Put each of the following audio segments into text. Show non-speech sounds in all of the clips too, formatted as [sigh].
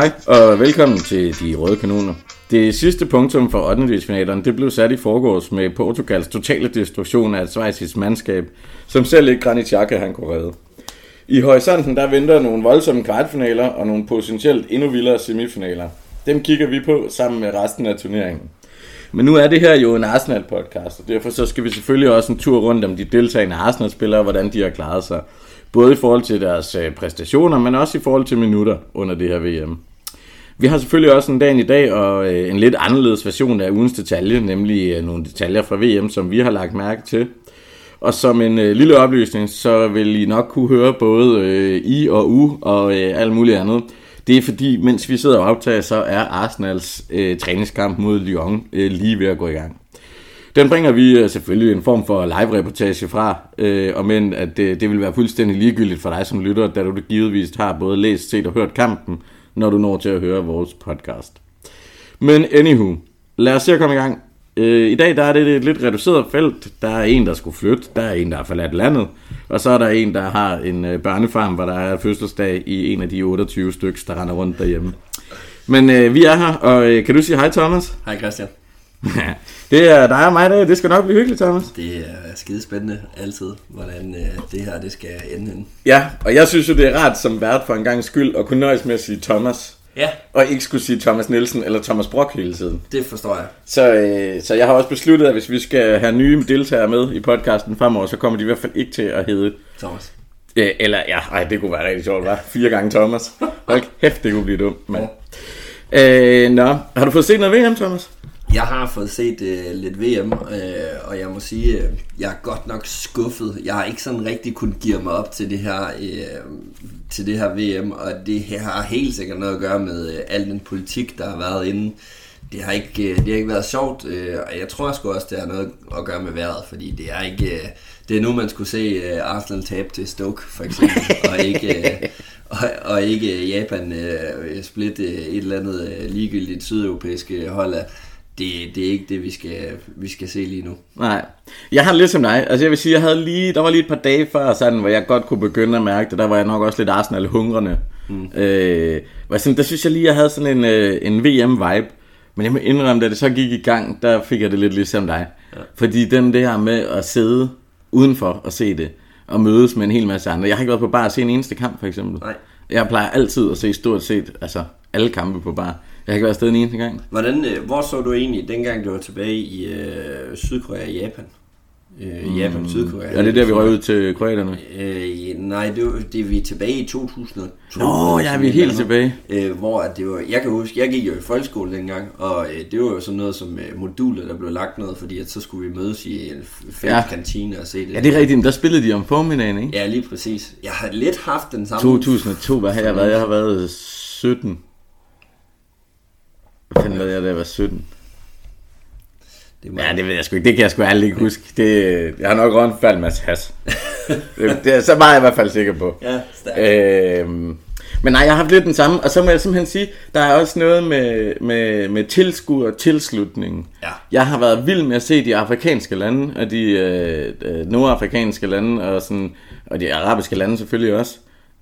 Hej, og velkommen til De Røde Kanoner. Det sidste punktum for 8. det blev sat i forgårs med Portugals totale destruktion af et svejsisk mandskab, som selv ikke Granit Xhaka han kunne redde. I horisonten der venter nogle voldsomme kvartfinaler og nogle potentielt endnu vildere semifinaler. Dem kigger vi på sammen med resten af turneringen. Men nu er det her jo en Arsenal-podcast, og derfor så skal vi selvfølgelig også en tur rundt om de deltagende Arsenal-spillere, hvordan de har klaret sig. Både i forhold til deres øh, præstationer, men også i forhold til minutter under det her VM. Vi har selvfølgelig også en dag i dag og øh, en lidt anderledes version af ugens detalje, nemlig øh, nogle detaljer fra VM, som vi har lagt mærke til. Og som en øh, lille oplysning, så vil I nok kunne høre både øh, I og U og øh, alt muligt andet. Det er fordi, mens vi sidder og optager, så er Arsenals øh, træningskamp mod Lyon øh, lige ved at gå i gang. Den bringer vi øh, selvfølgelig en form for live-reportage fra, øh, og men at det, det vil være fuldstændig ligegyldigt for dig som lytter, da du det givetvis har både læst, set og hørt kampen, når du når til at høre vores podcast. Men anywho, lad os se at komme i gang. Øh, I dag der er det et lidt reduceret felt. Der er en, der skulle flytte. Der er en, der har forladt landet. Og så er der en, der har en øh, børnefarm, hvor der er fødselsdag i en af de 28 stykker, der render rundt derhjemme. Men øh, vi er her, og øh, kan du sige hej Thomas? Hej Christian det er dig og mig, det, det skal nok blive hyggeligt, Thomas. Det er skide spændende altid, hvordan øh, det her det skal ende hen. Ja, og jeg synes jo, det er rart som vært for en gang skyld at kunne nøjes med at sige Thomas. Ja. Og ikke skulle sige Thomas Nielsen eller Thomas Brock hele tiden. Det forstår jeg. Så, øh, så jeg har også besluttet, at hvis vi skal have nye deltagere med i podcasten fremover, så kommer de i hvert fald ikke til at hedde... Thomas. Ja, eller, ja, ej, det kunne være rigtig sjovt, var Fire gange Thomas. [laughs] Hold kæft, det kunne blive dumt, mand. Ja. Øh, nå, har du fået set noget VM, Thomas? Jeg har fået set øh, lidt VM, øh, og jeg må sige, øh, jeg er godt nok skuffet. Jeg har ikke sådan rigtig kunnet give mig op til det her, øh, til det her VM, og det her har helt sikkert noget at gøre med øh, al den politik, der har været inde. Det har ikke, øh, det har ikke været sjovt, øh, og jeg tror sgu også, det har noget at gøre med vejret, fordi det er ikke... Øh, det er nu, man skulle se uh, Arsenal tabe til Stoke, for eksempel, [laughs] og ikke, uh, og, og ikke Japan uh, splitte et eller andet uh, ligegyldigt sydeuropæiske hold af det, det er ikke det, vi skal, vi skal se lige nu. Nej. Jeg har lidt som dig. Altså jeg vil sige, jeg havde lige, der var lige et par dage før, sådan, hvor jeg godt kunne begynde at mærke det. Der var jeg nok også lidt Arsenal hungrende. Mm. Øh, sådan, der synes jeg lige, jeg havde sådan en, øh, en VM-vibe. Men jeg må indrømme, da det så gik i gang, der fik jeg det lidt ligesom dig. Ja. Fordi den der med at sidde udenfor og se det, og mødes med en hel masse andre. Jeg har ikke været på bar at se en eneste kamp, for eksempel. Nej. Jeg plejer altid at se stort set altså, alle kampe på bar. Jeg har ikke været afsted en eneste gang. Hvordan, øh, hvor så du egentlig, dengang du var tilbage i øh, Sydkorea og Japan? Øh, Japan, mm. Sydkorea. Ja, det er der, vi røg ud til kroaterne. Øh, nej, det, var, det er vi tilbage i 2002. Nå, ja, vi er helt tilbage. Øh, hvor at det var, jeg kan huske, jeg gik jo i folkeskole dengang, og øh, det var jo sådan noget som øh, moduler, der blev lagt noget, fordi at så skulle vi mødes i en fælles ja. kantine og se det. Ja, det er rigtigt, men der spillede de om formiddagen, ikke? Ja, lige præcis. Jeg har lidt haft den samme... 2002, hvad har jeg været? Jeg har været 17. Fanden lavede jeg, da jeg var 17? Det ja, det ved jeg sgu ikke. Det kan jeg sgu aldrig ikke huske. Det, jeg har nok rundt faldt med has. [laughs] det, det, er så meget jeg i hvert fald sikker på. Ja, øhm, men nej, jeg har haft lidt den samme. Og så må jeg simpelthen sige, der er også noget med, med, med tilskud og tilslutning. Ja. Jeg har været vild med at se de afrikanske lande, og de øh, øh nordafrikanske lande, og, sådan, og de arabiske lande selvfølgelig også.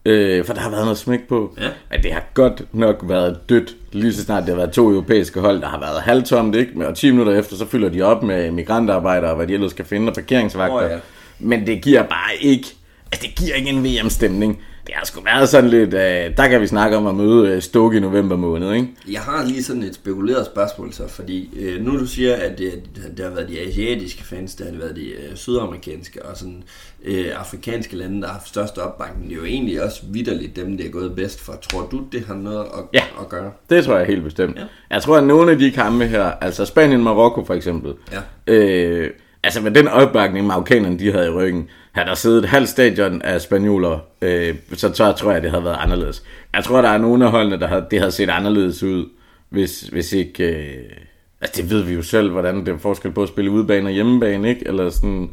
Øh, for der har været noget smæk på. Ja. At det har godt nok været dødt, lige så snart det har været to europæiske hold, der har været halvtomt, ikke? Og 10 minutter efter, så fylder de op med migrantarbejdere, hvad de ellers skal finde, og parkeringsvagter. Oh, ja. Men det giver bare ikke, altså det giver ikke en VM-stemning det har sgu været sådan lidt, uh, der kan vi snakke om at møde uh, Stoke i november måned, ikke? Jeg har lige sådan et spekuleret spørgsmål så, fordi uh, nu du siger, at det, det har været de asiatiske fans, det har været de uh, sydamerikanske og sådan uh, afrikanske lande, der har haft størst opbakning. Det er jo egentlig også vidderligt dem, det er gået bedst for. Tror du, det har noget at, ja, at gøre? det tror jeg helt bestemt. Ja. Jeg tror, at nogle af de kampe her, altså Spanien-Marokko for eksempel, ja. øh, altså med den opbakning, marokkanerne de havde i ryggen, havde der siddet et halvt stadion af spanioler, øh, så, så tror jeg, det havde været anderledes. Jeg tror, der er nogle af holdene, der havde, det havde set anderledes ud, hvis, hvis ikke... Øh, altså, det ved vi jo selv, hvordan det er forskel på at spille udebane og hjemmebane, ikke? Eller sådan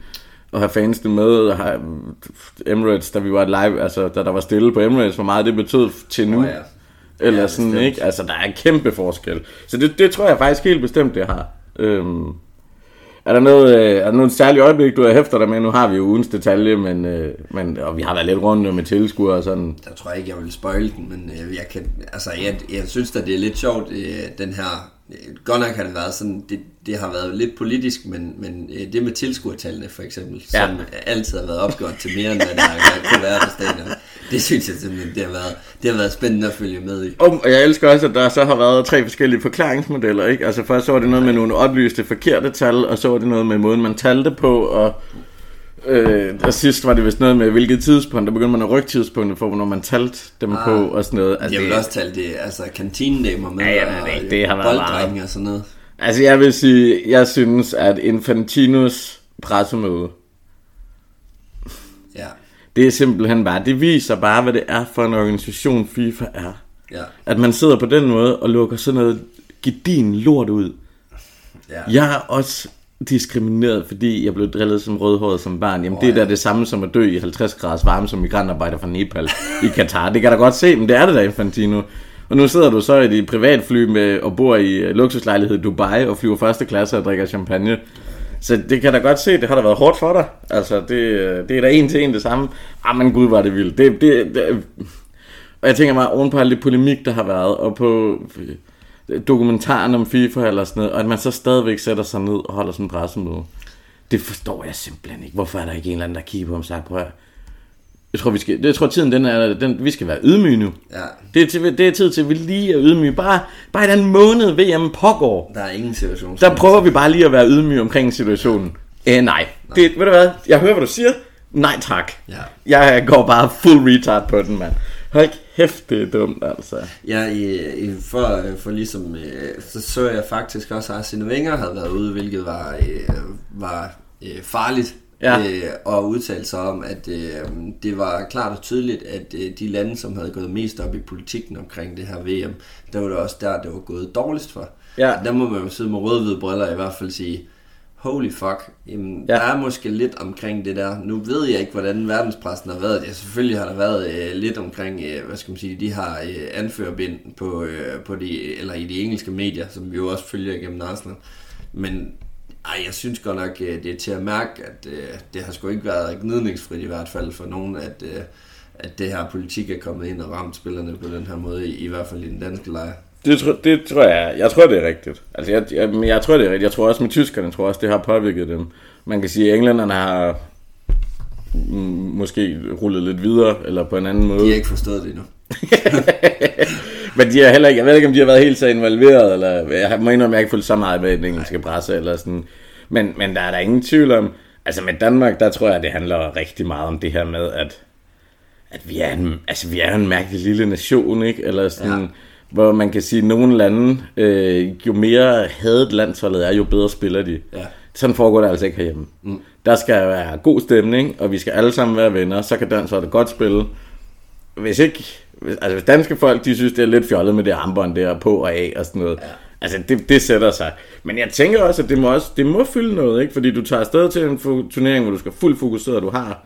at have fansene med, og have Emirates, da vi var live, altså da der var stille på Emirates, hvor meget det betød til nu. Oh, ja. Eller ja, sådan, bestemt. ikke? Altså, der er en kæmpe forskel. Så det, det tror jeg faktisk helt bestemt, det har. Øhm, Er der noget, øh, er der noget særligt øjeblik, du har hæfter dig med? Nu har vi jo ugens detalje, men, øh, men, og vi har været lidt rundt med tilskuere og sådan. Der tror jeg ikke, jeg vil spoil den, men øh, jeg, kan, altså, jeg, jeg synes at det er lidt sjovt, øh, den her Godt nok har det været sådan, det, det har været lidt politisk, men, men øh, det med tilskuertallene for eksempel, ja. som altid har været opgjort til mere, end hvad der har været på stadion, det synes jeg simpelthen, det har, været, det har været spændende at følge med i. Og jeg elsker også, at der så har været tre forskellige forklaringsmodeller, ikke? Altså først så var det noget med nogle oplyste forkerte tal, og så var det noget med måden, man talte på, og Øh, og sidst var det vist noget med, hvilket tidspunkt, der begyndte man at rykke tidspunktet for, hvornår man talte dem ah, på og sådan noget. Altså, jeg vil det, også tale det, altså kantinedamer med, ja, ja, og, det, det har været og sådan noget. Altså jeg vil sige, jeg synes, at Infantinos pressemøde. Det er simpelthen bare, det viser bare, hvad det er for en organisation FIFA er. Ja. At man sidder på den måde og lukker sådan noget gedin lort ud. Ja. Jeg er også diskrimineret, fordi jeg blev drillet som rødhåret som barn. Jamen, oh, det er ja. da det samme som at dø i 50 graders varme som migrantarbejder fra Nepal i Katar. Det kan da godt se, men det er det da, Infantino. Og nu sidder du så i dit privatfly med, og bor i øh, luksuslejlighed i Dubai og flyver første klasse og drikker champagne. Så det kan da godt se, det har da været hårdt for dig. Altså, det, øh, det er da en til en det samme. Ah, men gud, var det vildt. Det, det, det, og jeg tænker mig, oven på det polemik, der har været, og på øh, dokumentaren om FIFA eller sådan noget, og at man så stadigvæk sætter sig ned og holder sådan en pressemøde. Det forstår jeg simpelthen ikke. Hvorfor er der ikke en eller anden, der kigger på ham og siger, prøv jeg tror, vi skal, jeg tror tiden den er, den, vi skal være ydmyge nu. Ja. Det, er til, det er tid til, at vi lige er ydmyge. Bare, bare i den måned VM pågår. Der er ingen situation. Der prøver vi bare lige at være ydmyge omkring situationen. Æh, nej. nej. Det, ved du hvad? Jeg hører, hvad du siger. Nej tak. Ja. Jeg går bare full retard på den, mand. Hold kæft, det er dumt, altså. Ja, i, i, for, for ligesom, øh, så så jeg faktisk også, at Arsene Wenger havde været ude, hvilket var, øh, var øh, farligt ja. øh, og udtale sig om, at øh, det var klart og tydeligt, at øh, de lande, som havde gået mest op i politikken omkring det her VM, der var det også der, det var gået dårligst for. Ja. Der må man jo sidde med rød briller i hvert fald sige, holy fuck, jamen, ja. der er måske lidt omkring det der. Nu ved jeg ikke, hvordan verdenspressen har været. Ja, selvfølgelig har der været øh, lidt omkring, øh, hvad skal man sige, de har øh, anførbind på, øh, på de, eller i de engelske medier, som vi jo også følger igennem Arsenal. Men ej, jeg synes godt nok, øh, det er til at mærke, at øh, det har sgu ikke været gnidningsfrit i hvert fald for nogen, at, øh, at det her politik er kommet ind og ramt spillerne på den her måde, i, i hvert fald i den danske lejr. Det, tror, det tror jeg, jeg tror det er rigtigt. Altså jeg, jeg, jeg tror det er rigtigt. Jeg tror også med tyskerne, tror også det har påvirket dem. Man kan sige, at englænderne har måske rullet lidt videre, eller på en anden måde. De har ikke forstået det endnu. [laughs] Men de har heller ikke, jeg ved ikke, om de har været helt så involveret, eller jeg må indrømme, at jeg ikke fulgt så meget med den engelske presse, eller sådan. Men, men der er der ingen tvivl om, altså med Danmark, der tror jeg, det handler rigtig meget om det her med, at, at vi er en, altså vi er en mærkelig lille nation, ikke? Eller sådan, ja hvor man kan sige, at nogle lande, øh, jo mere hadet landsholdet er, jo bedre spiller de. Ja. Sådan foregår det altså ikke herhjemme. Mm. Der skal være god stemning, og vi skal alle sammen være venner, så kan landsholdet godt spille. Hvis ikke, altså hvis danske folk, de synes, det er lidt fjollet med det armbånd der på og af og sådan noget. Ja. Altså, det, det sætter sig. Men jeg tænker også, at det må, også, det må fylde noget, ikke? Fordi du tager afsted til en turnering, hvor du skal fuldt fokuseret, og du har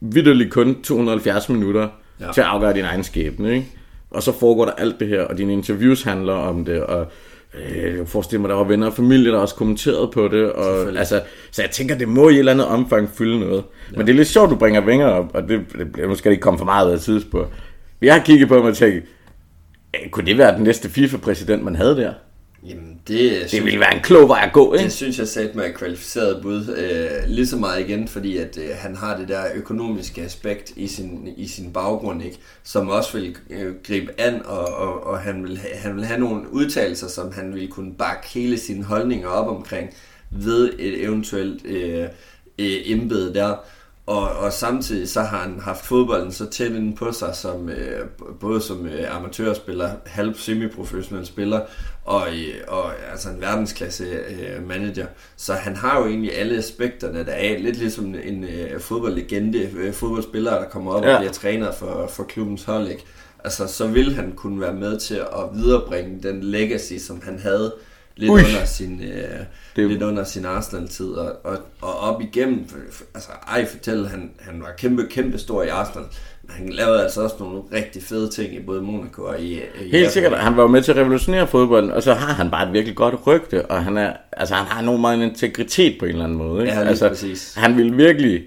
vidderligt kun 270 minutter ja. til at afgøre din egen skæbne, ikke? Og så foregår der alt det her, og dine interviews handler om det, og øh, jeg forestiller mig, der var venner og familie, der også kommenterede på det. Og, altså, så jeg tænker, det må i et eller andet omfang fylde noget. Ja. Men det er lidt sjovt, du bringer vinger op, og det, det, nu skal det ikke komme for meget af tidspunkt. Jeg har kigget på mig og tænkt, kunne det være den næste FIFA-præsident, man havde der? Jamen, det, det synes, ville være en klog vej at gå, ikke? Det synes jeg sagde med kvalificeret bud. Øh, lige så meget igen, fordi at øh, han har det der økonomiske aspekt i sin, i sin baggrund, ikke? som også vil øh, gribe an, og, og, og han, vil ha, han vil have nogle udtalelser, som han vil kunne bakke hele sine holdninger op omkring ved et eventuelt øh, øh, embede der. Og, og samtidig så har han haft fodbolden så tæt inde på sig, som, øh, både som øh, amatørspiller, halv semiprofessionel spiller, og, øh, og altså en verdensklasse øh, manager. Så han har jo egentlig alle aspekterne der er, lidt ligesom en øh, fodboldlegende, øh, fodboldspiller, der kommer op ja. og bliver træner for, for klubbens hold. Ikke? Altså, så vil han kunne være med til at viderebringe den legacy, som han havde lidt Ui. under sin øh, det... lidt under sin Arsenal-tid og, og, og op igennem altså ej fortælle han han var kæmpe kæmpe stor i Arsenal. Men han lavede altså også nogle rigtig fede ting i både Monaco og i, i Helt sikkert, han var jo med til at revolutionere fodbolden, og så har han bare et virkelig godt rygte, og han er, altså han har nogen meget integritet på en eller anden måde. Ikke? Ja, altså, præcis. Han vil virkelig,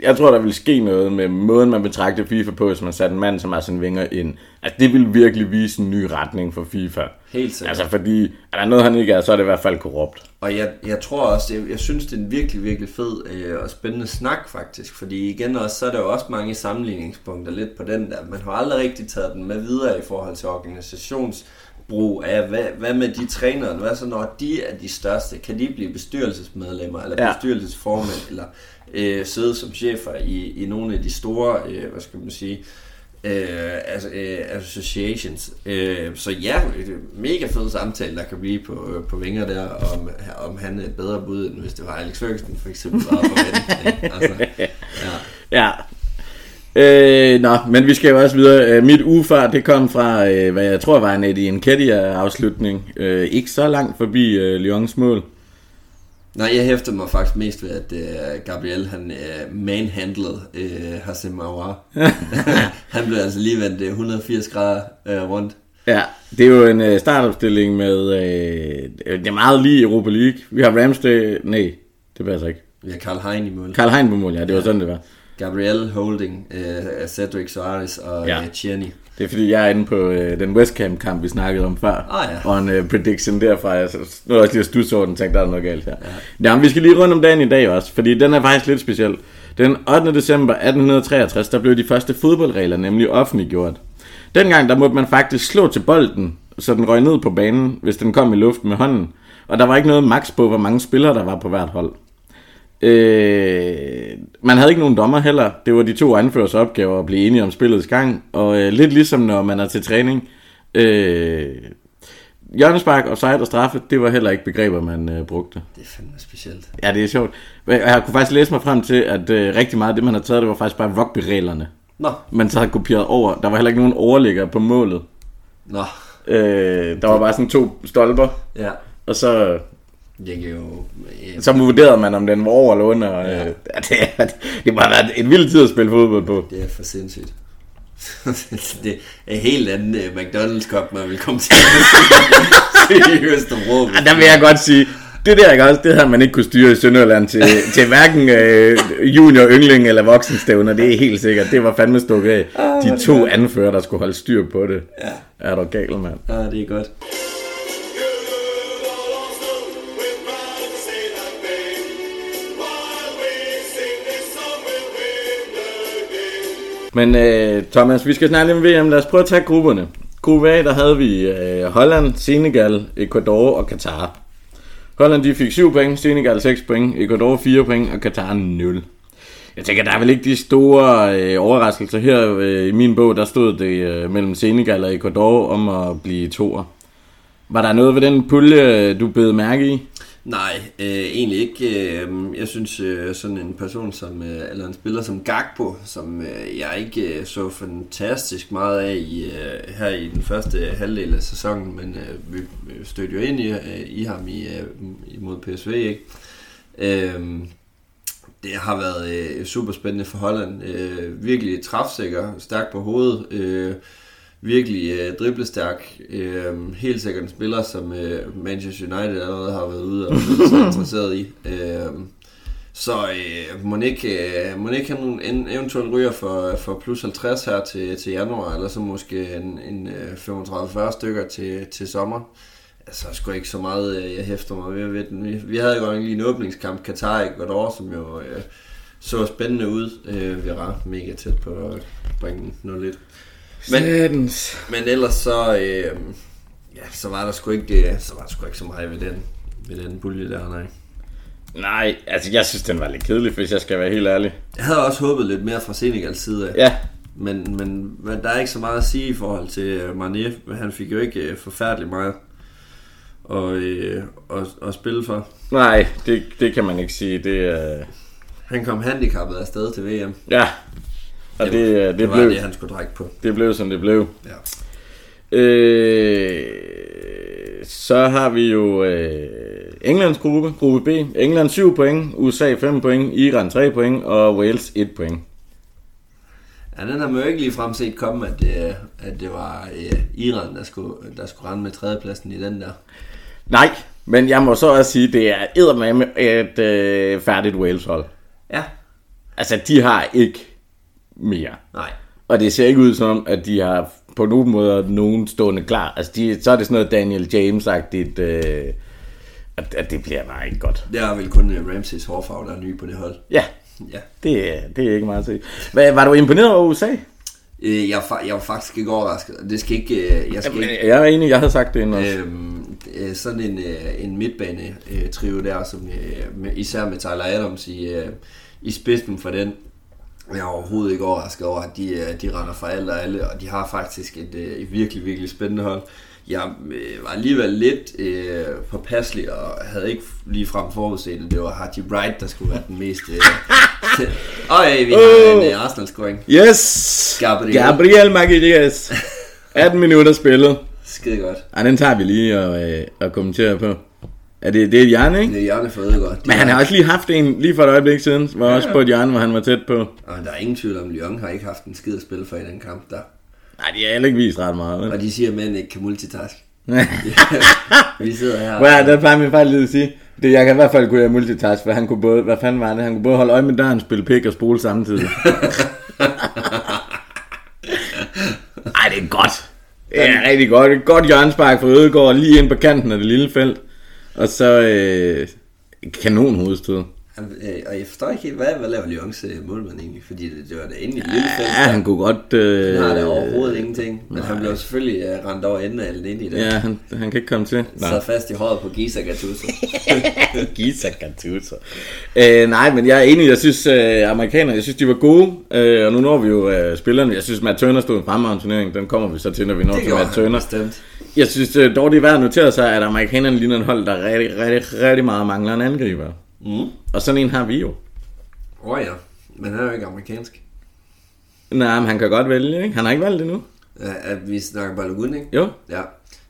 jeg tror der vil ske noget med måden man betragter FIFA på, hvis man satte en mand som Arsene Wenger ind. Altså det vil virkelig vise en ny retning for FIFA. Helt sikkert. Altså fordi, er der noget han ikke er, så er det i hvert fald korrupt. Og jeg, jeg tror også, jeg, jeg synes, det er en virkelig, virkelig fed øh, og spændende snak faktisk. Fordi igen også, så er der jo også mange sammenligningspunkter lidt på den der. Man har aldrig rigtig taget den med videre i forhold til organisationsbrug af, hvad, hvad med de trænere? Hvad så når de er de største? Kan de blive bestyrelsesmedlemmer, eller Ja. bestyrelsesformænd, eller øh, sidde som chefer i, i nogle af de store, øh, hvad skal man sige, øh, altså, øh, associations. Øh, så ja, mega fed samtale, der kan blive på, øh, på Vinger der, om, om han er et bedre bud, end hvis det var Alex Ferguson for eksempel. Var på altså, [laughs] ja. Ja. Øh, nå, men vi skal jo også videre. Øh, mit ufar, det kom fra, øh, hvad jeg tror var en Eddie Nketiah-afslutning. Øh, ikke så langt forbi øh, Lyons mål. Nej, jeg hæfter mig faktisk mest ved, at uh, Gabriel han uh, manhandlede uh, Hassan Aouar. han blev altså lige vendt uh, 180 grader uh, rundt. Ja, det er jo en øh, startopstilling med, øh, det er meget lige Europa League. Vi har Ramsday, nej, det passer ikke. Vi har Karl Hein i mål. Karl Hein på mål, ja, det var sådan, det var. Gabriel Holding, uh, Cedric Soares og Ja. uh, Tierney. Det er fordi, jeg er inde på øh, den West Ham kamp, vi snakkede om før. Ah, ja. Og en øh, prediction derfra. Jeg nu er jeg også lige at studse over den, tænkte, der er noget galt her. Ja. Jamen, vi skal lige rundt om dagen i dag også, fordi den er faktisk lidt speciel. Den 8. december 1863, der blev de første fodboldregler nemlig offentliggjort. Dengang, der måtte man faktisk slå til bolden, så den røg ned på banen, hvis den kom i luften med hånden. Og der var ikke noget max på, hvor mange spillere der var på hvert hold. Øh, man havde ikke nogen dommer heller. Det var de to anførers opgaver at blive enige om spillets gang. Og øh, lidt ligesom når man er til træning. Øh, hjørnespark, offside og straffe, det var heller ikke begreber, man øh, brugte. Det er fandme specielt. Ja, det er sjovt. Jeg kunne faktisk læse mig frem til, at øh, rigtig meget af det, man har taget, det var faktisk bare rugby-reglerne. Nå, Man så havde kopieret over. Der var heller ikke nogen overligger på målet. nå, Øh, der var bare sådan to stolper, ja. og så, Jeg kan jo... Ja, så vurderede man, om den var over eller under. Øh, Ja. ja. det, er- det må have været en vild tid at spille fodbold på. det er for sindssygt. [laughs] det er en helt anden uh, McDonald's Cup, man vil komme til. Østerbro. Ja, der vil jeg godt sige, det der ikke også, det havde man ikke kunne styre i Sønderjylland til, til hverken øh, junior, yngling eller voksenstævner, det er helt sikkert. Det var fandme stukket af. De to anfører, der skulle holde styr på det. Ja. Er du gal, mand? Ja, det er godt. Men øh, Thomas, vi skal snakke lidt om VM. Lad os prøve at tage grupperne. Gruppe A, der havde vi øh, Holland, Senegal, Ecuador og Katar. Holland de fik 7 point, Senegal 6 point, Ecuador 4 point og Katar 0. Jeg tænker, der er vel ikke de store øh, overraskelser her. Øh, I min bog, der stod det øh, mellem Senegal og Ecuador om at blive toer. Var der noget ved den pulje, øh, du bed mærke i? Nej, øh, egentlig ikke. Øh, jeg synes, øh, sådan en person som, øh, eller en spiller som Gakpo, som øh, jeg ikke øh, så fantastisk meget af i, øh, her i den første halvdel af sæsonen, men øh, vi stødte jo ind i, øh, i ham i, øh, imod PSV, ikke? Øh, det har været øh, super spændende for Holland. Øh, virkelig træfsikker, stærk på hovedet. Øh, virkelig øh, driblestærk. Øh, helt sikkert en spiller, som øh, Manchester United allerede har været ude og været [laughs] interesseret i. Øh, så øh, må ikke, øh, må ikke han en, eventuelt ryger for, for plus 50 her til, til januar, eller så måske en, en øh, 35-40 stykker til, til sommer. Altså, sgu ikke så meget, øh, jeg hæfter mig ved. ved den. Vi, vi havde jo lige en åbningskamp, Katar Ecuador, som jo øh, så spændende ud. Øh, vi var mega tæt på at bringe den 0-1. Men, Satans. men ellers så, øh, ja, så var der sgu ikke, så var der sgu ikke så meget ved den, ved den pulje der, nej. Nej, altså jeg synes, den var lidt kedelig, hvis jeg skal være helt ærlig. Jeg havde også håbet lidt mere fra Senegals side af. Ja, Men, men, men der er ikke så meget at sige i forhold til øh, Mané. Han fik jo ikke øh, forfærdeligt meget at, øh, at, at spille for. nej, det, det kan man ikke sige. Det, øh, Han kom handicappet afsted til VM. ja, og det, det, det, det var blev, det, han skulle drikke på. det blev, som det blev. Ja. Øh, så har vi jo øh, Englands gruppe, gruppe B. England 7 point, USA 5 point, Iran 3 point og Wales 1 point. ja, den har man jo ikke lige frem set komme, at det, at det var øh, Iran, der skulle, der skulle rende med tredjepladsen i den der. Nej, Men jeg må så også sige, det er eddermame et øh, færdigt Wales-hold. Ja. Altså, de har ikke mere. Nej. Og det ser ikke ud som, at de har på nogen måde nogen stående klar. Altså, de, så er det sådan noget Daniel James-agtigt, øh, at, at det bliver bare ikke godt. Det er vel kun øh, Ramses hårfarve, der er ny på det hold. Ja, Ja. det, er- det er ikke meget til. Hvad, var du imponeret over USA? Øh, Jeg, jeg var faktisk ikke overrasket. Det skal ikke... øh, Jeg skal ikke jeg er enig, jeg havde sagt det inden også. Øhm, øh, sådan en, øh, en midtbane øh, trio der, som, øh, især med Tyler Adams i, øh, i spidsen for den. Jeg er overhovedet ikke overrasket over, at de, øh, de render fra alt og alle, og de har faktisk et, øh, et virkelig, virkelig spændende hold. Jeg øh, var alligevel lidt øh, påpasselig og havde ikke lige frem forudset, at det var Haji Wright, der skulle være den mest... Øh, [laughs] og øh, vi har en øh, Arsenal-scoring. Yes! Gabriel. Gabriel Magalhaes. 18 [laughs] minutter spillet. Skide godt. Ej, den tager vi lige og, øh, og kommentere på. Er det, det er et hjørne, ikke? Det er Jørgen for Ødegaard. Men han har også lige haft en, lige for et øjeblik siden, var også på et hjørne, hvor han var tæt på. Og der er ingen tvivl om, at Lyon har ikke haft en skid at spille for i den kamp der. Nej, de har heller ikke vist ret meget. vel? Og de siger, at mænd ikke kan multitask. [laughs] Vi sidder her. Well, der plejer min far lige at sige, det, jeg kan i hvert fald kunne multitask, for han kunne både, hvad fanden var det, han kunne både holde øje med døren, spille pik og spole samtidig. [laughs] Ej, det er godt. Det er rigtig godt. Et godt hjørnspark fra Ødegaard, lige ind på kanten af det lille felt. Og så øh, kanon hovedstød. Øh, og jeg forstår ikke helt, hvad, hvad laver Lyons målmand egentlig? Fordi det, det var da inde i det lille felt. Ja, han kunne godt... Øh, Han har da overhovedet ingenting. Men han blev selvfølgelig uh, rendt over enden af alt ind i det. Ja, han, han kan ikke komme til. Nå. Sad fast i håret på Giza Gattuso. [laughs] Giza Gattuso. Øh, nej, men jeg er enig. Jeg synes, øh, amerikanerne, jeg synes, de var gode. Øh, og nu når vi jo øh, spillerne. Jeg synes, Matt Turner stod en fremragende turnering. Den kommer vi så til, når vi når det til Matt Turner. bestemt. Jeg synes øh, dog, det er værd at notere sig, at amerikanerne ligner en hold, der rigtig, rigtig, rigtig meget mangler en angriber. Mm. Og sådan en har vi jo. Åh oh, ja, men han er jo ikke amerikansk. Nej, men han kan godt vælge, ikke? Han har ikke valgt det nu. Uh, at vi snakker Balogun, ikke? Jo. Ja.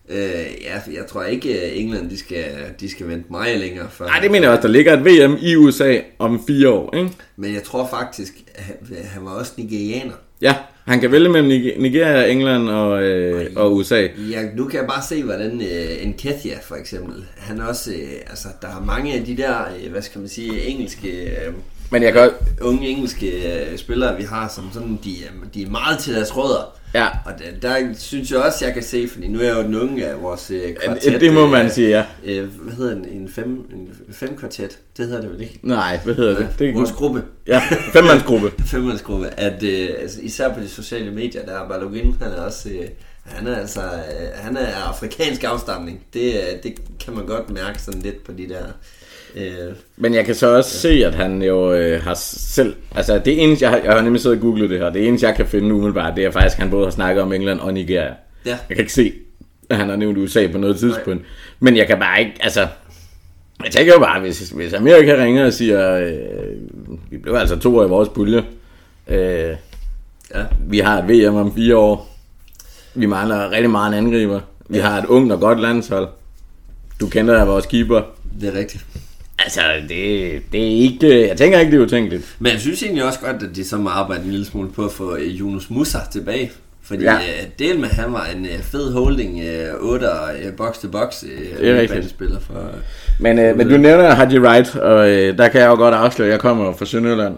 Uh, ja, jeg tror ikke, uh, England de skal, de skal vente meget længere. Før, Nej, det mener jeg også. Der ligger et VM i USA om fire år, ikke? Men jeg tror faktisk, han, han var også nigerianer. Ja, han kan vælge mellem Nig- Nigeria, England og, øh, og USA. Ja, nu kan jeg bare se, hvordan øh, en Kethia for eksempel, han også, øh, altså der er mange af de der, øh, hvad skal man sige, engelske, øh, Men jeg kan unge engelske øh, spillere, vi har, som sådan, de, er- de er meget til deres rødder. Ja. Og der, der synes jeg også, jeg kan se, fordi nu er jeg jo den unge af vores øh, kvartet. det må øh, man sige, ja. Øh, hvad hedder en, en, fem, en fem kvartet? Det hedder det vel ikke? Nej, hvad hedder det? det Vores gruppe. Ja, femmandsgruppe. [laughs] femmandsgruppe, at øh, altså, især på de sociale medier, der er Balogun, han er også, øh, han er altså, øh, han er af afrikansk afstamning. Det, øh, det kan man godt mærke sådan lidt på de der, øh, Men jeg kan så også se, at han jo øh, har selv... Altså, det eneste, jeg har, jeg har nemlig siddet og googlet det her, det eneste, jeg kan finde umiddelbart, det er faktisk, at han både har snakket om England og Nigeria. Ja. Jeg kan ikke se, at han har nævnt USA på noget tidspunkt. Men jeg kan bare ikke, altså... Jeg tænker jo bare, hvis, hvis Amerika ringer og siger, øh, vi blev altså to år i vores pulje. Øh, ja, vi har et VM om fire år. Vi mangler rigtig meget en angriber. Vi har et ungt og godt landshold. Du kender vores keeper. det er rigtigt. Altså, det, det er ikke... Jeg tænker ikke, det er utænkeligt. Men jeg synes egentlig også godt, at de så må arbejde en lille smule på at få øh, Yunus Musa tilbage. Fordi Ja. øh, del med, han var en øh, fed holding, øh, 8 øh, box to box øh, Det er rigtigt. midtbanespiller for... Øh, Men, øh, men du nævner Haji Wright, og øh, der kan jeg jo godt afsløre, at jeg kommer fra Sønderjylland.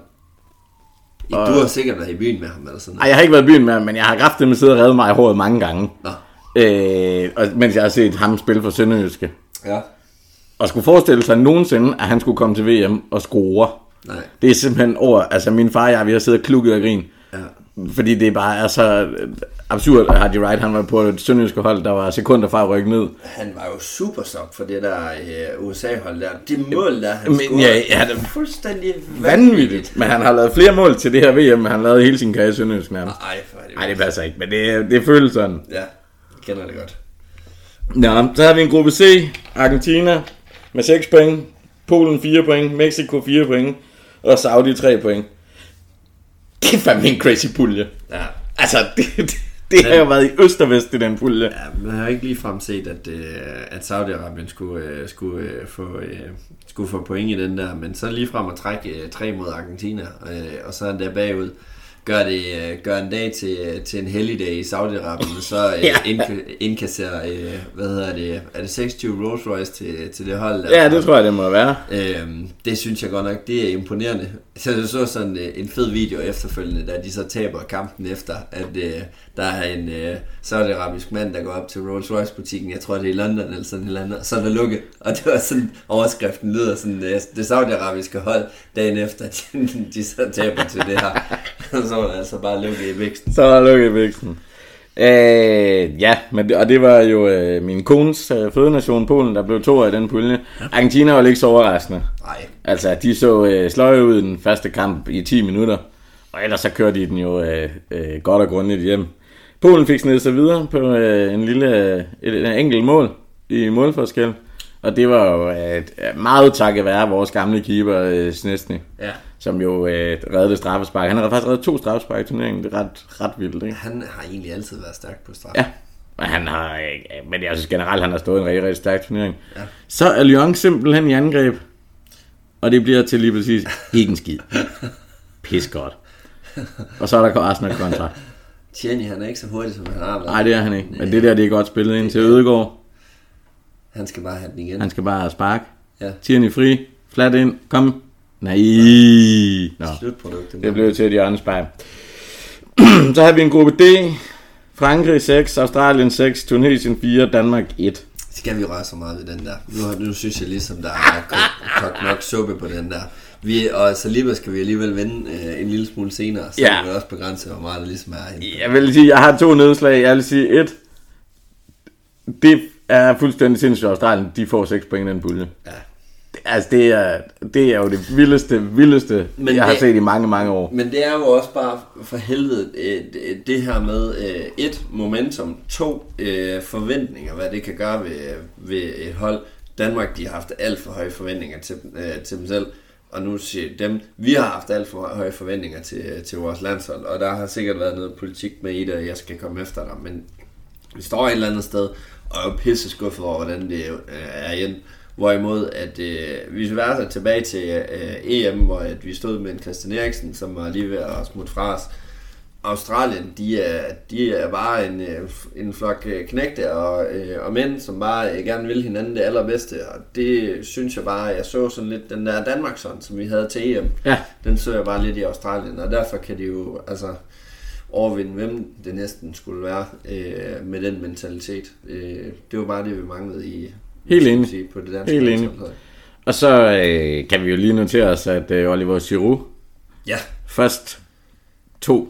du har sikkert været i byen med ham eller sådan noget. jeg har ikke været i byen med ham, men jeg har kraftigt med siddet og reddet mig i håret mange gange. Nå, Øh, og, mens jeg har set ham spille for Sønderjyske. ja. Og skulle forestille sig nogensinde, at han skulle komme til VM og score. Nej. Det er simpelthen over. Altså min far og jeg, vi har siddet og klukket og grin. Ja. Fordi det bare er så øh, absurd, at Haji Wright, han var på et sønderjyske hold, der var sekunder fra at rykke ned. Han var jo super sop for det der øh, USA-hold der. Det mål der, han Men, scorede, ja, ja, det- fuldstændig Vanvittigt. Men han har lavet flere mål til det her VM, end han lavede hele sin karriere i Sønderjysk nærmest. Ej, for er det Nej, det passer ikke, men det, det føles sådan. Ja, jeg kender det godt. Nå, så har vi en gruppe C. Argentina med 6 point. Polen 4 point. Mexico 4 point. Og Saudi 3 point. Det er fandme en crazy pulje. Ja. Altså, [laughs] det, det, det har jo været i øst og vest i den pulje. Ja, man har ikke ligefrem set, at, øh, at Saudi-Arabien skulle, øh, skulle, øh, få, øh, skulle få point i den der, men så ligefrem at trække øh, tre mod Argentina, øh, og så er der bagud. Gør, det, øh, gør en dag til, til en helligdag i Saudi-Arabien, så øh, [laughs] Ja. indk- indkasserer, øh, hvad hedder det, er det 26 Rolls Royce til, til det hold? Ja, det tror jeg, det må være. Øhm, det synes jeg godt nok, det er imponerende. Så jeg så sådan øh, en fed video efterfølgende, da de så taber kampen efter, at øh, der er en øh, saudiarabisk mand, der går op til Rolls Royce butikken, jeg tror det er i London eller sådan et eller andet, og så er der lukket. Og det var sådan, overskriften lyder sådan, øh, det saudiarabiske hold dagen efter, de, [laughs] de så taber til det her. [laughs] Så var der altså bare lukket i væksten. Så er der lukket i væksten. Øh, ja, men det, og det var jo øh, min kones øh, fødenation, Polen, der blev to i den pulje. Argentina var ikke så overraskende. Nej, Altså, de så øh, sløje ud i den første kamp i 10 minutter, og ellers så kørte de den jo øh, øh, godt og grundigt hjem. Polen fik snedet sig videre på øh, en lille øh, et, et enkelt mål i målforskel, og det var jo øh, meget takket være vores gamle keeper, øh, Snesny, ja. Som jo øh, reddede straffespark. Han har faktisk reddet to straffespark i turneringen, det er ret, ret vildt, ikke? Han har egentlig altid været stærk på straf. Ja, og han har, øh, men jeg synes generelt, han har stået en rigtig, rigtig stærk turnering. Ja. Så er Lyon simpelthen i angreb, og det bliver til lige præcis ikke en skid. [laughs] Pis godt. Og så er der Arsenal kontra. Tierney, han er ikke så hurtig, som han har været. Nej, det er han ikke. Men det der, det er godt spillet ind til Ødegård. Han skal bare have den igen. Han skal bare sparke. Ja. Tierney fri. Flat ind. Kom. Nej. Nå. Slutproduktet. Det blev til et hjørnespejl. [clears throat] så har vi en gruppe D. Frankrig 6, Australien 6, Tunesien 4, Danmark 1. Skal vi røre så meget ved den der? Nu, nu synes jeg ligesom, der er kogt- nok suppe på den der. Vi, og Saliba skal vi alligevel vende øh, en lille smule senere, så Ja. vi også begrænse, hvor meget der ligesom er henne. Jeg vil sige, jeg har to nedslag. Jeg vil sige, et, det er fuldstændig sindssygt, Australien de får 6 point i den pulje. Ja. Altså, det er, det er jo det vildeste, vildeste, Men jeg har det- set i mange, mange år. Men det er jo også bare for helvede øh, det- her med øh, et momentum, to øh, forventninger, hvad det kan gøre ved, ved et hold. Danmark, de har haft alt for høje forventninger til, til dem selv, og nu siger dem, vi har haft alt for høje forventninger til, til vores landshold, og der har sikkert været noget politik med i det, og jeg skal komme efter dig, men vi står et eller andet sted, og er jo pisse skuffet over, hvordan det er igen. Hvorimod, at øh, vi være tilbage til øh, EM, hvor at vi stod med en Christian Eriksen, som var lige ved at smutte fra os. Australien, de er, de er bare en, øh, en flok øh, knægte og, øh, og mænd, som bare øh, gerne vil hinanden det allerbedste. Og det synes jeg bare, jeg så sådan lidt den der Danmarksson, som vi havde til EM. Ja. Den så jeg bare lidt i Australien, og derfor kan de jo altså overvinde, hvem det næsten skulle være øh, med den mentalitet. Øh, det var bare det, vi manglede i Helt enig. sige, på det danske Helt enig. Og så øh, kan vi jo lige notere os, at øh, Oliver Giroud Ja, først to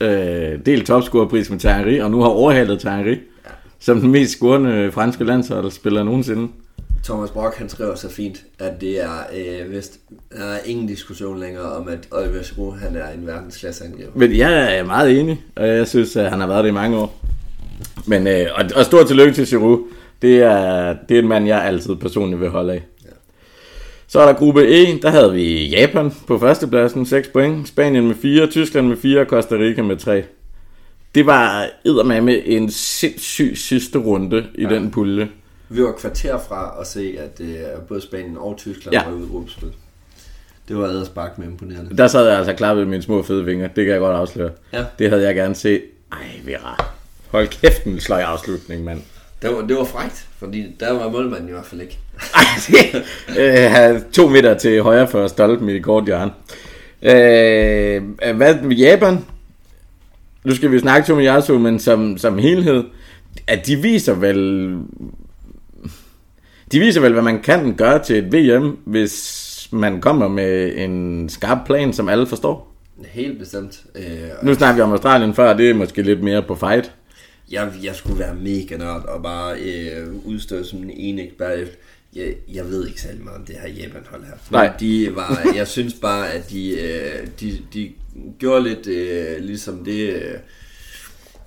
øh, del topscorerpris med Thierry, og nu har overhalet Thierry Ja. som den mest scorende franske landsholdsspiller nogensinde. Thomas Brock han skriver så fint, at det er øh, vist, der er ingen diskussion længere om, at Oliver Giroud han er en verdensklasse angriber. Men jeg er meget enig, og jeg synes, at han har været det i mange år. Men, øh, og, og stort tillykke til Giroud. Det er, det er en mand, jeg altid personligt vil holde af. Ja. Så er der gruppe E, der havde vi Japan på førstepladsen, 6 point, Spanien med 4, Tyskland med 4 og Costa Rica med 3. Det var med en sindssyg sidste runde i ja. den pulje. Vi var kvarter fra at se, at øh, både Spanien og Tyskland Ja. var ude i gruppespil. Det var Ederspark med imponerende. Der sad jeg altså klappet med mine små fede vinger, det kan jeg godt afsløre. Ja. Det havde jeg gerne set. Ej, Vera. Hold kæft, en sløj afslutning, mand. Det var, det var frækt, fordi der var målmanden i hvert fald ikke. [laughs] Øh, to meter til højre for stolpen i det kort hjørne. Øh, hvad med Japan? Nu skal vi snakke om Yasu, men som, som helhed, at de viser vel... De viser vel, hvad man kan gøre til et VM, hvis man kommer med en skarp plan, som alle forstår. Helt bestemt. Øh, Nu snakker vi om Australien før, det er måske lidt mere på fight. Jeg, jeg skulle være mega nørd og bare øh, udstå som en ene ekspert. Jeg, jeg ved ikke særlig meget om det her Japan-hold her. Nej. De var, jeg synes bare, at de, øh, de, de gjorde lidt øh, ligesom det... Øh,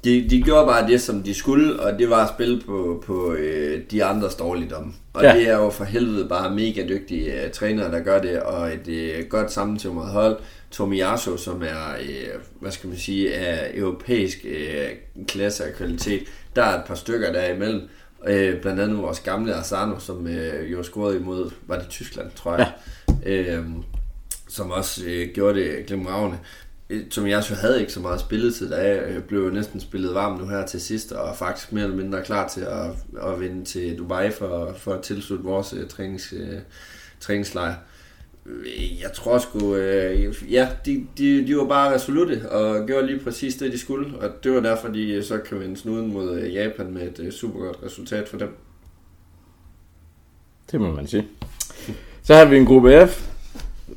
de, de gjorde bare det, som de skulle, og det var at spille på, på øh, de andres dårligdom. Og ja. det er jo for helvede bare mega dygtige øh, trænere, der gør det, og et øh, godt sammentømret hold. Tomiyasu, som er, øh, hvad skal man sige, af europæisk øh, klasse og kvalitet. Der er et par stykker derimellem. Øh, blandt andet vores gamle Asano, som øh, jo scorede imod, var det Tyskland, tror jeg. Ja. Øh, som også øh, gjorde det glimragende. Tomiyasu havde ikke så meget spilletid, da jeg øh, blev jo næsten spillet varm nu her til sidst, og er faktisk mere eller mindre klar til at, at vende til Dubai for, for at tilslutte vores uh, trænings, uh, træningslejr. Jeg tror sgu, øh, ja, de, de, de var bare resolute og gjorde lige præcis det, de skulle, og det var derfor, de øh, så kan vende snuden mod øh, Japan med et øh, super godt resultat for dem. Det må man sige. Så har vi en gruppe F,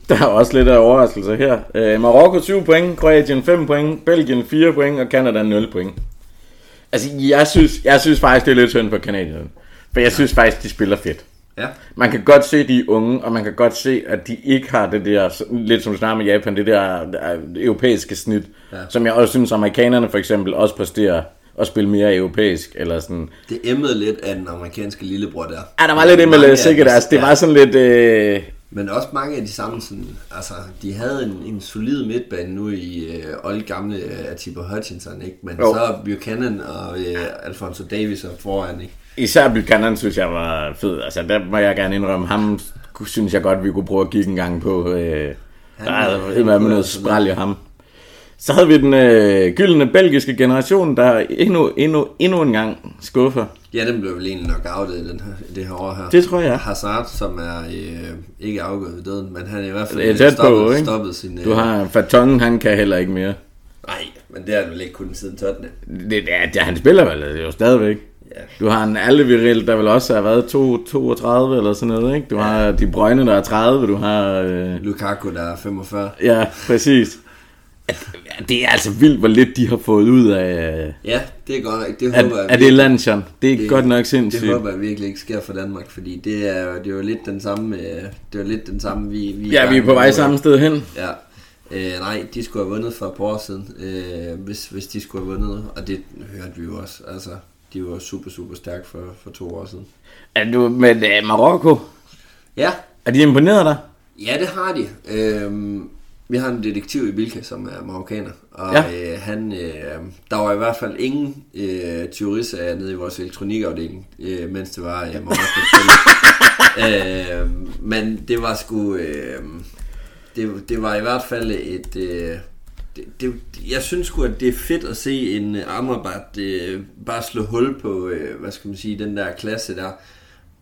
der er også lidt af overraskelse her. Øh, Marokko 7 point, Kroatien 5 point, Belgien 4 point og Canada 0 point. Altså, jeg synes, jeg synes faktisk, det er lidt synd for kanadierne. For jeg synes faktisk, de spiller fedt. Ja. Man kan godt se, de er unge, og man kan godt se, at de ikke har det der, lidt som snakker med Japan, det der, europæiske snit, ja. som jeg også synes, amerikanerne for eksempel også præsterer at spille mere europæisk, eller sådan. Det emmede lidt af den amerikanske lillebror der. Ja, der var lidt MLS, sikkert. Altså, det ja. var sådan lidt... Øh, men også mange af de samme, sådan, altså, de havde en, en solid midtbane nu i øh, old gamle øh, Atiba Hutchinson, ikke? Men jo. så Buchanan og øh, Alfonso Davis er foran, ikke? Især Buchanan synes jeg var fed. Altså, der må jeg gerne indrømme. Ham synes jeg godt, vi kunne prøve at kigge en gang på. Øh, han, der er med noget spræl i ham. Så havde vi den øh, gyldne belgiske generation, der endnu, endnu, endnu en gang skuffer. Ja, den blev vel egentlig nok outet i den her, det her år her. Det tror jeg. Hazard, som er øh, ikke afgået ved døden, men han er i hvert fald det er stoppet, på, ikke? stoppet sin... Øh... Du har Faton, han kan heller ikke mere. Nej, men det er vel ikke kun siden Tottenham. Det, det, det, han spiller vel jo stadigvæk. Ja. Du har en Alderweireld, der vil også have været 2, 32 eller sådan noget, ikke? Du ja. har De Brøgne, der er 30, du har... Øh... Lukaku, der er 45. Ja, præcis det er altså vildt, hvor lidt de har fået ud af... Ja, det er godt. Det håber jeg, er det Lanchan? Det er det, godt nok sindssygt. Det håber jeg virkelig ikke sker for Danmark, fordi det er, det er jo lidt den samme... Det er lidt den samme, vi... vi ja, vi er på vej samme sted hen. Ja. Øh, nej, de skulle have vundet for et par år siden, øh, hvis, hvis de skulle have vundet, og det hørte vi jo også. Altså, de var super, super stærke for, for to år siden. Er du med uh, Marokko? Ja. Er de imponeret dig? Ja, det har de. Øh, vi har en detektiv i Bilka, som er marokkaner, og ja. øh, han, øh, der var i hvert fald ingen øh, tyverister nede i vores elektronikafdeling, øh, mens det var øh, Marokko [laughs] øh, Men det var sgu, øh, det, det var i hvert fald et, øh, det, det, jeg synes sgu, at det er fedt at se en Amrabat øh, bare slå hul på, øh, hvad skal man sige, den der klasse der,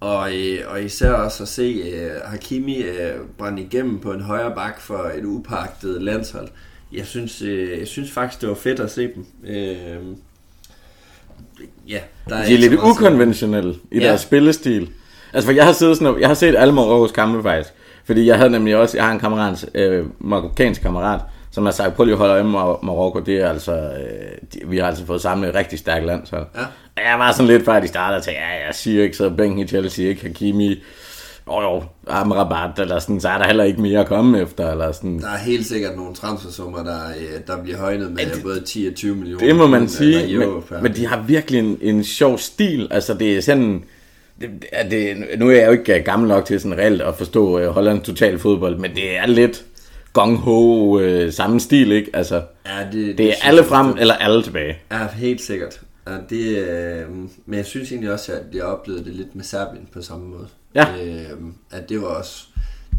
og, øh, og især også at se øh, Hakimi øh, brænde igennem på en højre bak for et upagtet landshold. Jeg synes, øh, jeg synes faktisk, det var fedt at se dem. Øh, ja, der er De er lidt ukonventionelle i ja. deres spillestil. Altså, for jeg har, siddet sådan, jeg har set alle Marokkos kampe faktisk. Fordi jeg havde nemlig også, jeg har en kammerat, øh, marokkansk kammerat, som har sagt, prøv lige at holde øje med Marokko, det er altså, øh, de, vi har altså fået samlet et rigtig stærkt land, så. Ja. Jeg var sådan lidt før de startede og tænkte, ja, jeg siger ikke, så bænken i Chelsea, ikke Hakimi, og jo, Amrabat, eller sådan, så er der heller ikke mere at komme efter. Eller sådan. Der er helt sikkert nogle transfersummer, der, øh, der bliver højnet med det, både 10 og 20 millioner. Det må man sige, men, men de har virkelig en, en sjov stil. Altså, det er sådan... Det, det, nu er jeg jo ikke gammel nok til sådan reelt at forstå uh, Holland total fodbold, men det er lidt gong-ho uh, samme stil, ikke? Altså, ja, det, det, det er alle frem, eller alle tilbage. Ja, helt sikkert. Ja, det, øh, men jeg synes egentlig også, at jeg oplevede det lidt med Serbien på samme måde. Ja. Øh, at det var også,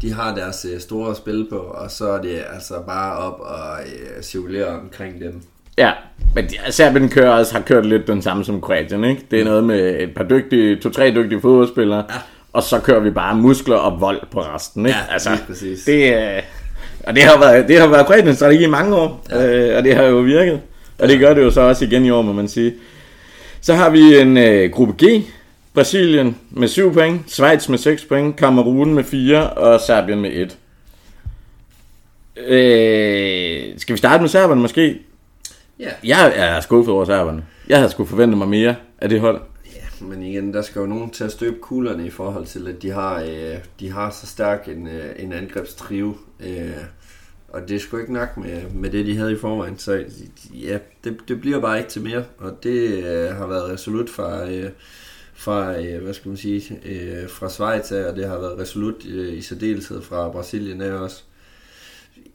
de har deres øh, store spil på, og så er det altså bare op og øh, cirkulere omkring dem. Ja, men Serbien kører også, har kørt lidt den samme som Kroatien, ikke? Det er noget med et par dygtige, to-tre dygtige fodboldspillere, ja. og så kører vi bare muskler og vold på resten, ikke? Ja, altså. Det, øh, og det har været, det har været Kroatiens strategi i mange år, ja. øh, og det har jo virket. Og det gør det jo så også igen i år, må man sige. Så har vi en øh, gruppe G. Brasilien med 7 point, Schweiz med 6 point, Kamerun med 4 og Serbien med 1. Øh, skal vi starte med serberne måske? Ja. Jeg er skuffet over serberne. Jeg havde sgu forventet mig mere af det hold. Men igen, der skal jo nogen til at støbe kuglerne i forhold til, at de har, øh, de har så stærk en, øh, en angrebstrio. Øh, og det er sgu ikke nok med, med det, de havde i forvejen. Så ja, det, det bliver bare ikke til mere. Og det øh, har været resolut fra, øh, fra øh, hvad skal man sige, øh, fra Schweiz af, og det har været resolut øh, i særdeleshed fra Brasilien af også.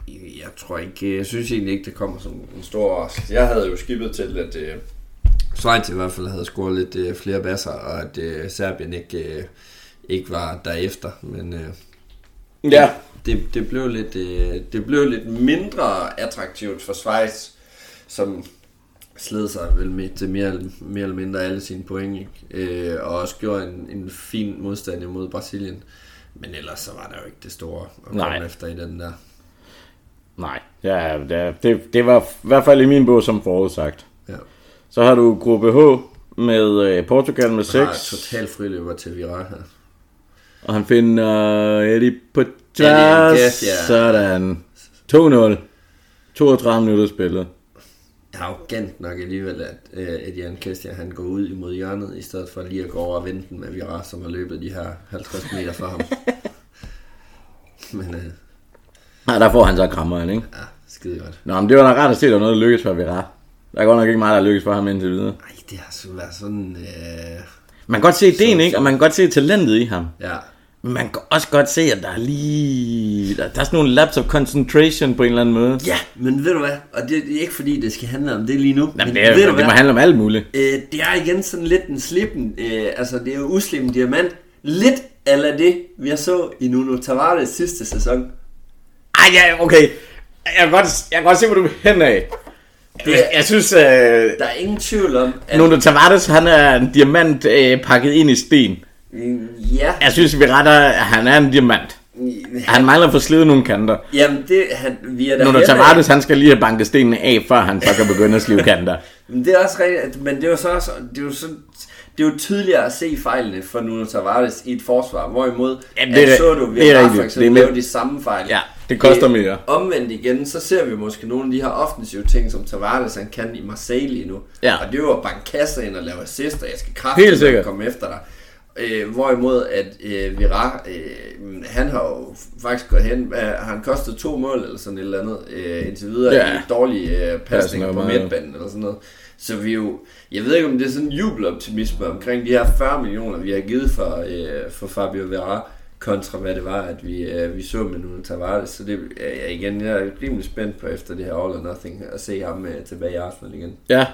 Jeg tror ikke, jeg synes egentlig ikke, det kommer som en stor overraskelse. Jeg havde jo skibet til, at øh, Schweiz i hvert fald havde scoret lidt øh, flere basser, og at øh, Serbien ikke, øh, ikke var derefter. Men øh, Ja, det, det, blev lidt, øh, det blev lidt mindre attraktivt for Schweiz, som sled sig vel med til mere, mere eller mindre alle sine point, ikke? Øh, og også gjorde en, en fin modstand imod Brasilien. Men ellers så var der jo ikke det store at komme Nej. efter i den der. Nej, ja, det, det, det var i hvert fald i min bog som forudsagt. Ja. Så har du gruppe H med øh, Portugal med Har 6, total friløber til Vira her. og han finder Eddie tværs. Nketiah. Sådan. 2-0. 32 minutter spillet. arrogant nok alligevel, at øh, Eddie Nketiah, han går ud imod hjørnet, i stedet for lige at gå over og vente med Vira, som har løbet de her 50 meter fra ham. [laughs] Men øh, Nej, der får han så krammeren, ikke? ja, skide godt. Nå, men det var da rart at se, at der var noget, der lykkedes for Vera. Der er godt nok ikke meget, der lykkes for ham indtil videre. Ej, det har så været sådan... Øh, Man kan godt se ideen, ikke? Og man kan godt se talentet i ham. ja, Men man kan også godt se, at der er lige... Der, der er sådan nogle laps of concentration på en eller anden måde. ja, men ved du hvad? Og det, det er ikke fordi, det skal handle om det lige nu. Jamen, men det, er, ved du det hvad? må handle om alt muligt. Øh, det er igen sådan lidt en slippen, øh, altså det er jo uslippen diamant. Lidt eller det, vi så i Nuno Tavares sidste sæson. Ej, ja, okay. Jeg kan godt, jeg kan godt se, hvor du vil hen af. Det- Jeg, jeg synes, øh, Der er ingen tvivl om, at... Nuno Tavares, han er en diamant øh, pakket ind i sten. Ja, Jeg synes, vi retter, at han er en diamant. Han mangler at få slidet nogle kanter. Jamen, det, han, vi er der Nuno Tavares, han skal lige have banket stenene af, før han så kan begynde at slive kanter. [laughs] Men det er også rigtigt, men det er jo så også, det er jo så, det er jo tydeligere at se fejlene for Nuno Tavares i et forsvar, hvorimod Jamen, det er- at så du, vi det er har for eksempel Det er lave de samme fejl. Ja, det koster mere. Omvendt igen, så ser vi måske nogle af de her offensive ting, som Tavares han kan i Marseille lige nu. Ja. Og det er jo at banke kasser ind og lave assist, og jeg skal kraftigt komme efter dig. Øh, hvorimod at øh, Vira, øh, han har jo faktisk gået hen, øh, han kostet to mål eller sådan et eller andet, øh, indtil videre Ja. i dårlige øh, pasninger på midtbanen eller sådan noget. Så vi jo, jeg ved ikke om det er sådan en jubeloptimisme omkring de her 40 millioner, vi har givet for, øh, for Fabio Vera, kontra hvad det var, at vi, øh, vi så med Nuno Tavares. Så det er igen, jeg er rimelig spændt på efter det her All or Nothing, at se ham øh, tilbage i Arsenal igen. Ja.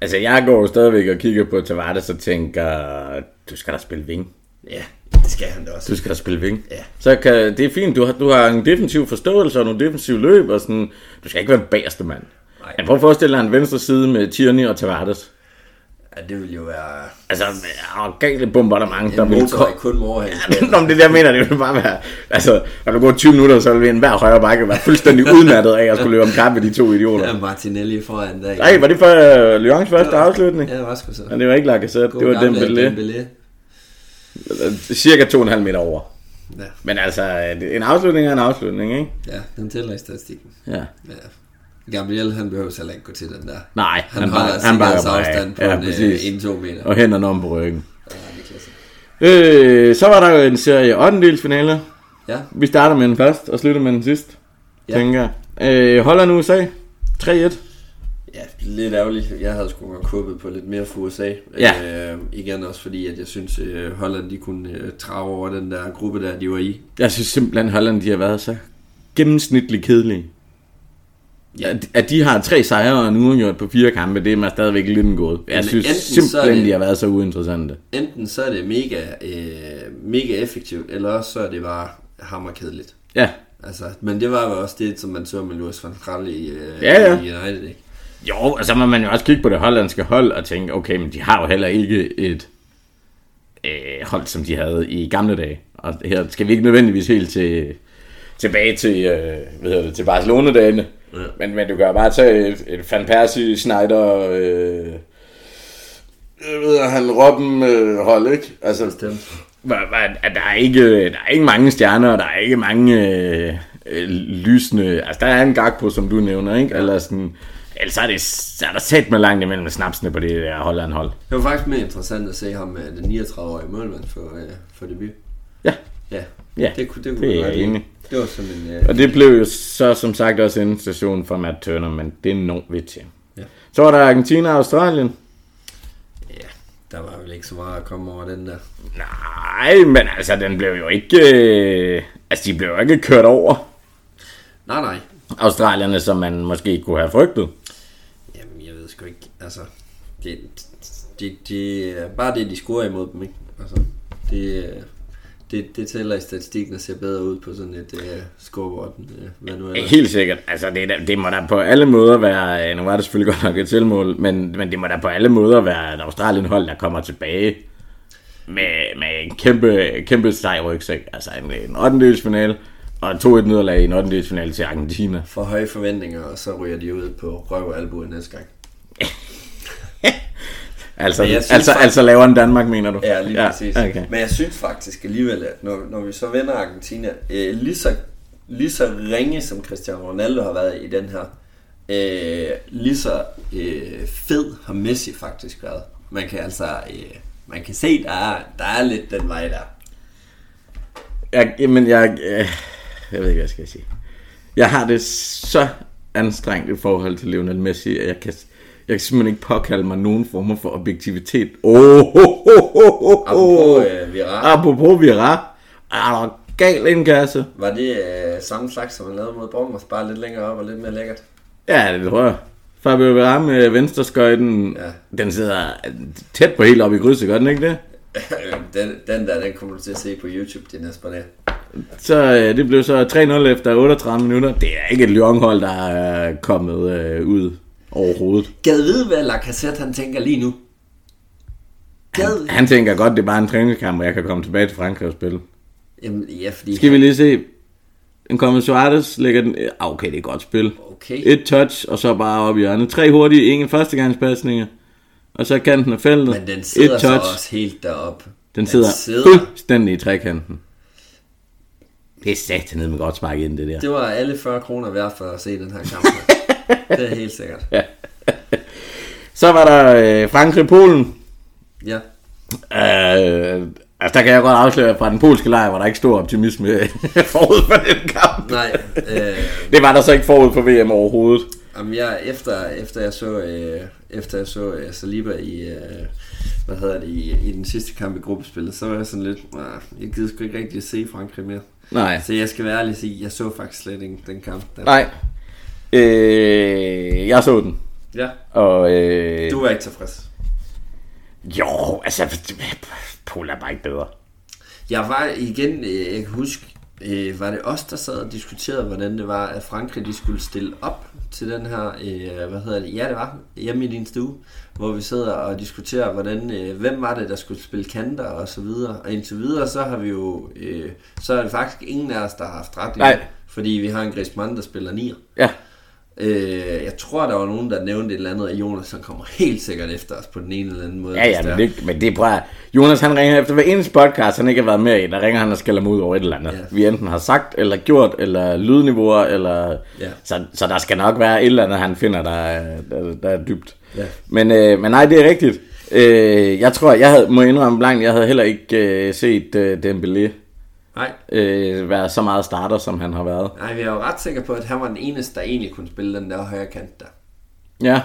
Altså, jeg går jo stadigvæk og kigger på Tavares og tænker, du skal da spille ving. Ja, det skal han da også. Du skal da spille ving. Ja. Så kan, det er fint, du har, du har en defensiv forståelse og nogle defensiv løb, og sådan, du skal ikke være den bagerste mand. Nej. Jeg prøver at forestille dig en venstre side med Tierney og Tavares. Ja, det vil jo være Altså, galt bombardement, der en vil motorvej komme. kun med overhæng. Nå, men det er det, jeg mener, det vil bare være... Altså, når du går 20 minutter, så vil enhver højre bakke være fuldstændig [laughs] udmattet af at skulle løbe om kamp med de to idioter. Ja, Martinelli foran der. Nej, var det for uh, Lyons første afslutning? Ja, det var sgu så. Men det var ikke Lacazette, det var Dembélé. Dembélé. Cirka 2,5 meter over. Ja, Men altså, en afslutning er en afslutning, ikke? ja, den tæller i statistikken. Ja. Ja. Gabriel, han behøver heller ikke gå til den der. Nej, Han, han, holder han bakker bare afstand af. på Ja, en, øh, præcis. 1-2 meter. Og hænderne om på ryggen. Ja, det er. Øh, så var der jo en serie 8. finaler. Ja, Vi starter med den først og slutter med den sidste, Ja. ja. tænker jeg. Øh, Holland USA, 3-1. ja, lidt ærgerligt. Jeg havde sgu godt kuppet på lidt mere for USA. Ja. Øh, igen også fordi, at jeg synes, øh, Holland de kunne øh, trage over den der gruppe der, de var i. Jeg synes simpelthen, Holland de har været så gennemsnitligt kedelige. Ja. At, de har tre sejre og en uafgjort på fire kampe, det er mig stadigvæk lidt en gåde. Jeg synes simpelthen, det- de har været så uinteressante. Enten så er det mega, øh, mega effektivt, eller også så er det bare hammerkedeligt. Ja, Altså, men det var jo også det, som man så med Louis van Gaal i, øh, Ja, ja. i United, ikke? Jo, og så må man jo også kigge på det hollandske hold og tænke, okay, men de har jo heller ikke et øh, hold, som de havde i gamle dage. Og her skal vi ikke nødvendigvis helt til, tilbage til, øh, hvad hedder det, til Barcelona-dagene. Ja. Men, men du kan jo bare tage et, et Van Persie, Schneider, øh, jeg ved, han Robben øh, hold, ikke? Altså, Bestemt. hvor- at der, er ikke, der er ikke mange stjerner, og der er ikke mange øh, øh, lysende... Altså, der er en gag på, som du nævner, ikke? Ja. Eller sådan... Ellers er, det, så er der sat med langt imellem snapsene på det der Holland-hold. Det var faktisk mere interessant at se ham med den 39-årige målmand for, øh, for debut. Ja, Ja, ja det kunne, det kunne det er jeg enig. Det var sådan en... Øh, Og det blev jo så som sagt også en station for Matt Turner, men det når vi til. Ja. Så var der Argentina og Australien. ja, der var vel ikke så meget at komme over den der. Nej, men altså, den blev jo ikke... Øh, altså, de blev jo ikke kørt over Nej, nej. australierne, som man måske kunne have frygtet. Jamen, jeg ved sgu ikke. Altså, det, det, det bare det, de scorer imod dem, ikke? Altså, det, det, det tæller i statistikken og ser bedre ud på sådan et uh, scoreboard, uh, hvad nu er? Helt sikkert. Altså, det, det må da på alle måder være... øh, Nu var det selvfølgelig godt nok et tilmål, men, men det må da på alle måder være et Australien-hold, der kommer tilbage med, med en kæmpe, kæmpe sej rygsæk. Altså en, en 8. finale og et 2-1 nederlag i en 8. finale til Argentina. For høje forventninger, og så ryger de ud på røv og albu næste gang. [laughs] Altså, Men synes altså, faktisk- altså lavere end Danmark, mener du? Ja, lige præcis. Okay. Men jeg synes faktisk alligevel, at når, når vi så vender Argentina, øh, lige, så, lige så ringe som Cristiano Ronaldo har været i den her, øh, lige så øh, fed har Messi faktisk været. Man kan altså, øh, man kan se, der er, der er lidt den vej der. Jeg, jamen, jeg, øh, jeg ved ikke, hvad jeg skal sige. Jeg har det så anstrengt i forhold til Lionel Messi, at jeg kan, jeg kan simpelthen ikke påkalde mig nogen former for objektivitet. Oh, oh, oh, oh, oh, Apropos øh, Vira, Apropos Vira. Er der gal indkasse? var det øh, samme slags, som man lavede mod Bournemouth, bare lidt længere op og lidt mere lækkert? Ja, det tror jeg. Fabio Vira med venstreskøjten, Ja. den sidder tæt på helt op i krydset, gør den ikke det? [laughs] den, den der, den kommer du til at se på YouTube det næste par dage. Så øh, det blev så 3-0 efter 38 minutter. Det er ikke et Lyon-hold, der er kommet øh, ud overhovedet. Gad vide, hvad Lacazette han tænker lige nu? Gad Han tænker godt, det er bare en træningskamp, og jeg kan komme tilbage til Frankrig og spille. Jamen, ja, fordi... Skal vi lige se. En kommer Suarez, lægger den... Ah, okay, det er et godt spil. Okay. Et touch, og så bare op i hjørnet. Tre hurtige, ingen førstegangspasninger. Og så kanten af feltet. Men den sidder et så touch. også helt deroppe. Den sidder, sidder- fuldstændig i trekanten. Det er satan med godt spark ind, det der. Det var alle 40 kroner værd for at se den her kamp. [laughs] [laughs] det er helt sikkert. Så var der øh, Frankrig-Polen. Ja. Øh, altså, der kan jeg godt afsløre, fra den polske lejr var der ikke stor optimisme [laughs] forud for den kamp. Nej, øh, Det var der så ikke forud for VM overhovedet. jamen jeg, efter, efter jeg så, øh, efter jeg så øh, Saliba i, øh, hvad hedder det, i, i den sidste kamp i gruppespillet, så var jeg sådan lidt, "Ah, jeg gider sgu ikke rigtig at se Frankrig mere. Nej. Så jeg skal være ærlig og sige, jeg så faktisk slet ikke den kamp. Der. Nej. Øh, jeg så den. Ja, Og øh, du var ikke tilfreds. jo, altså, er bare ikke bedre. Jeg var igen, øh, jeg kan huske, øh, var det os, der sad og diskuterede, hvordan det var, at Frankrig de skulle stille op til den her, øh, hvad hedder det, ja det var, hjemme i din stue, hvor vi sidder og diskuterer, hvordan, øh, hvem var det, der skulle spille kanter og så videre. Og indtil videre, så har vi jo, øh, så er det faktisk ingen af os, der har haft ret endnu, Nej. fordi vi har en Griezmann, der spiller nier. Ja. Øh, jeg tror, der var nogen, der nævnte et eller andet, at Jonas han kommer helt sikkert efter os på den ene eller anden måde. Ja, ja, men det, men det er at- Jonas han ringer efter hver eneste podcast, han ikke har været med i, der ringer han og skælder mig ud over et eller andet. Ja. Vi enten har sagt, eller gjort, eller lydniveauer, eller... Ja. Så, så der skal nok være et eller andet, han finder, der er, der, der er dybt. Ja. Men, øh, men nej, det er rigtigt. Øh, jeg tror, jeg havde, må indrømme blankt, jeg havde heller ikke øh, set øh, Dembélé Nej, øh, være så meget starter, som han har været. nej, vi er jo ret sikre på, at han var den eneste, der egentlig kunne spille den der højre kant der. Ja,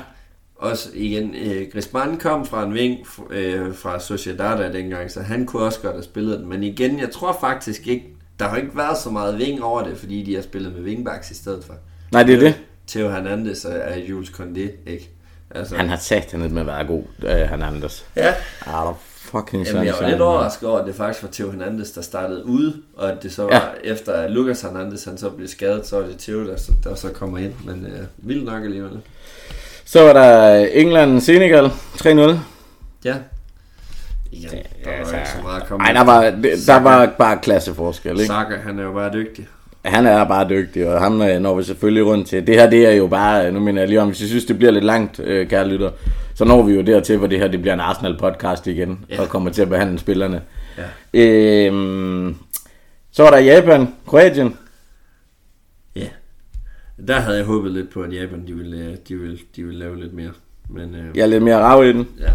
Også igen, øh, Griezmann kom fra en ving øh, fra Sociedad dengang, så han kunne også godt have spillet den. Men igen, jeg tror faktisk ikke, der har ikke været så meget ving over det, fordi de har spillet med wingbacks i stedet for. nej, det er det. Theo Hernandez og Jules Condé, ikke? Altså, Han har sat han med at være god, øh, Hernandez. ja, der fucking Jamen, jeg var lidt overrasket over, at det faktisk var Theo Hernandez, der startede ude, og at det så var, ja. efter at Lucas Hernandez han så blev skadet, så var det Theo, der, så- der så kommer ind. Men øh, vildt nok alligevel. Så var der England-Senegal 3-0. Ja. Ja, der var ikke så meget at komme Nej, der var, der var bare klasseforskel, ikke? Saka, han er jo bare dygtig. Han er bare dygtig, og ham øh, når vi selvfølgelig rundt til. Det her, det er jo bare, nu mener jeg lige om, hvis I synes, det bliver lidt langt, øh, kære lytter, så når vi jo dertil, hvor det her, det bliver en Arsenal-podcast igen, Ja. og kommer til at behandle spillerne. Ja. Øhm, så var der Japan, Kroatien. Ja. Der havde jeg håbet lidt på, at Japan, de ville, øh, de ville, de ville lave lidt mere. Men øh, Jeg er lidt mere rav i den. ja.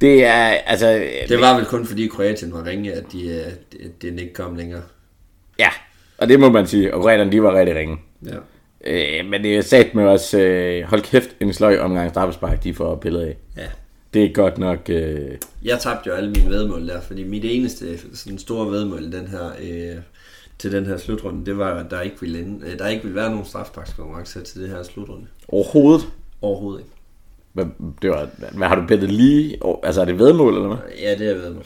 Det er, altså... Det var vel kun fordi Kroatien var ringe, at de, øh, at den ikke kom længere. Ja, og det må man sige. Og kroaterne, de var rigtig ringe. Ja. Øh, men det er sat med også, øh, hold kæft, en sløj omgang straffespark, de får pillet af. ja. Det er godt nok... Øh, Jeg tabte jo alle mine vedmål der, fordi mit eneste sådan store vedmål den her, øh, til den her slutrunde, det var, at der ikke ville, ende, øh, der ikke ville være nogen strafsparkskonkurrence til det her slutrunde. overhovedet. Overhovedet ikke. Hvad, det var, hvad har du bettet lige? Altså er det vedmål, eller hvad? Ja, det er vedmål.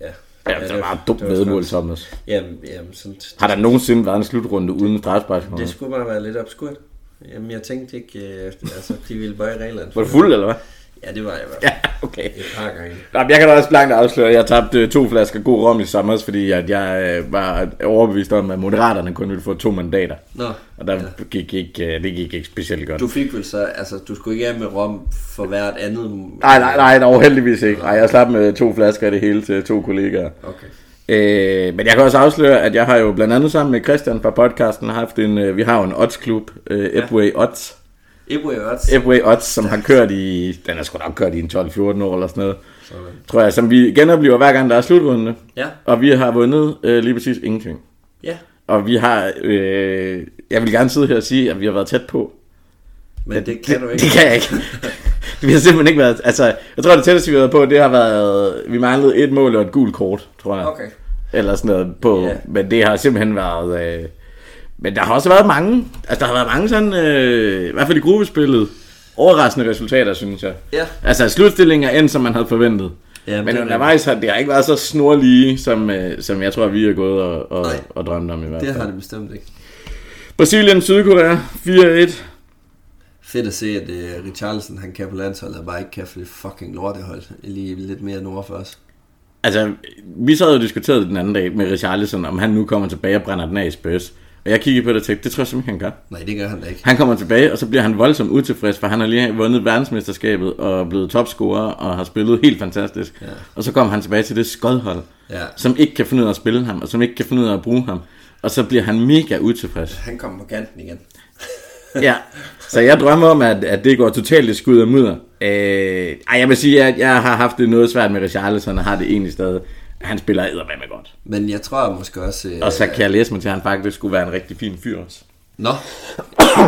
Ja. Ja, det var meget dumt vedmål, Thomas. Jamen, jamen sådan, Har der nogensinde været en slutrunde uden strafspark? det skulle bare være lidt obskurt. Jamen, jeg tænkte ikke, øh, altså, de ville bøje reglerne. Var du fuld, eller hvad? Ja, det var jeg i hvert Ja, fald. [laughs] okay. Et par gange. Nå, men jeg kan da også blankt afsløre, at jeg tabte to flasker god rom i sommer, fordi at jeg øh, var overbevist om, at moderaterne kun ville få to mandater. Nå, Og der gik ikke, øh, det gik ikke specielt godt. du fik vel så, altså, du skulle ikke af med rom for hvert andet... Nej, nej, nej, dog heldigvis ikke. Nej, jeg slap med to flasker af det hele til to kollegaer. Okay. Øh, men jeg kan også afsløre, at jeg har jo blandt andet sammen med Christian fra podcasten haft en, øh, vi har jo en odds-klub, øh, Epway Odds, Ebro Odds. Epway Odds, som har kørt i, den er sgu nok kørt i en 12-14 år eller sådan noget, Sådan. tror jeg, som vi genoplever hver gang, der er slutrunde. Ja, Og vi har vundet øh, lige præcis ingenting. ja. Og vi har, øh, jeg vil gerne sidde her og sige, at vi har været tæt på. Men det kan du ikke. Det kan jeg ikke. [laughs] vi har simpelthen ikke været, altså, jeg tror det tætteste vi har været på, det har været, vi manglede et mål og et gult kort, tror jeg. Okay. Eller sådan noget på, Ja. men det har simpelthen været, øh, men der har også været mange, altså der har været mange sådan, øh, i hvert fald i gruppespillet, overraskende resultater, synes jeg. Ja. Altså slutstillingen er end, som man havde forventet. Ja, men det er undervejs har det har ikke været så snorlige, som, øh, som jeg tror, vi er gået og, og, Nej. og drømt om i hvert Det fald. har det bestemt ikke. Brasilien, Sydkorea, 4-1. Fedt at se, at uh, Richarlison, han kan på landsholdet, og bare ikke kan for det fucking lortehold. Lige lidt mere nord for os. Altså, vi sad og diskuterede den anden dag med Richarlison, om han nu kommer tilbage og brænder den af i Spurs. Og jeg kiggede på det og tænkte, det tror jeg simpelthen, han gør. Nej, det gør han da ikke. Han kommer tilbage, og så bliver han voldsomt utilfreds, for han har lige vundet verdensmesterskabet og er blevet topscorer og har spillet helt fantastisk. Ja. Og så kommer han tilbage til det skodhold, Ja. som ikke kan finde ud af at spille ham, og som ikke kan finde ud af at bruge ham. Og så bliver han mega utilfreds. Han kommer på kanten igen. [laughs] Ja, så jeg drømmer om, at, at det går totalt i skud og mudder. Øh, ej, jeg vil sige, at jeg har haft det noget svært med Richarlison, og har det egentlig stadig. Han spiller eddermame godt. Men jeg tror måske også... Øh, Og så kan jeg læse mig til, at han faktisk skulle være en rigtig fin fyr også. Nå.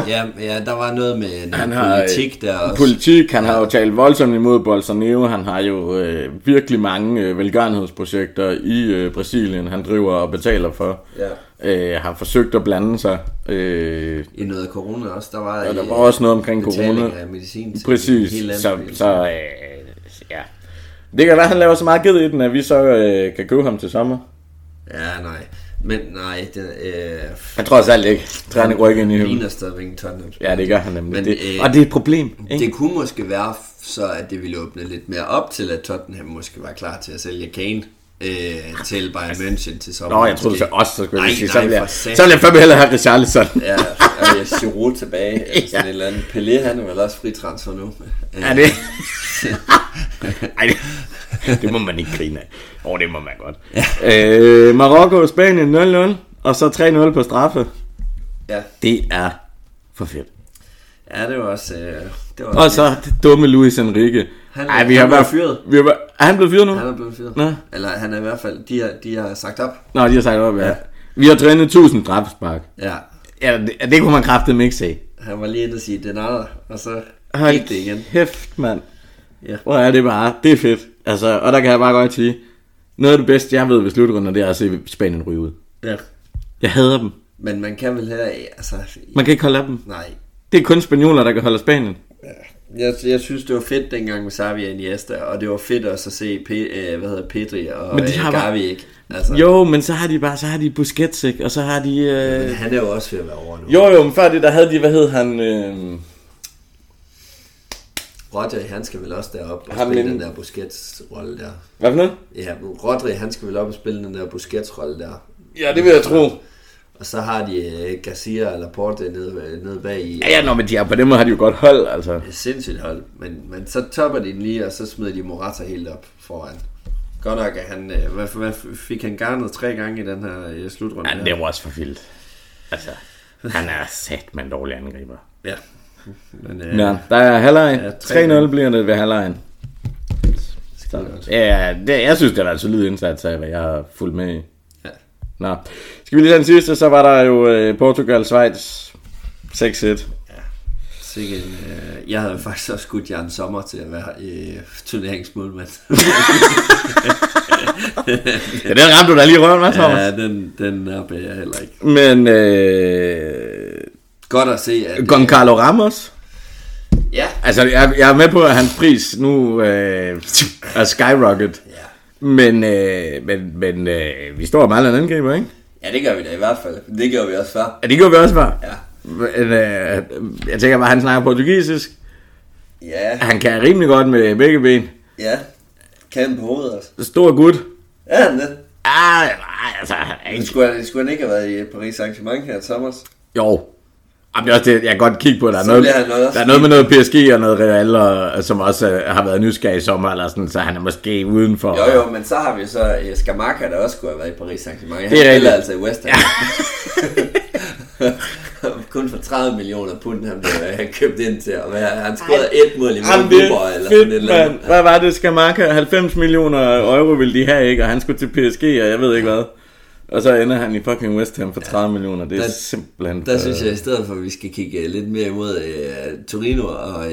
Ja, ja, der var noget med noget Han har politik der også. Politik, han har jo talt voldsomt imod Bolsonaro, han har jo øh, virkelig mange øh, velgørenhedsprojekter i øh, Brasilien, han driver og betaler for. Ja. Øh, har forsøgt at blande sig. Øh, I noget af corona også. Der var, og der øh, var også noget omkring betaling corona. af medicin til Præcis, hele så, så øh, ja. Det kan være, han laver så meget ged i den, at vi så øh, kan købe ham til sommer. Ja, nej. Men nej, det, øh, Jeg tror også alt ikke. Træning rykker ind i himlen. ligner stadigvæk en Tottenham. Ja, det gør han nemlig. Men, det, øh, og det er et problem. Ikke? Det kunne måske være så, at det ville åbne lidt mere op til, at Tottenham måske var klar til at sælge Kane øh, til Bayern München til sommer. Nå, jeg troede så også, så skulle Nej, jeg sige, så vil jeg, så vil jeg fandme hellere have Richarlison. Ja, [laughs] og jeg Giroud tilbage. Eller sådan Ja. et eller andet. Pelé, han er vel også fritransfer nu. Øh, Er det? [laughs] Ej, det, må man ikke grine af. Åh, oh, det må man godt. Øh, Marokko, Spanien 0-0, og så 3-0 på straffe. Ja, Det er for fedt. ja det var også... Øh, det var Og så det dumme Luis Enrique. Han- Ej, vi han har været fyret. Vi har, været- er han blevet fyret nu? Han er blevet fyret. Nå. Eller han er i hvert fald... De har, de har sagt op. Nå, de har sagt op, ja. Ja. Vi har trænet 1000 straffespark. Ja, Ja, det, det kunne man kraftedeme ikke se. han var lige inde og sige, den er. Og så Hold gik det igen. kæft, mand. Ja. Hvor er det bare. Det er fedt. Altså, og der kan jeg bare godt sige, noget af det bedste, jeg ved ved slutrunden, det er at se Spanien ryge ud. ja. Jeg hader dem. Men man kan vel her... Altså, Man kan ikke holde af dem. nej. Det er kun spanioler, der kan holde Spanien. Jeg, jeg synes, det var fedt dengang med Xavi og Iniesta, og det var fedt også at se P, øh, hvad hedder Pedri og Men de øh, har bare- Gavi, ikke? Altså, Jo, men så har de bare, så har de Busquets, ikke? Og så har de... Øh... Men han er jo også ved at være over nu. Jo, jo, men før det, der havde de, hvad hed han? Øh... Rodri, han skal vel også derop og spille inden- den der Busquets-rolle der. Hvad for noget? Ja, Rodri, han skal vel op og spille den der Busquets-rolle der. Ja, det vil jeg tro. Og så har de øh, Garcia og Laporte nede, nede bag i. Ja, ja, nå, men de har, på den måde har de jo godt hold, altså. Et sindssygt hold, men, men så topper de den lige, og så smider de Morata helt op foran. Godt nok, at han, øh, hvad, hvad fik han garnet tre gange i den her øh, slutrunde? Ja, her? det var også for vildt. Altså, han er sat med en dårlig angriber. Ja. Men, øh, Ja, der er halvleg. Ja, 3-0 bliver det ved halvlejen. Ja, det, jeg synes, det er en solid indsats af, hvad jeg har fulgt med i. Ja. Nå. Skal vi lige den sidste, så var der jo øh, Portugal, Schweiz 6-1. Sikke en, øh, jeg havde faktisk også skudt Jan Sommer til at være øh, turneringsmålmand. [laughs] Ja, den ramte du da lige røven, hvad, Thomas? ja, den, den nappede jeg heller ikke. Men øh, Godt at se, at... Goncalo Ramos, Ja. altså jeg, jeg er med på, at hans pris nu øh, er skyrocket. Ja. Men, øh, men, men øh, vi står med en angriber, ikke? Ja, det gør vi da i hvert fald. Det gør vi også før. Ja, det gør vi også før. Ja. Men, øh, jeg tænker bare, han snakker portugisisk. Ja, Han kan rimelig godt med begge ben. ja. Kan på hovedet også. Stor gut. Ja, han det. Ah, nej, altså, Men ikke... skulle han, skulle han ikke have været i Paris Saint-Germain her i sommer? Jo. Jamen, det er også det, jeg kan godt kigge på. Der er, noget, der er noget med noget PSG og noget Real, og, som også øh, har været nysgerrig i sommer, eller sådan, så han er måske udenfor. Jo jo, men så har vi så uh, Skamaka, der også skulle have været i Paris Saint-Germain. Han Det er spiller altså i West Ham. [laughs] Kun for 30 millioner pund, han blev uh, købt ind til at være. Han scorede et mål i det eller er sådan et eller andet. Hvad var det, Skamaka? 90 millioner euro ville de have, ikke? Og han skulle til PSG, og jeg ved ikke hvad. Og så ender han i fucking West Ham for 30 millioner. Det er Der- simpelthen... Der for- synes jeg i stedet for, at vi skal kigge øh, lidt mere imod uh, Torino og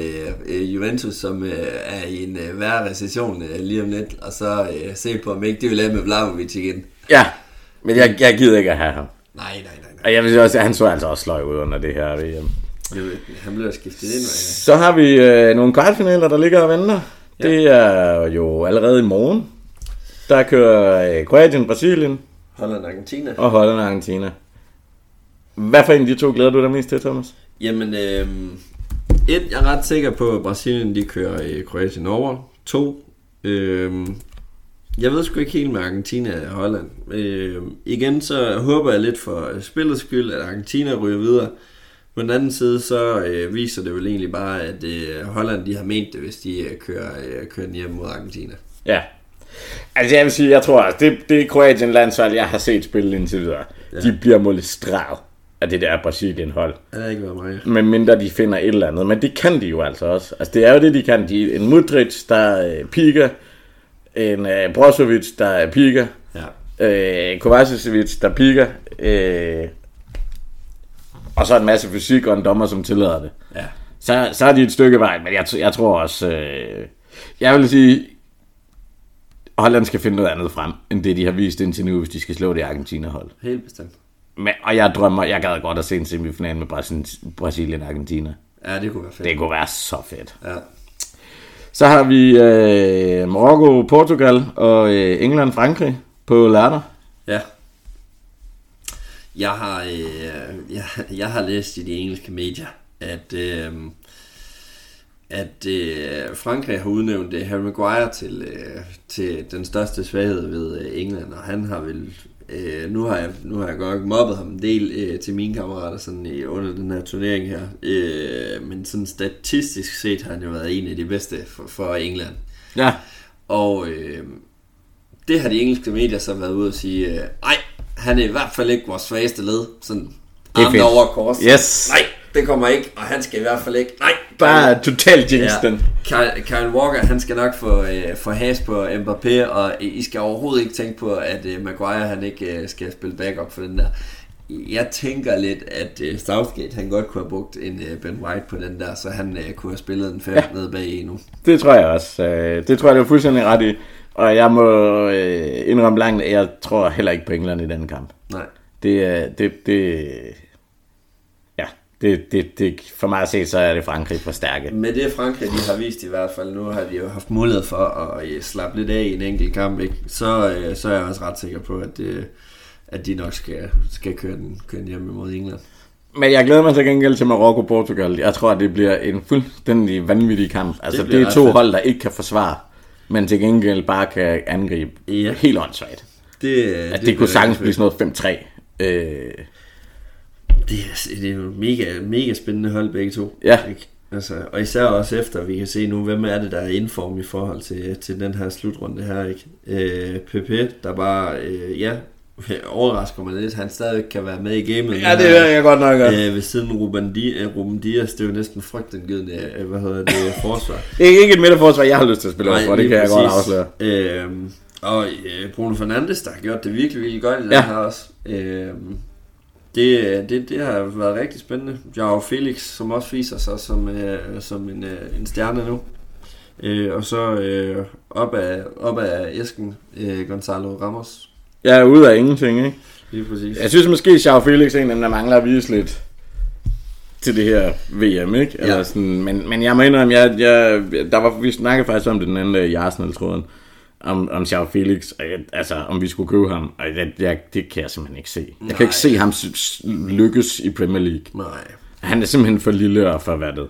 uh, Juventus, som uh, er i en uh, værre recession uh, lige om lidt, og så uh, se på, om ikke de vil lade med Vlahovic igen. Ja, men jeg, jeg gider ikke at have ham. Nej, nej, nej. nej. Og jeg vil også, han så altså også sløj ud under det her VM. Det- Han blev skiftet ind. Så har vi øh, nogle kvartfinaler, der ligger og venter. Ja. Det er jo allerede i morgen. Der kører øh, Kroatien, Brasilien Holland og Argentina. og Holland og Argentina. Hvad for en af de to glæder du dig mest til, Thomas? Jamen, øh, et, jeg er ret sikker på, at Brasilien de kører i Kroatien over. To, øh, jeg ved sgu ikke helt med Argentina og Holland. Øh, igen, så håber jeg lidt for spillets skyld, at Argentina ryger videre. På den anden side, så øh, viser det vel egentlig bare, at øh, Holland de har ment det, hvis de øh, kører, øh, kører hjem mod Argentina. Ja. Altså jeg vil sige, jeg tror, at det, det er Kroatien landshold, jeg har set spille indtil videre. Ja. De bliver målet strav af det der Brasilien hold. Det har ikke været mig. Men mindre de finder et eller andet. Men det kan de jo altså også. Altså det er jo det, de kan. De, en Mudric, der er øh, piker. En øh, Brozovic, der er piker. Ja. Øh, Kovacevic, der piker. Øh, og så en masse fysik og en dommer, som tillader det. Ja. Så, så er de et stykke vej, men jeg, jeg tror også... Øh, jeg vil sige, Holland skal finde noget andet frem, end det de har vist indtil nu, hvis de skal slå det Argentina-hold. Helt bestemt. Men, og jeg drømmer, jeg gad godt at se en semifinal med Brasil- Brasilien og Argentina. Ja, det kunne være fedt. Det kunne være så fedt. Ja. Så har vi øh, Marokko, Portugal og øh, England, Frankrig på lørdag. Ja. Jeg har, øh, jeg, jeg har læst i de engelske medier, at, øh, at øh, Frankrig har udnævnt øh, Harry Maguire til, øh, til den største svaghed ved øh, England, og han har vel... Øh, nu, har jeg, nu har jeg godt nok mobbet ham en del øh, til mine kammerater sådan, i, under den her turnering her, øh, men sådan statistisk set har han jo været en af de bedste for, for England. Ja. Og øh, det har de engelske medier så været ude og sige, øh, nej, han er i hvert fald ikke vores svageste led. Sådan armene over kors. Yes. Nej, det kommer ikke, og han skal i hvert fald ikke. Nej, Bare totalt jinx Ja. den. Kyle, Kyle Walker, han skal nok få, øh, få has på Mbappé, og I skal overhovedet ikke tænke på, at øh, Maguire han ikke øh, skal spille backup for den der. Jeg tænker lidt, at øh, Southgate han godt kunne have brugt en øh, Ben White på den der, så han øh, kunne have spillet en fem ja. ned bag i nu. Det tror jeg også. Øh, Det tror jeg, du er fuldstændig ret i. Og jeg må øh, indrømme langt, at jeg tror heller ikke på England i den kamp. Nej. Det er, det, det, det, det, det, for mig at se, så er det Frankrig for stærke. Med det Frankrig, de har vist i hvert fald, nu har de jo haft mulighed for at øh, slappe lidt af i en enkelt kamp, ikke? Så, øh, så er jeg også ret sikker på, at, øh, at de nok skal, skal køre, den, køre den hjem imod England. Men jeg glæder mig til gengæld til Marokko-Portugal. Jeg tror, at det bliver en fuldstændig vanvittig kamp. Altså, det, det er to fedt. hold, der ikke kan forsvare, men til gengæld bare kan angribe Ja. helt åndssvagt. Det, At det, det kunne sagtens blive sådan noget 5-3. Øh, Det er, det er jo mega, mega spændende hold begge to. Ja. Ikke? Altså, og især også efter, vi kan se nu, hvem er det, der er indform i forhold til, til den her slutrunde her. Ikke? Øh, PP, der bare, øh, ja, [laughs] overrasker mig lidt, han stadig kan være med i gamet. ja, det er jeg godt nok. Øh, ved siden Ruben, Di- øh, Ruben Dias, det er jo næsten frygtindgydende, øh, hvad hedder det, [laughs] forsvar. Det er ikke et midterforsvar, jeg har lyst til at spille over for, det kan jeg godt præcis. afsløre. Øhm, og øh, Bruno Fernandes, der har gjort det virkelig, virkelig godt i den Ja. her også. Øhm, det, det, det har været rigtig spændende. Joao Felix, som også viser sig som, øh, som en, øh, en stjerne nu. Øh, og så øh, op, af, op af æsken, øh, Gonzalo Ramos. Jeg er ude af ingenting, ikke? Lige præcis. Jeg synes måske, Xiao Felix er en af dem, der mangler at vise lidt til det her VM, ikke? Eller Ja. sådan, men, men jeg må indrømme, jeg, jeg, der var, vi snakkede faktisk om det den anden dag i Arsenal-tråden, om, om Xiao Felix, altså om vi skulle købe ham. Og det, det, det kan jeg simpelthen ikke se. Jeg kan ikke se ham lykkes i Premier League. Nej. Han er simpelthen for lille og for vattet.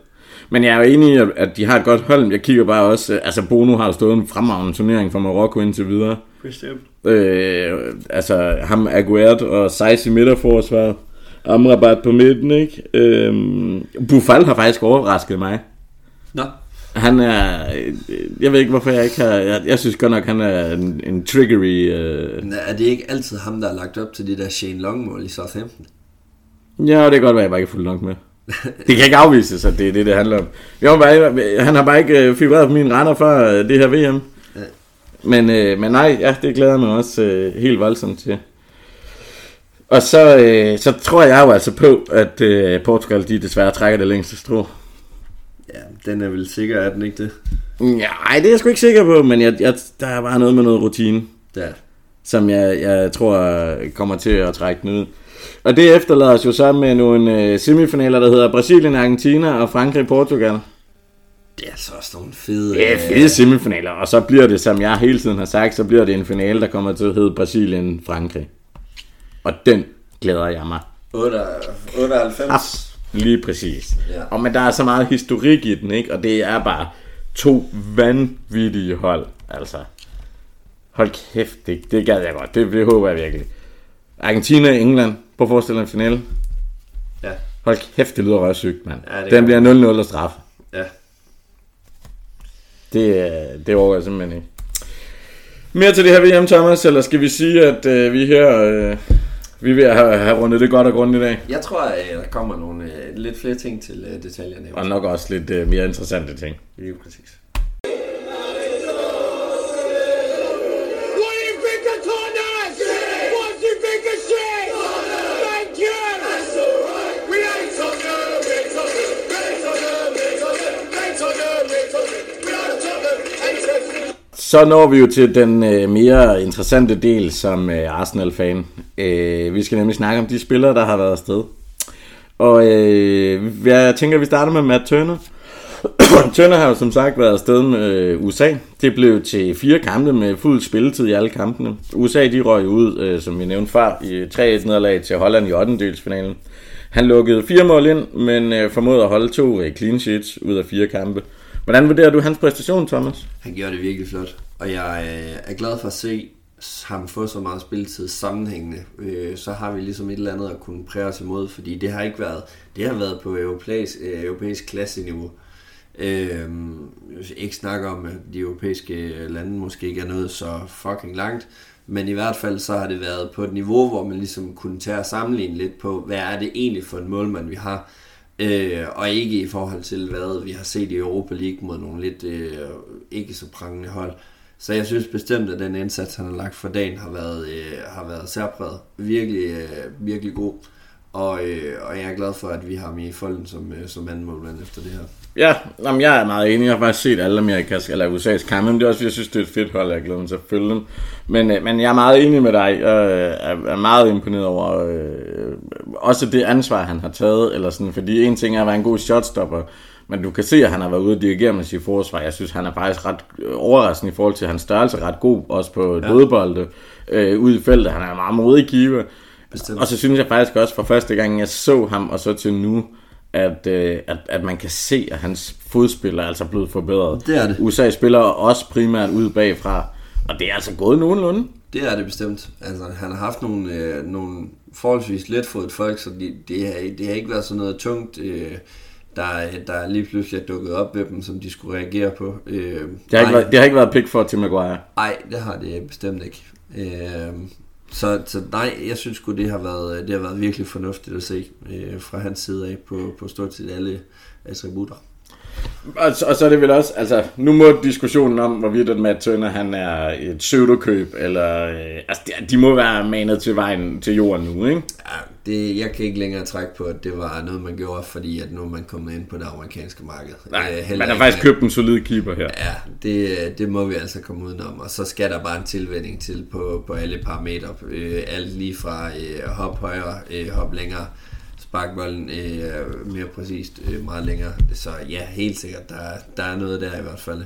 Men jeg er jo enig i, at de har et godt hold. Jeg kigger bare også, altså Bono har jo stået en fremragende turnering for Marokko indtil videre. Bestemt. Øh, altså ham Aguert og Seiss i midterforsvaret. Amrabat på midten, ikke? Øh, Buffal har faktisk overrasket mig. Nå. Han er... Jeg ved ikke, hvorfor jeg ikke har... Jeg, jeg synes godt nok, han er en, en triggery... Øh... Er det ikke altid ham, der har lagt op til det der Shane Long-mål i Southampton? Ja, det kan godt være, jeg bare ikke er fuldt nok med. Det kan ikke afvises, at det er det, det handler om. Jo, bare, han har bare ikke øh, figureret på min render før øh, det her VM. Ja. Men, øh, men nej, ja, det glæder jeg mig også øh, helt voldsomt til. Og så, øh, så tror jeg jo altså på, at øh, Portugal de desværre trækker det længste strå. Den er vel sikker, er den ikke det? Nej, det er jeg sgu ikke sikker på, men jeg, jeg, der er bare noget med noget rutine. Ja. Som jeg, jeg tror kommer til at trække den ud. Og det efterlader os jo sammen med nogle øh, semifinaler, der hedder Brasilien, Argentina og Frankrig-Portugal. Det er så også nogle fede... Ja, øh, fede semifinaler. Og så bliver det, som jeg hele tiden har sagt, så bliver det en finale, der kommer til at hedde Brasilien-Frankrig. Og den glæder jeg mig. 98? Lige præcis. Ja. Og men der er så meget historik i den, ikke? Og det er bare to vanvittige hold, altså. Hold kæft, det, det gad jeg godt. Det, det håber jeg virkelig. Argentina og England. Prøv at forestille en finale. Ja. Hold kæft, det lyder røvsygt, mand. Ja, Den bliver 0-0 og straf. Ja. Det, det overgår jeg simpelthen ikke. Mere til det her VM, Thomas, eller skal vi sige, at øh, vi her... Øh, vi vil have, have rundet det godt og grundigt i dag. Jeg tror, at der kommer nogle øh, lidt flere ting til øh, detaljerne. Og nok også lidt øh, mere interessante ting. Lige præcis. Så når vi jo til den øh, mere interessante del som øh, Arsenal-fan. Øh, vi skal nemlig snakke om de spillere, der har været afsted. Og øh, jeg tænker, vi starter med Matt Turner. [clears throat] Turner har jo som sagt været afsted med øh, USA. Det blev til fire kampe med fuld spilletid i alle kampene. USA de røg ud, øh, som vi nævnte før, i 3-1 nederlag til Holland i 8. Han lukkede fire mål ind, men øh, formåede at holde to øh, clean sheets ud af fire kampe. Hvordan vurderer du hans præstation, Thomas? Han gjorde det virkelig flot, og jeg øh, er glad for at se ham få så meget spilletid sammenhængende. Øh, så har vi ligesom et eller andet at kunne præge os imod, fordi det har ikke været, det har været på europæisk, øh, europæisk klasseniveau. Øh, ikke snakke om, at de europæiske lande måske ikke er nået så fucking langt, men i hvert fald så har det været på et niveau, hvor man ligesom kunne tage og sammenligne lidt på, hvad er det egentlig for en målmand, vi har. Øh, og ikke i forhold til, hvad vi har set i Europa League mod nogle lidt øh, ikke så prangende hold. Så jeg synes bestemt, at den indsats, han har lagt for dagen, har været, øh, har været særpræget. Virkelig, øh, virkelig god. Og, øh, og jeg er glad for, at vi har ham i folden som, øh, som anden målmand efter det her. Ja, jamen, jeg er meget enig. Jeg har faktisk set alle Amerikas, eller USA's kampe, men det er også, jeg synes, det er et fedt hold, jeg glæder mig til at følge dem. Men, øh, men jeg er meget enig med dig. Jeg er, er meget imponeret over øh, også det ansvar, han har taget. Eller sådan, fordi en ting er at være en god shotstopper, men du kan se, at han har været ude og dirigere med sit forsvar. Jeg synes, han er faktisk ret overraskende i forhold til hans størrelse, ret god også på ja. dødbolde øh, ude i feltet. Han er en meget modig keeper. Bestemt. Og så synes jeg faktisk også for første gang, jeg så ham, og så til nu, at, øh, at, at man kan se, at hans fodspil er altså blevet forbedret. Det er det. USA spiller også primært ud bagfra, og det er altså gået nogenlunde. Det er det bestemt. Altså, han har haft nogle, øh, nogle forholdsvis letfodet folk, så det, det, har, det har ikke været sådan noget tungt, øh, der, der lige pludselig er dukket op ved dem, som de skulle reagere på. Øh, det, har ikke været, det har ikke været pick for til Maguire. Nej, det har det bestemt ikke. Øh, så, så nej, jeg synes godt det har været, det har været virkelig fornuftigt at se øh, fra hans side af på, på stort set alle attributter. Og, og så er det vel også, altså, nu må diskussionen om, hvorvidt at Matt Turner, han er et pseudokøb, eller, øh, altså, de må være manet til vejen til jorden nu, ikke? Ja, det, jeg kan ikke længere trække på, at det var noget, man gjorde, fordi at nu er man kommet ind på det amerikanske marked. Nej, øh, man har faktisk købt en solid keeper her. Ja, det, det må vi altså komme udenom, og så skal der bare en tilvænding til på, på alle parametre. Øh, alt lige fra øh, hop højere, øh, hop længere, sparkbolden øh, mere præcist, øh, meget længere. Så ja, helt sikkert, der, der er noget der i hvert fald.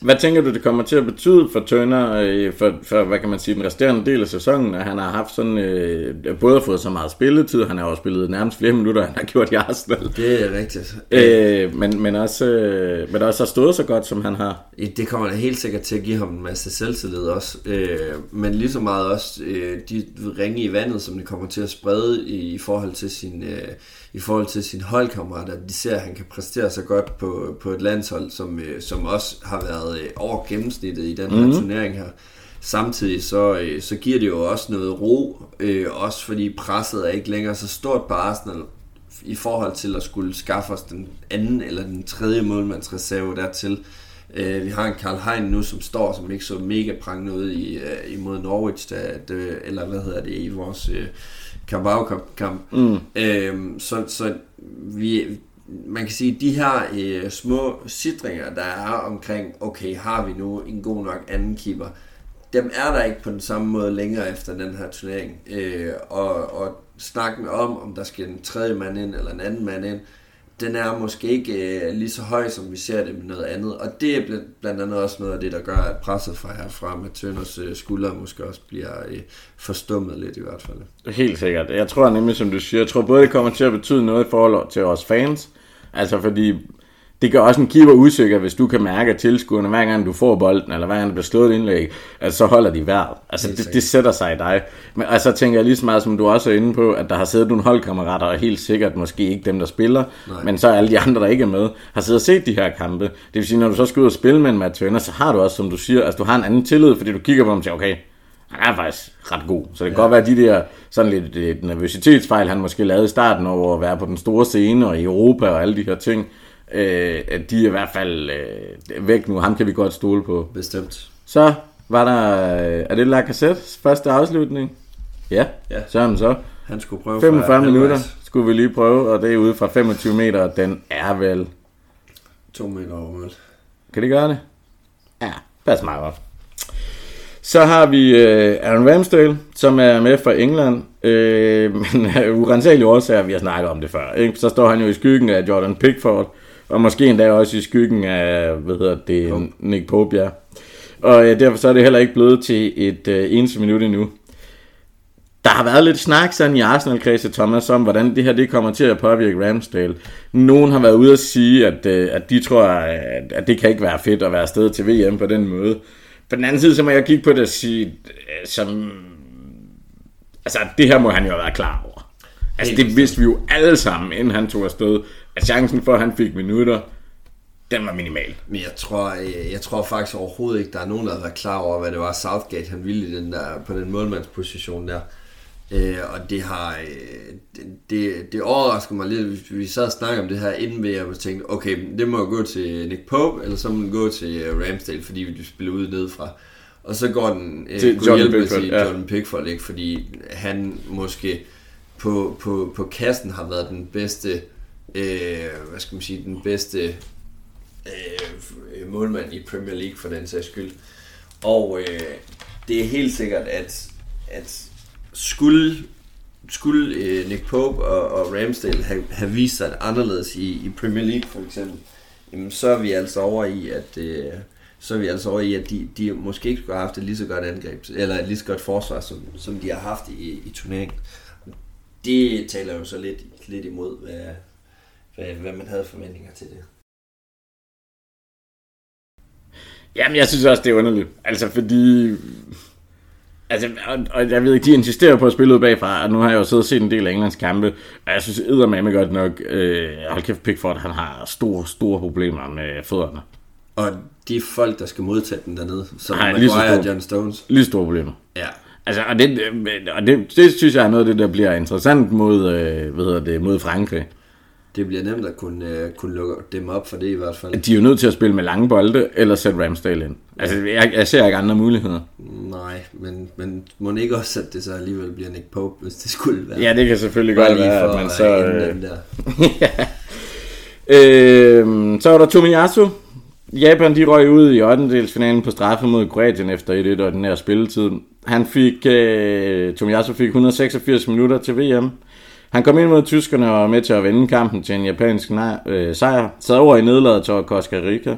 Hvad tænker du, det kommer til at betyde for Turner, øh, for, for, hvad kan man sige, den resterende del af sæsonen, at han har haft sådan, øh, både fået så meget spilletid, han har også spillet nærmest flere minutter, han har gjort i Arsenal. Det er rigtigt. Øh, men, men, også, øh, men også har stået så godt, som han har. Det kommer da helt sikkert til at give ham en masse selvtillid også. Øh, men lige så meget også øh, de ringe i vandet, som det kommer til at sprede i, i forhold til sin... Øh, i forhold til sine holdkammerater, de ser, at han kan præstere så godt på, på et landshold, som, øh, som også har været øh, over gennemsnittet i den her mm. turnering her. Samtidig så, øh, så giver det jo også noget ro, øh, også fordi presset er ikke længere så stort på Arsenal i forhold til at skulle skaffe os den anden eller den tredje målmandsreserve dertil. Øh, vi har en Karl Hein nu, som står, som ikke så mega prangende ud i, imod Norwich, der, der, eller hvad hedder det, i vores øh, Carabao-kamp. Mm. Øhm, så, så vi, man kan sige, de her øh, små sidringer, der er omkring, okay, har vi nu en god nok anden keeper, dem er der ikke på den samme måde længere efter den her turnering. Øh, og, og snakken om, om der skal en tredje mand ind, eller en anden mand ind, den er måske ikke øh, lige så høj, som vi ser det med noget andet. Og det er blandt andet også noget af det, der gør, at presset fra herfra med Tønders øh, skuldre måske også bliver øh, forstummet lidt i hvert fald. Helt sikkert. Jeg tror nemlig, som du siger, jeg tror både, det kommer til at betyde noget i forhold til os fans, altså fordi det gør også en keeper usikker, hvis du kan mærke, at tilskuerne, hver gang du får bolden, eller hver gang der bliver slået indlæg, at så holder de vejret. Altså, det, det, sætter sig i dig. Men altså, tænker jeg lige så meget, som du også er inde på, at der har siddet nogle holdkammerater, og helt sikkert måske ikke dem, der spiller, Nej. men så alle de andre, der ikke er med, har siddet og set de her kampe. Det vil sige, når du så skal ud og spille med en Matt Turner, så har du også, som du siger, altså du har en anden tillid, fordi du kigger på ham og siger, okay, han er faktisk ret god. Så det kan ja. godt være, at de der sådan lidt, lidt nervøsitetsfejl, han måske lavede i starten over at være på den store scene og i Europa og alle de her ting, øh, at de er i hvert fald øh, væk nu. Ham kan vi godt stole på. Bestemt. Så var der, øh, er det Lacazette første afslutning? Ja, ja. så han så. Han skulle prøve 45 minutter halvvejs. skulle vi lige prøve, og det er ude fra 25 meter, den er vel... 2 meter over. Kan det gøre det? Ja, pas meget op. Så har vi øh, Aaron Ramsdale, som er med fra England, øh, [laughs] men af urensagelige årsager, vi har snakket om det før. Ikke? Så står han jo i skyggen af Jordan Pickford, og måske endda også i skyggen af, hvad hedder det, Pope. Nick Pope, ja. Og ja, derfor så er det heller ikke blevet til et øh, eneste minut endnu. Der har været lidt snak sådan i Arsenal-kredse, Thomas, om hvordan det her det kommer til at påvirke Ramsdale. Nogen har været ude at sige, at, øh, at de tror, at, at det kan ikke være fedt at være afsted til VM på den måde. På den anden side, så må jeg kigge på det og sige, øh, som, altså det her må han jo have været klar over. Altså det vidste vi jo alle sammen, inden han tog afsted at chancen for, at han fik minutter, den var minimal. Men jeg tror, jeg, øh, jeg tror faktisk overhovedet ikke, der er nogen, der har klar over, hvad det var Southgate, han ville i den der, på den målmandsposition der. Øh, og det har øh, det, det, det overrasker mig lidt, vi sad og snakkede om det her inden ved, og tænkte, okay, det må gå til Nick Pope, eller så må den gå til øh, Ramsdale, fordi vi spiller ud nedefra. Og så går den øh, til John hjælpe Pickford, til ja. Jordan Pickford, ikke? fordi han måske på, på, på kassen har været den bedste øh, hvad skal man sige, den bedste øh, målmand i Premier League for den sags skyld. Og øh, det er helt sikkert, at, at skulle, skulle øh, Nick Pope og, og Ramsdale have, have vist sig anderledes i, i Premier League for eksempel, jamen, så er vi altså over i, at øh, så er vi altså over i, at de, de måske ikke skulle have haft et lige så godt angreb, eller et lige så godt forsvar, som, som de har haft i, i turneringen. Det taler jo så lidt, lidt imod, hvad, hvad, hvad man havde forventninger til det. Jamen, jeg synes også, det er underligt. Altså, fordi... Altså, og jeg ved ikke, de insisterer på at spille ud bagfra, og nu har jeg jo siddet og set en del af Englands kampe, og jeg synes eddermame godt nok, øh, hold kæft Pickford, han har store, store problemer med fødderne. Og de folk, der skal modtage den dernede, som Ej, Maguire og John Stones. Lige store problemer. Ja. Altså, og det, og det, det synes jeg er noget af det, der bliver interessant mod, øh, hvad hedder det, mod Frankrig det bliver nemt at kunne, uh, kunne lukke dem op for det i hvert fald. De er jo nødt til at spille med lange bolde, eller sætte Ramsdale ind. Altså, jeg, jeg ser ikke andre muligheder. Nej, men, men må ikke også, at det så alligevel bliver Nick Pope, hvis det skulle være. Ja, det kan selvfølgelig godt være, at man så... Øh... Der. [laughs] ja. øh, så var der Tomiyasu. Japan de røg ud i 8. finalen på straffe mod Kroatien efter 1-1 og den her spilletid. Han fik, øh, Tomiyasu fik 186 minutter til VM. Han kom ind mod tyskerne og var med til at vinde kampen til en japansk øh, sejr. Sad over i nedladet til Costa Rica.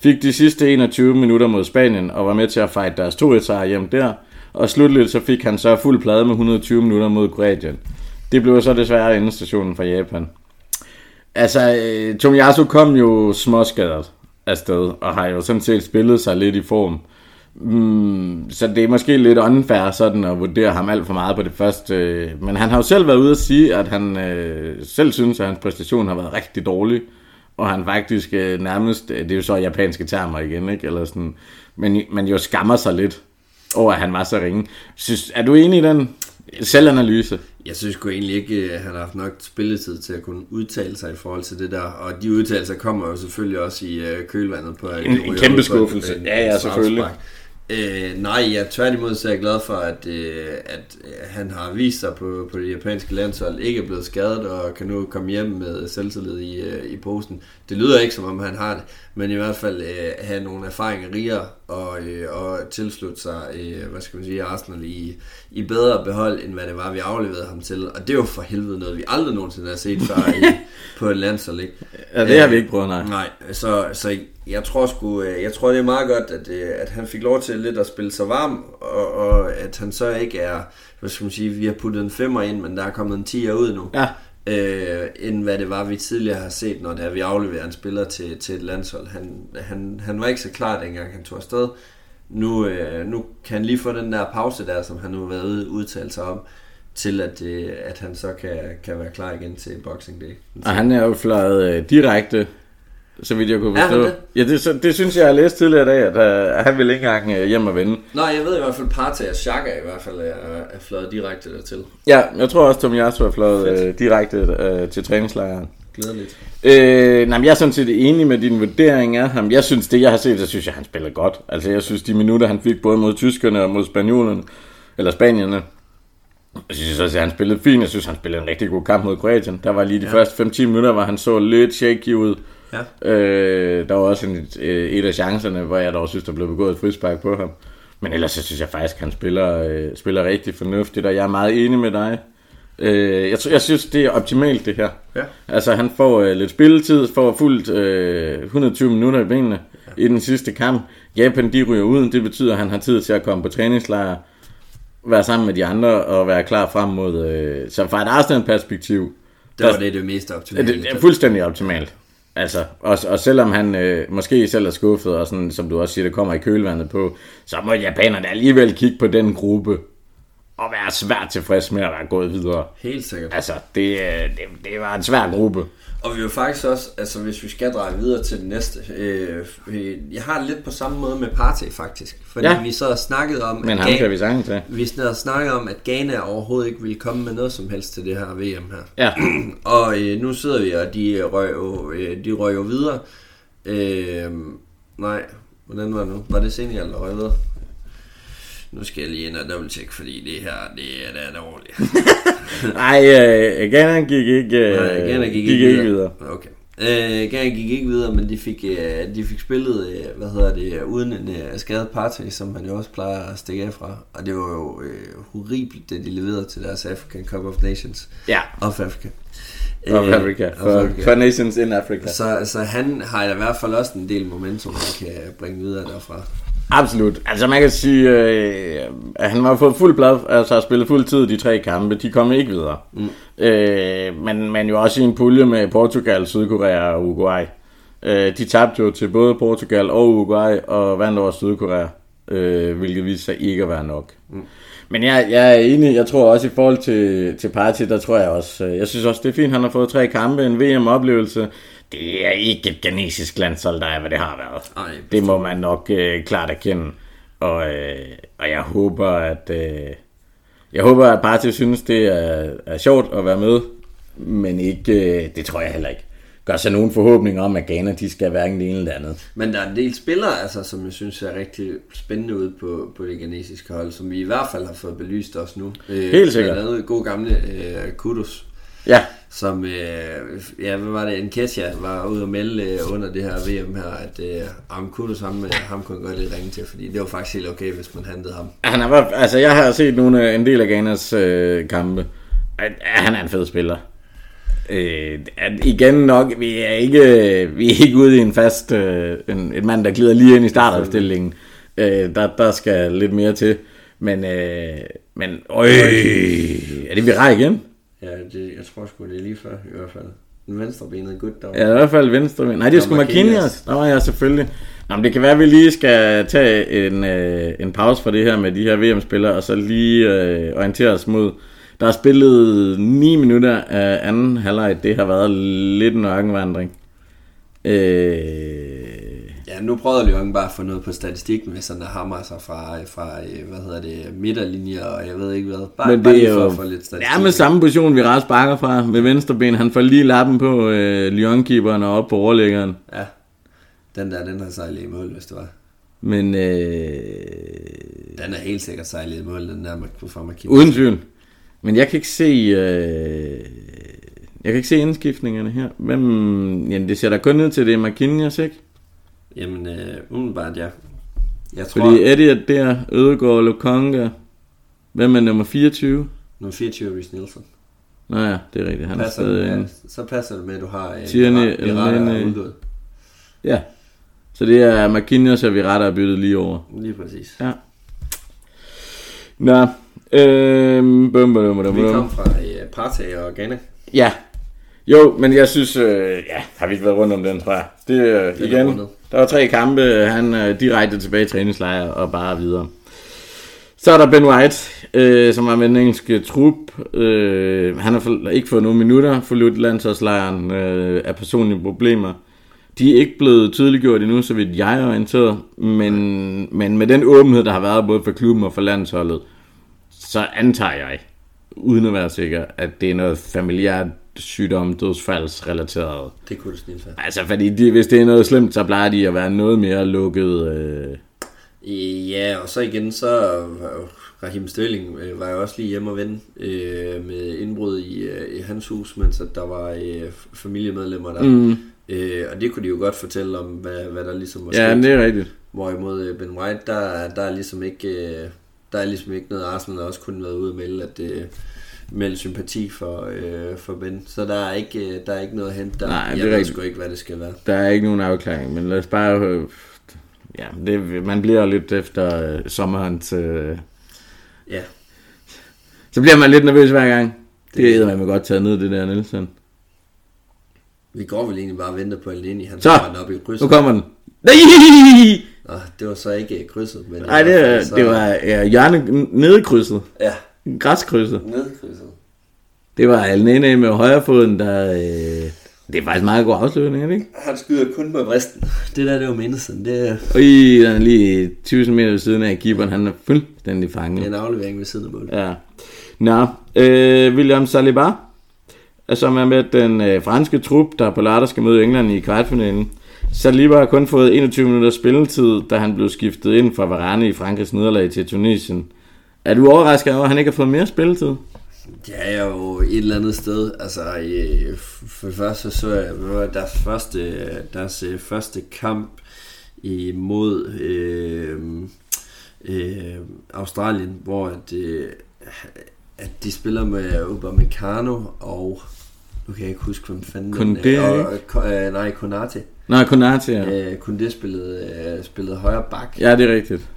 Fik de sidste 21 minutter mod Spanien og var med til at fight deres 2 sejr hjem der. Og slutligt så fik han så fuld plade med 120 minutter mod Kroatien. Det blev så desværre endestationen for Japan. Altså, øh, Tomiyasu kom jo småskadet afsted, og har jo sådan set spillet sig lidt i form. Mm, så det er måske lidt unfair sådan at vurdere ham alt for meget på det første. Men han har jo selv været ude at sige, at han øh, selv synes, at hans præstation har været rigtig dårlig. Og han faktisk øh, nærmest, det er jo så japanske termer igen, ikke? Eller sådan, men, men jo skammer sig lidt over, at han var så ringe. Synes, er du enig i den selvanalyse? Jeg synes jo egentlig ikke, at han har haft nok spilletid til at kunne udtale sig i forhold til det der. Og de udtalelser kommer jo selvfølgelig også i øh, kølvandet på... En, en kæmpe skuffelse. Ja, ja, selvfølgelig. Øh, nej, jeg tværtimod så er jeg glad for, at, øh, at øh, han har vist sig på, på det japanske landshold, ikke er blevet skadet og kan nu komme hjem med selvtillid i, øh, i posen. Det lyder ikke som om han har det, men i hvert fald øh, have nogle erfaringer rigere og, øh, og tilslutte sig, øh, hvad skal man sige, Arsenal i, i bedre behold, end hvad det var, vi afleverede ham til. Og det er jo for helvede noget, vi aldrig nogensinde har set før i, på et landshold, ikke? Ja, det har vi ikke prøvet, nej. Nej, så, så jeg tror sgu, øh, jeg tror det er meget godt, at, øh, at han fik lov til lidt at spille sig varm, og, og at han så ikke er, hvad skal man sige, vi har puttet en femmer ind, men der er kommet en 10'er ud nu. Ja. Øh, end hvad det var, vi tidligere har set, når det er, vi afleverer en spiller til, til et landshold. Han, han, han var ikke så klar, dengang han tog afsted. Nu, øh, nu kan han lige få den der pause der, som han nu har været udtalt sig om, til at, øh, at han så kan, kan være klar igen til Boxing Day. Og han er jo fløjet øh, direkte så vidt jeg kunne forstå. det? Ja, det, så, det synes jeg, jeg har læst tidligere i dag, at, uh, han vil ikke engang uh, hjem og vende. Nej, jeg ved i hvert fald, Partey og Xhaka i hvert fald er, er fløjet direkte dertil. Ja, jeg tror også, Tom Jasso er fløjet uh, direkte uh, til træningslejren. Glædeligt. Øh, nej, jeg er sådan set enig med din vurdering af ham. Jeg synes, det jeg har set, så synes jeg, han spiller godt. Altså, jeg synes, de minutter, han fik både mod tyskerne og mod spanjolerne, eller spanierne, jeg synes også, at han spillede fint. Jeg synes, han spillede en rigtig god kamp mod Kroatien. Der var lige de ja. første 5-10 minutter, hvor han så lidt shaky ud. Ja. Øh, der var også en, øh, et af chancerne, hvor jeg dog synes, der blev begået et frispark på ham. Men ellers så synes jeg faktisk, at han spiller, øh, spiller rigtig fornuftigt, og jeg er meget enig med dig. Øh, jeg, jeg synes, det er optimalt, det her. Ja. Altså, han får øh, lidt spilletid, får fuldt øh, 120 minutter i benene ja. i den sidste kamp. Japan, de ryger ud. Det betyder, at han har tid til at komme på træningslejr, være sammen med de andre og være klar frem mod... Øh, så fra et Arsenal-perspektiv... Det var det det mest optimale. Det, det er fuldstændig optimalt. Altså, og, og selvom han øh, måske selv er skuffet, og sådan, som du også siger, det kommer i kølvandet på, så må japanerne alligevel kigge på den gruppe, og være svært tilfreds med at være gået videre. Helt sikkert. Altså, det, øh, det, det var en svær gruppe. Og vi jo faktisk også, altså hvis vi skal dreje videre til det næste, øh, jeg har lidt på samme måde med Partey faktisk. Fordi ja. vi så har snakket om... Men ham kan vi sagtens til. Vi har snakket om, at Ghana overhovedet ikke ville komme med noget som helst til det her VM her. Ja. [clears throat] og øh, nu sidder vi, og de røg jo, øh, de røg jo videre. Øh, nej, hvordan var det nu? Var det Senegal, der røg videre? Nu skal jeg lige ind og check, fordi det her, det er da dårligt. [laughs] Nej, uh, Ghana gik ikke, uh, Nej, Ghana gik, gik ikke, videre. videre. Okay. Uh, Ghana gik ikke videre, men de fik, uh, de fik spillet, uh, hvad hedder det, uden en uh, skadet party, som man jo også plejer at stikke af fra. Og det var jo uh, horribelt, det de leverede til deres African Cup of Nations. Ja. Of Africa. Of Africa. For, Africa. for Nations in Africa. Så, så han har i hvert fald også en del momentum, han kan bringe videre derfra. Absolut. Altså man kan sige, øh, at han har fået fuld blad, altså har spillet fuld tid de tre kampe. De kom ikke videre. Mm. Øh, men, men jo også i en pulje med Portugal, Sydkorea og Uruguay. Øh, de tabte jo til både Portugal og Uruguay og vandt over Sydkorea, øh, hvilket viste sig ikke at være nok. Mm. Men jeg, jeg er enig, jeg tror også i forhold til, til Party, der tror jeg også, øh, jeg synes også det er fint, han har fået tre kampe, en VM-oplevelse det er ikke et genesisk landshold, der er, hvad det har været. Ej, det må man nok øh, klart erkende. Og, øh, og jeg håber, at øh, jeg håber, at Bartel synes, det er, er sjovt at være med, men ikke, øh, det tror jeg heller ikke gør sig nogen forhåbninger om, at Ghana de skal hverken det ene eller andet. Men der er en del spillere, altså, som jeg synes er rigtig spændende ud på, på det ghanesiske hold, som vi i hvert fald har fået belyst os nu. Øh, Helt sikkert. Blandt andet god gamle øh, Kudos. Ja som, øh, ja, hvad var det, Nketiah var ude og melde øh, under det her VM her, at øh, kunne Kudus, ham, øh, ham kunne godt lidt ringe til, fordi det var faktisk helt okay, hvis man handlede ham. Han er, altså, jeg har set nogle, øh, en del af Ghanas øh, kampe. Han er en fed spiller. Øh, at igen nok, vi er ikke, øh, vi er ikke ude i en fast, øh, en, en mand, der glider lige ind i startopstillingen. Øh, der, der skal lidt mere til. Men, øh, men øj, er det viral igen? Ja, det, jeg tror sgu, det er lige før i hvert fald. Den venstre benet godt derovre. Ja, i hvert fald venstre. ben. Nej, det er sgu. Marquinhos. Nå ja, selvfølgelig. Nå, men det kan være, at vi lige skal tage en, øh, en pause fra det her med de her VM-spillere, og så lige øh, orientere os mod... Der er spillet 9 minutter af anden halvleg. Det har været lidt en ørkenvandring. Øh, Ja, nu prøvede Lyon bare at få noget på statistikken, hvis han hammer sig fra, fra øh, hvad hedder det, midterlinjer, og jeg ved ikke hvad. Bare, men bare det lige er for jo få lidt statistik. ja, med samme position, vi ret sparker fra med venstre ben. Han får lige lappen på øh, Lyon-keeperen og op på overlæggeren. Ja, den der, den har sejlet i mål, hvis det var. Men øh, Den er helt sikkert sejlet i mål, den der fra Marquinhos. Uden tvivl. Men jeg kan ikke se... Øh, jeg kan ikke se indskiftningerne her. Hvem... Jamen, det ser da kun ned til, det er Marquinhos, ikke? Jamen, øh, umiddelbart ja. Jeg tror, Fordi Eddie er der, Ødegaard, Lukonga. Hvem er nummer 24? nu 24 er Rhys Nielsen. Nå ja, det er rigtigt. Han er Passer, stadig ja, inde. så passer det med, at du har øh, Tierney, Virata- er udgået. Ja. Så det er Marquinhos og Virata er byttet lige over. Lige præcis. Ja. Nå. Øhm, bum, bum, bum, bum, Vi kom fra øh, Partey og Ghana. Ja. Jo, men jeg synes, øh, ja, har vi ikke været rundt om den, tror jeg. Det øh, er igen, rundet. der var tre kampe, han øh, direkte tilbage i træningslejr og bare videre. Så er der Ben White, øh, som var med den engelske trup. Øh, han har for, ikke fået nogen minutter forladt landsholdslejren øh, af personlige problemer. De er ikke blevet tydeliggjort endnu, så vidt jeg er orienteret. Men, men med den åbenhed, der har været både for klubben og for landsholdet, så antager jeg, uden at være sikker, at det er noget familiært sygdom, dødsfaldsrelateret. Det kunne du snilt være. Altså, fordi de, hvis det er noget slemt, så plejer de at være noget mere lukket. Øh, Ja, og så igen, så jo Raheem Sterling øh, var jo også lige hjemme og vende øh, med indbrud i, øh, i hans hus, mens at der var øh, familiemedlemmer der. Mm. Øh, og det kunne de jo godt fortælle om, hvad, hvad der ligesom var ja, sket. det er rigtigt. Hvorimod øh, Ben White, der, der er ligesom ikke... Øh, der er ligesom ikke noget, Arsenal har også kun været ude og melde, at øh, melde sympati for, øh, for Ben. Så der er ikke, øh, der er ikke noget at hente der. Nej, det er jeg ved sgu ikke, hvad det skal være. Der er ikke nogen afklaring, men lad os bare... Øh, ja, det, man bliver lidt efter øh, sommerens... Øh, Ja, så bliver man lidt nervøs hver gang. Det er man godt taget ned, det der Nielsen. vi går vel egentlig bare og venter på Elneny. Han Så, op i krydset. Nu kommer den. Nej! Nå, det var så ikke øh, krydset, men... Nej, det, fald er- så- det var ja, hjørne nedkrydset. Ja, Græskrydset. nedkrydset. Det var Alnene med højrefoden, der... Øh, det er faktisk meget god afslutning, er det ikke? Han skyder kun med vristen. Det der, det var mindelsen. Det er Og i den er lige 1000 meter ved siden af keeperen, han er fuldstændig fanget. en aflevering ved siden af mål. Ja. Nå, øh, William Saliba, som er med den øh, franske trup, der på lørdag skal møde England i kvartfinalen. Saliba har kun fået 21 minutter spilletid, da han blev skiftet ind fra Varane i Frankrigs nederlag til Tunesien. Er du overrasket over, at han ikke har fået mere spilletid? Det er jo et eller andet sted. Altså, for det første så jeg, deres første, deres øh, første kamp imod øh, øh, Australien, hvor at, øh, at de spiller med Upamecano og nu kan jeg ikke huske, hvem fanden den, Koundé, øh, og, og, øh, nej, Konate. Nej, Konate, ja. Øh, Koundé spillede, øh, spillede højre bak. Ja, det er rigtigt.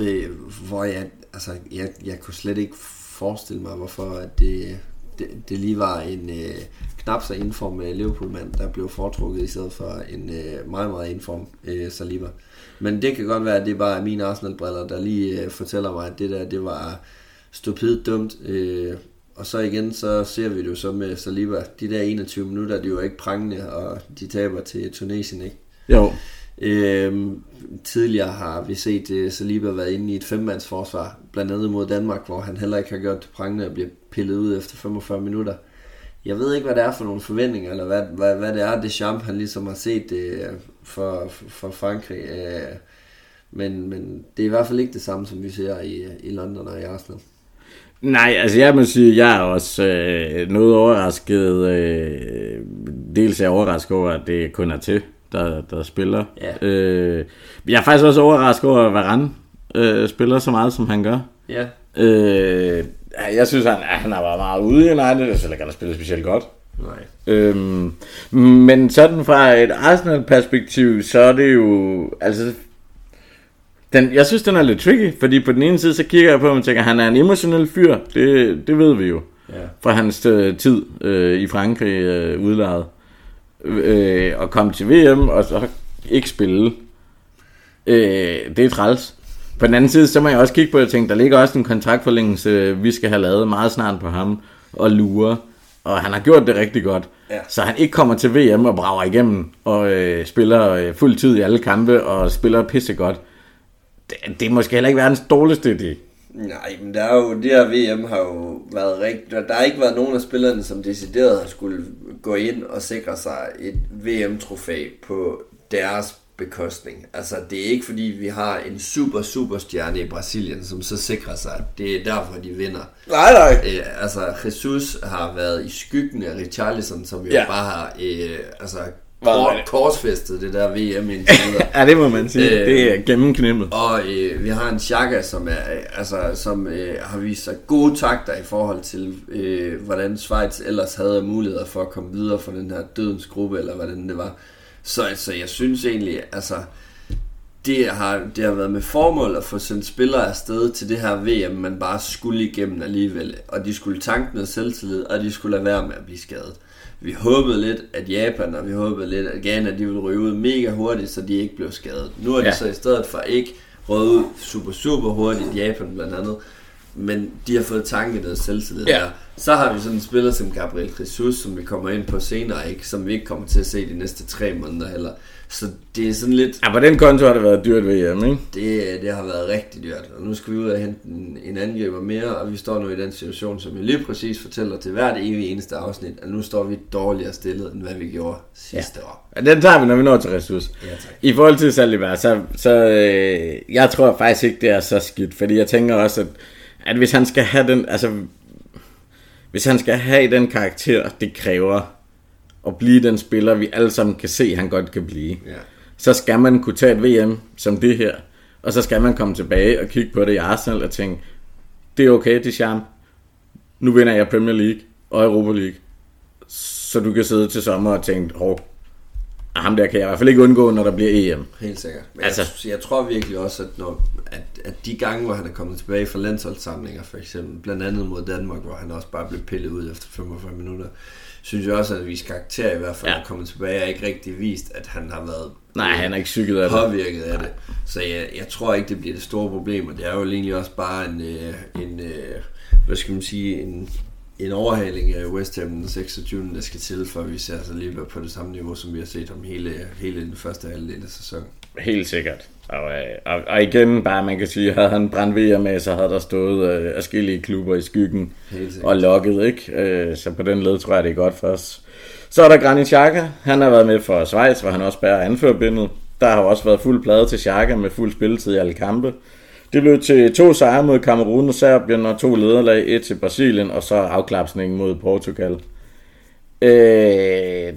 Øh, hvor jeg, altså, jeg, jeg kunne slet ikke forestille mig, hvorfor at det, det, det lige var en øh, knap så indform øh, Liverpool-mand, der blev foretrukket i stedet for en øh, meget, meget indform øh, Saliba. Men det kan godt være, at det er bare mine Arsenal-briller, der lige øh, fortæller mig, at det der, det var stupidt dumt. Øh, og så igen, så ser vi det jo så med Saliba. De der 21 minutter, de er jo ikke prangende, og de taber til Tunesien, ikke? Jo, Øhm, tidligere har vi set uh, Saliba været inde i et femmandsforsvar, blandt andet mod Danmark, hvor han heller ikke har gjort det prangende at blive pillet ud efter 45 minutter. Jeg ved ikke, hvad det er for nogle forventninger, eller hvad, hvad, hvad det er, det champ, han ligesom har set uh, for, for Frankrig. Uh, men, men det er i hvert fald ikke det samme, som vi ser i, i London og i Arsenal. Nej, altså jeg må sige, jeg er også øh, noget overrasket. Øh, dels er jeg overrasket over, at det kun er til, der, der spiller. Ja. Øh, jeg er faktisk også overrasket over, at Varane øh, spiller så meget, som han gør. Ja. Øh, ja, jeg synes, han, han har været meget ude i United. Jeg synes ikke, han har spillet specielt godt. Nej. Øhm, men sådan fra et Arsenal-perspektiv, så er det jo, altså, den, jeg synes, den er lidt tricky, fordi på den ene side, så kigger jeg på ham og tænker, han er en emotionel fyr, det, det ved vi jo, Ja. fra hans øh, tid øh, i Frankrig øh, udlejet, øh, og komme til VM, og så ikke spille. Øh, det er træls. På den anden side, så må jeg også kigge på, at jeg tænker, der ligger også en kontraktforlængelse, vi skal have lavet meget snart på ham, og lure. Og han har gjort det rigtig godt. Ja. Så han ikke kommer til VM og brager igennem, og øh, spiller øh, fuld tid i alle kampe, og spiller pissegodt. Det, det er måske heller ikke verdens dårligste idé. Nej, men der er jo, det her VM har jo været rigtigt, der har ikke været nogen af spillerne, som decideret har skulle gå ind og sikre sig et VM-trofæ på deres bekostning. Altså, det er ikke fordi, vi har en super, super stjerne i Brasilien, som så sikrer sig, at det er derfor, de vinder. Nej, nej. Øh, altså, Jesus har været i skyggen af Richarlison, som jo ja. bare har øh, altså, Været- kor- korsfæstet det der VM indtil [laughs] ja, det må man sige. Øh, det er gennemknimmet. Og øh, vi har en Chaka, som, er, øh, altså, som øh, har vist sig gode takter i forhold til, øh, hvordan Schweiz ellers havde muligheder for at komme videre fra den her dødens gruppe, eller hvordan det var. Så altså, jeg synes egentlig, altså, det har, det har været med formål at få sendt spillere afsted til det her VM, man bare skulle igennem alligevel. Og de skulle tanke noget selvtillid, og de skulle lade være med at blive skadet. Vi håbede lidt, at Japan og vi håbede lidt, at Ghana de ville ryge ud mega hurtigt, så de ikke blev skadet. Nu er de Ja. så i stedet for ikke røget ud super, super hurtigt, Japan blandt andet, men de har fået tanket noget selvtillid Ja. der. Så har vi sådan en spiller som Gabriel Jesus, som vi kommer ind på senere, ikke? som vi ikke kommer til at se de næste tre måneder heller. Så det er sådan lidt, Ja, på den konto har det været dyrt VM, ikke? det, det har været rigtig dyrt, og nu skal vi ud og hente en, en angriber mere, og vi står nu i den situation, som jeg lige præcis fortæller til hvert evig eneste afsnit, at nu står vi dårligere stillet, end hvad vi gjorde sidste ja. år. Ja, den tager vi, når vi når til ressource. Ja, tak. I forhold til Saliba, så, så øh, jeg tror faktisk ikke, det er så skidt, fordi jeg tænker også, at, at hvis han skal have den, altså, hvis han skal have den karakter, det kræver at blive den spiller, vi alle sammen kan se, han godt kan blive, Ja. så skal man kunne tage et VM som det her, og så skal man komme tilbage og kigge på det i Arsenal og tænke, det er okay, det er charme. Nu vinder jeg Premier League og Europa League. Så du kan sidde til sommer og tænke, hov, ham der kan jeg i hvert fald ikke undgå, når der bliver EM. Helt sikkert. Men Altså- altså, jeg, jeg tror virkelig også, at, når, at, at de gange, hvor han er kommet tilbage fra landsholdssamlinger, for eksempel, blandt andet mod Danmark, hvor han også bare blev pillet ud efter 45 minutter, synes jeg også, at vi karakter i hvert fald Ja. er kommet tilbage, og ikke rigtig vist, at han har været Nej, han er ikke psyket af det. påvirket af det. Så jeg, jeg tror ikke, det bliver det store problem, og det er jo egentlig også bare en, øh, en øh, hvad skal man sige, en, en overhaling af West Ham den 26. der skal til, for at vi ser sig lige på det samme niveau, som vi har set ham hele, hele den første halvdel af sæsonen. Helt sikkert. Og, øh, og, og igen, bare man kan sige, havde han brændt VM med, så havde der stået øh, forskellige klubber i skyggen og lukket, ikke? Øh, så på den led tror jeg, det er godt for os. Så er der Granit Xhaka. Han har været med for Schweiz, hvor han også bærer anførbindet. Der har også været fuld plade til Xhaka med fuld spilletid i alle kampe. Det blev til to sejre mod Cameroon og Serbien, og to lederlag, et til Brasilien, og så afklapsningen mod Portugal. Øh,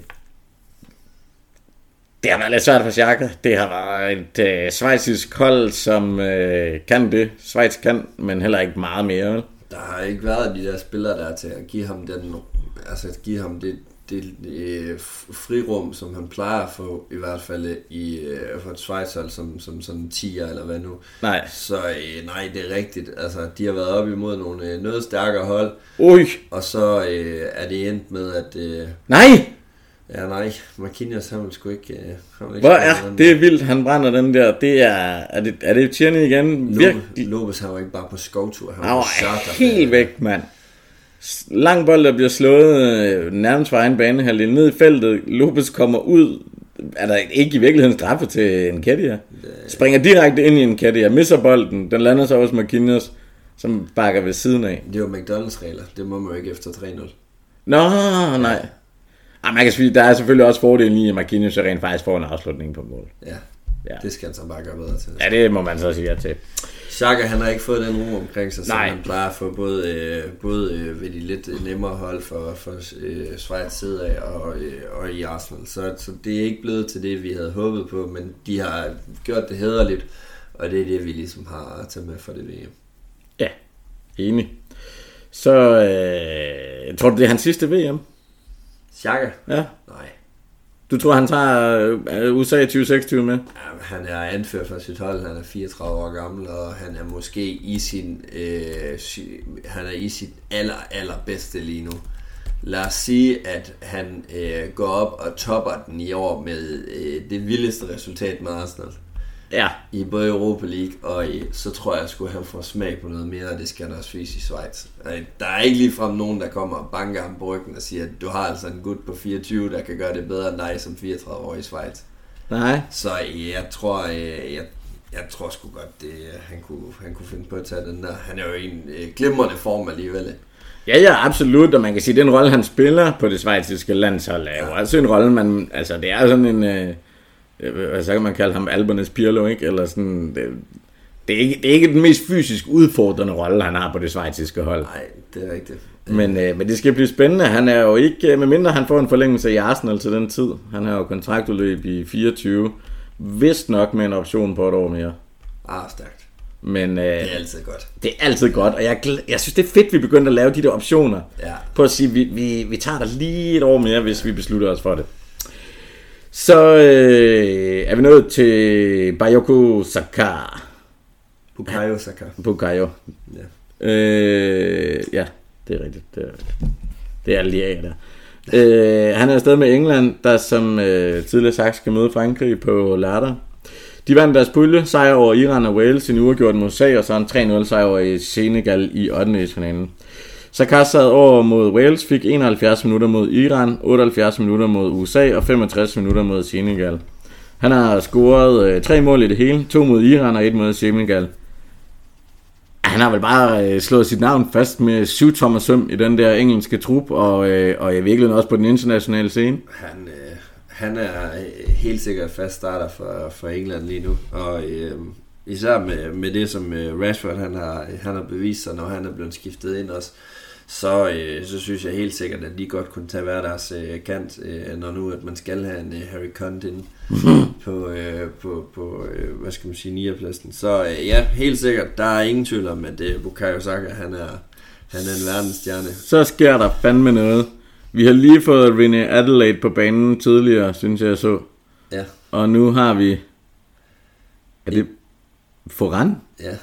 det har været lidt svært for Xhaka. Det har været et øh, svejsisk hold, som øh, kan det. Schweiz kan, men heller ikke meget mere. vel? Der har ikke været de der spillere der til at give ham den, altså at give ham det, det øh, frirum, som han plejer at få, i hvert fald i, øh, for et Schweizhold som, som sådan en 10'er eller hvad nu. Nej. Så øh, nej, det er rigtigt. Altså, de har været op imod nogle øh, noget stærkere hold, Ui, og så øh, er det endt med, at... Øh, nej! Ja, nej, Marquinhos, han vil sgu ikke... Øh, han vil ikke Hvor er den det er vildt, han brænder den der. Det er, er det, er det Tierney igen? Virkelig. Lopez, han var ikke bare på skovtur, han Han var var helt væk, mand. Lang bold, der bliver slået øh, nærmest fra egen banehalvdel ned i feltet. Lopez kommer ud. Er der ikke i virkeligheden straffe til en Kedia? Springer direkte ind i en Kedia, misser bolden. Den lander så hos Marquinhos, som bakker ved siden af. Det var McDonald's regler, det må man jo ikke efter 3-0. Nå, nej. Ah, man kan sige, der er selvfølgelig også fordelen i, at Marquinhos rent faktisk får en afslutning på mål. Ja, Ja. det skal han så bare gøre bedre til. Ja, det må man så sige ja til. Xhaka, han har ikke fået den ro omkring sig, som Nej. han plejer at få både, øh, både øh, ved de lidt nemmere hold for, for øh, Schweiz side af og, øh, og i Arsenal. Så, så det er ikke blevet til det, vi havde håbet på, men de har gjort det hederligt, og det er det, vi ligesom har at tage med for det VM. Ja, enig. Så øh, tror du, det er hans sidste VM? Xhaka? Ja. Nej. Du tror, han tager øh, USA 2026 med? Ja, han er anført for sit hold, han er 34 år gammel, og han er måske i sin, øh, han er i sit aller, aller bedste lige nu. Lad os sige, at han øh, går op og topper den i år med øh, det vildeste resultat med Arsenal. Ja. I både Europa League og i, så tror jeg, at skulle han få smag på noget mere, og det skal han også vise i Schweiz. Øh, Der er ikke ligefrem nogen, der kommer og banker ham på ryggen og siger, at du har altså en gut på 24, der kan gøre det bedre end dig som 34 år i Schweiz. Nej. Så jeg tror, øh, jeg, jeg tror sgu godt, det, han, kunne, han kunne finde på at tage den der. Han er jo i en øh, glimrende form alligevel. Ja, ja, absolut, og man kan sige, at den rolle, han spiller på det svejtiske landshold, er jo også en rolle, man, altså det er sådan en, øh, øh, så kan man kalde ham, Albernes Pirlo, ikke? Eller sådan, det, det, er ikke, det er ikke den mest fysisk udfordrende rolle, han har på det svejtiske hold. Nej, det er rigtigt. Men, øh, men det skal blive spændende. Han er jo ikke, øh, medmindre han får en forlængelse i Arsenal til den tid. Han har jo kontraktudløb i 24. Vist nok med en option på et år mere. Ah, stærkt. Men øh, Det er altid godt. det er altid godt, og jeg, jeg synes, det er fedt, vi begyndte at lave de der optioner. Ja. På at sige, vi, vi, vi tager dig lige et år mere, hvis vi beslutter os for det. Så øh, er vi nået til Bayoko Saka. Bukayo Saka. Bukayo. Ja. Øh, ja, det er rigtigt. Det er, det er alle de af der. Øh, han er afsted med England, der som øh, tidligere sagt skal møde Frankrig på lørdag. De vandt deres pulje, sejr over Iran og Wales, en uafgjort mod USA, og så en 3-0 sejr over i Senegal i 8. finalen. Saka sad over mod Wales, fik 71 minutter mod Iran, 78 minutter mod USA og 65 minutter mod Senegal. Han har scoret øh, tre mål i det hele, to mod Iran og et mod Senegal. Han har vel bare øh, slået sit navn fast med syv tommer søm i den der engelske trup, og, øh, og i virkeligheden også på den internationale scene. Han, øh, han er øh, helt sikkert fast starter for, for England lige nu. Og øh, især med, med det, som øh, Rashford han har, han har bevist sig, når han er blevet skiftet ind også, så, øh, så synes jeg helt sikkert, at de godt kunne tage hver deres øh, kant, øh, når nu at man skal have en øh, Harry Conte ind på, øh, på, på øh, hvad skal man sige, 9. pladsen. Så øh, ja, helt sikkert, der er ingen tvivl om, at øh, Bukayo Saka, han er, han er en verdensstjerne. Så sker der fandme noget. Vi har lige fået René Adelaide på banen tidligere, synes jeg så. Ja, Og nu har vi... Er det Foran? ja.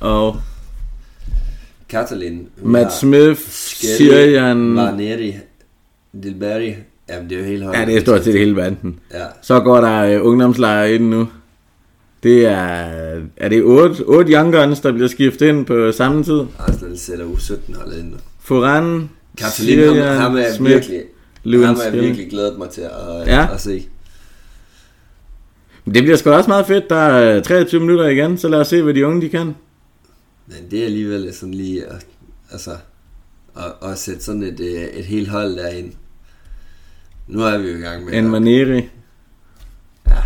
Og Katalin. Matt Smith, Sirian... Varneri, Dilberry. Jamen, det er jo helt højt. Ja, det er stort set hele banden. Ja, Så går der øh, ungdomslejre ind nu. Det er... Er det 8, 8 young guns, der bliver skiftet ind på samme tid? Arsenal sætter U17 holdet ind nu. Foran, Katalin, ham, ham er jeg Smith, virkelig, Lewin ham er jeg virkelig glædet mig til at, Ja. at se. Det bliver sgu også meget fedt. Der er 23 minutter igen, så lad os se, hvad de unge de kan. Men det er alligevel sådan lige, at, altså, at, at sætte sådan et, øh, et helt hold derind. Nu er vi jo i gang med En Maneri. Ja,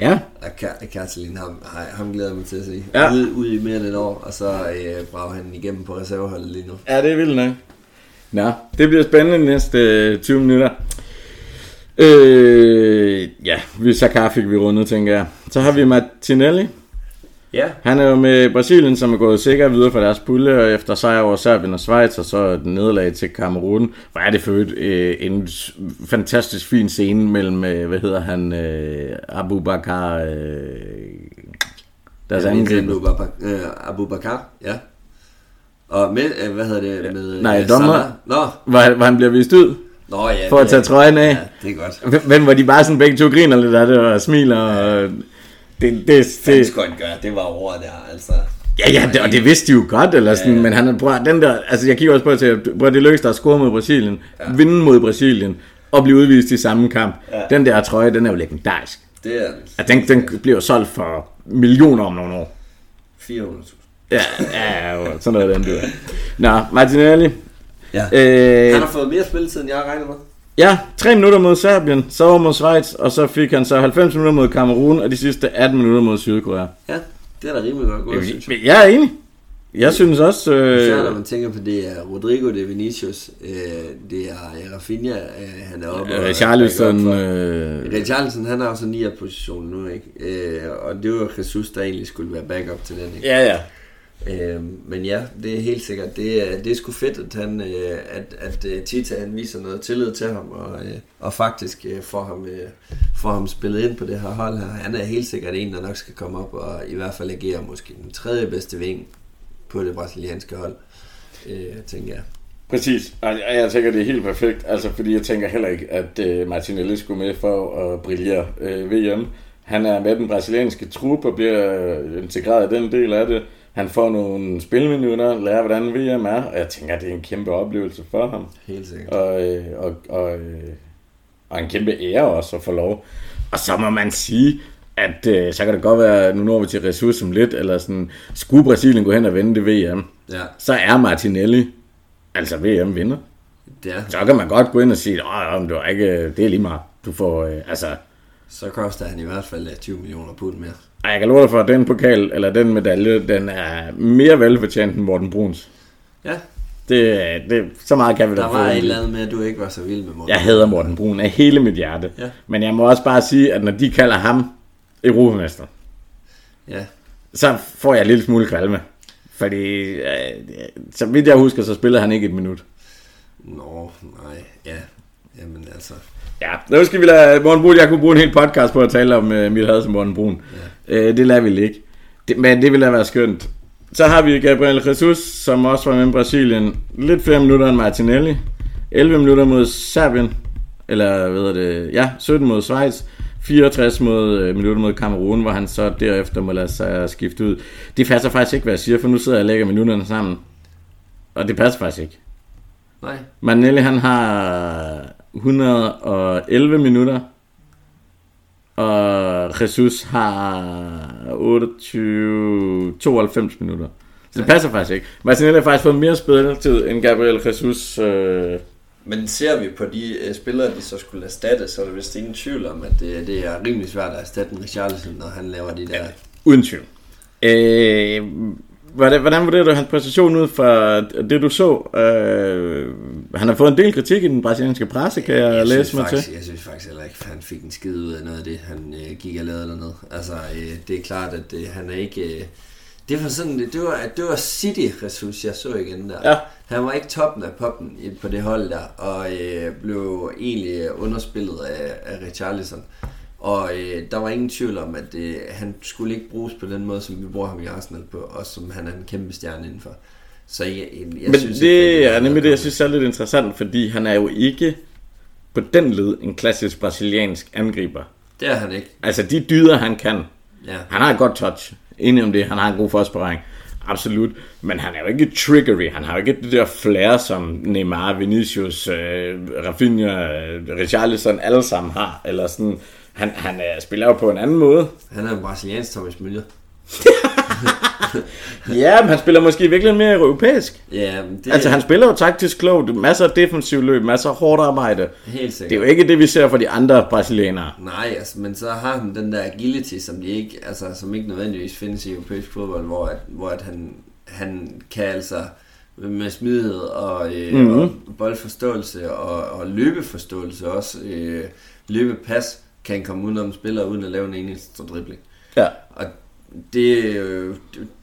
Ja, Ka- Katalin, ham, ham- glæder jeg mig til at se. Ja. Ude, ude i mere end et år, og så øh, brager han igennem på reserveholdet lige nu. ja det er vildt nok. Nå, det bliver spændende de næste øh, 20 minutter. Øh, ja, vi Sakar fik vi rundet, tænker jeg. Så har vi Martinelli. Ja, Han er jo med Brasilien, som er gået sikkert videre fra deres pulje, og efter sejr over Serbien og Schweiz, og så et nederlag til Kamerun. Hvor er det for øvrigt, øh, en fantastisk fin scene mellem, øh, hvad hedder han, øh, Abu Bakar, øh, deres. Abu Bakar, øh, Abu Bakar, ja. Og med, øh, hvad hedder det, med... Nej, øh, dommer. Nå, Hvor, hvor han bliver vist ud Nå ja. for at tage trøjen af. Ja, det er godt. Men hvor de bare sådan begge to griner lidt af det, og smiler, og det, det, Det det, han gøre, det var over der, altså. Ja, ja, det, og det vidste de jo godt, eller sådan, ja, ja. men han er, prøv, at- den der, altså jeg kigger også på det til, prøv, at det lykkedes dig at score mod Brasilien, ja. vinde mod Brasilien, og blive udvist i samme kamp. Ja. Den der trøje, den er jo legendarisk. Det er Ja, den, den bliver jo solgt for millioner om nogle år. 400.000. Ja, ja, ja, sådan noget den der. Nå, Martinelli. Ja. Øh, Han har fået mere spilletid, end jeg har regnet med. Ja, tre minutter mod Serbien, så over mod Schweiz, og så fik han så 90 minutter mod Kamerun, og de sidste 18 minutter mod Sydkorea. Ja, det er da rimelig godt gået, synes jeg. Jeg, er enig. Jeg synes også... Især når Øh, man tænker på, det er Rodrigo, det er Vinicius, øh, det er øh, Rafinha, øh, han er oppe. øh, og- Øh, Richarlison, han har jo så 9 position nu, ikke? Øh, og det var Jesus, der egentlig skulle være backup til den, ikke? ja, ja. Øh, men ja, det er helt sikkert. Det er, det er sgu fedt, at, han, øh, at, at øh, Tita han viser noget tillid til ham, og, øh, og faktisk får, ham, får ham spillet ind på det her hold her. Han er helt sikkert en, der nok skal komme op og i hvert fald agere måske den tredje bedste ving på det brasilianske hold, øh, tænker jeg. Præcis, og jeg, tænker, det er helt perfekt, altså fordi jeg tænker heller ikke, at øh, Martinelli skulle med for at brillere øh, VM. Han er med den brasilianske trup og bliver integreret i den del af det. Han får nogle spilminutter, lærer hvordan VM er, og jeg tænker, det er en kæmpe oplevelse for ham. Helt sikkert. Og, øh, og, og, øh, og en kæmpe ære også at få lov. Og så må man sige, at øh, så kan det godt være, nu når vi til ressourcer som lidt, eller sådan, skulle Brasilien gå hen og vinde det VM, Ja, så er Martinelli altså VM-vinder. er. Så kan man godt gå ind og sige, at det, var ikke, det er lige meget. Du får, øh, altså, Så koster han i hvert fald øh, 20 millioner pund mere. Ej, jeg kan love dig for, at den pokal, eller den medalje, den er mere velfortjent end Morten Bruns. Ja, Det, det, så meget kan vi da der var et eller andet med, at du ikke var så vild med Morten. Jeg hader Morten Brun af hele mit hjerte. Ja. Men jeg må også bare sige, at når de kalder ham Europamester, Ja, så får jeg en lille smule kvalme. Fordi, øh, så vidt jeg husker, så spillede han ikke et minut. nå, nej, ja. Jamen altså, Ja, nu skal vi lade Morten Brun, jeg kunne bruge en hel podcast på at tale om uh, mit had til Morten Brun. Ja. Uh, det lader vi ikke. Det, men det ville da være skønt. Så har vi Gabriel Jesus, som også var med i Brasilien. Lidt flere minutter end Martinelli. 11 minutter mod Serbien. Eller hvad hedder det? Ja, 17 mod Schweiz. 64 mod, øh, minutter mod Kamerun, hvor han så derefter må lade sig skifte ud. Det passer faktisk ikke, hvad jeg siger, for nu sidder jeg og lægger minutterne sammen. Og det passer faktisk ikke. nej. Manelli han har 111 minutter, og Jesus har 28, 92 minutter. Så det passer faktisk ikke. Martinelli har faktisk fået mere spilletid end Gabriel Jesus. Øh, Men ser vi på de uh, spillere, de så skulle erstatte, så er der vist ingen tvivl om, at det, det er rimelig svært at erstatte en Richarlison, når han laver de der... uden tvivl. Øh, hvordan, hvordan vurderer du hans præstation ud fra det, du så? Øh, han har fået en del kritik i den brasilianske presse, kan jeg, jeg læse mig til. faktisk, Jeg synes faktisk heller ikke, at han fik en skid ud af noget af det, han øh, gik og lavede dernede. Altså, øh, det er klart, at øh, han er ikke... Øh, det var sådan, det var, det var City-ressource, jeg så igen der. Ja. Han var ikke toppen af poppen på det hold der, og øh, blev egentlig underspillet af, af Richarlison. Og øh, der var ingen tvivl om, at øh, han skulle ikke bruges på den måde, som vi bruger ham i Arsenal på, og som han er en kæmpe stjerne indenfor. Så jeg, jeg, jeg Men synes det ikke, er han nemlig det, jeg synes er lidt interessant, fordi han er jo ikke på den led en klassisk brasiliansk angriber. Det er han ikke. Altså de dyder, han kan. Ja. Han har et godt touch. Enig om det. Han har en god forspørring. Absolut. Men han er jo ikke triggery. Han har jo ikke det der flair, som Neymar, Vinicius, øh, Rafinha, øh, Richarlison alle sammen har. Eller sådan. Han, han øh, spiller jo på en anden måde. Han er en brasiliansk Thomas Müller. [laughs] Ja, men han spiller måske virkelig mere europæisk. Ja, men det Altså han spiller jo taktisk klogt. Masser af defensiv løb, masser af hårdt arbejde. helt sikkert. Det er jo ikke det, vi ser fra de andre brasilianere. Nej, altså, men så har han den der agility, som, de ikke, altså, som ikke nødvendigvis findes i europæisk fodbold, hvor, at, hvor at han, han kan altså med smidighed og, øh, mm-hmm. og boldforståelse og, og løbeforståelse også, øh, løbepas, kan komme udenom spillere uden at lave en eneste dribling. Ja. Og det, er jo-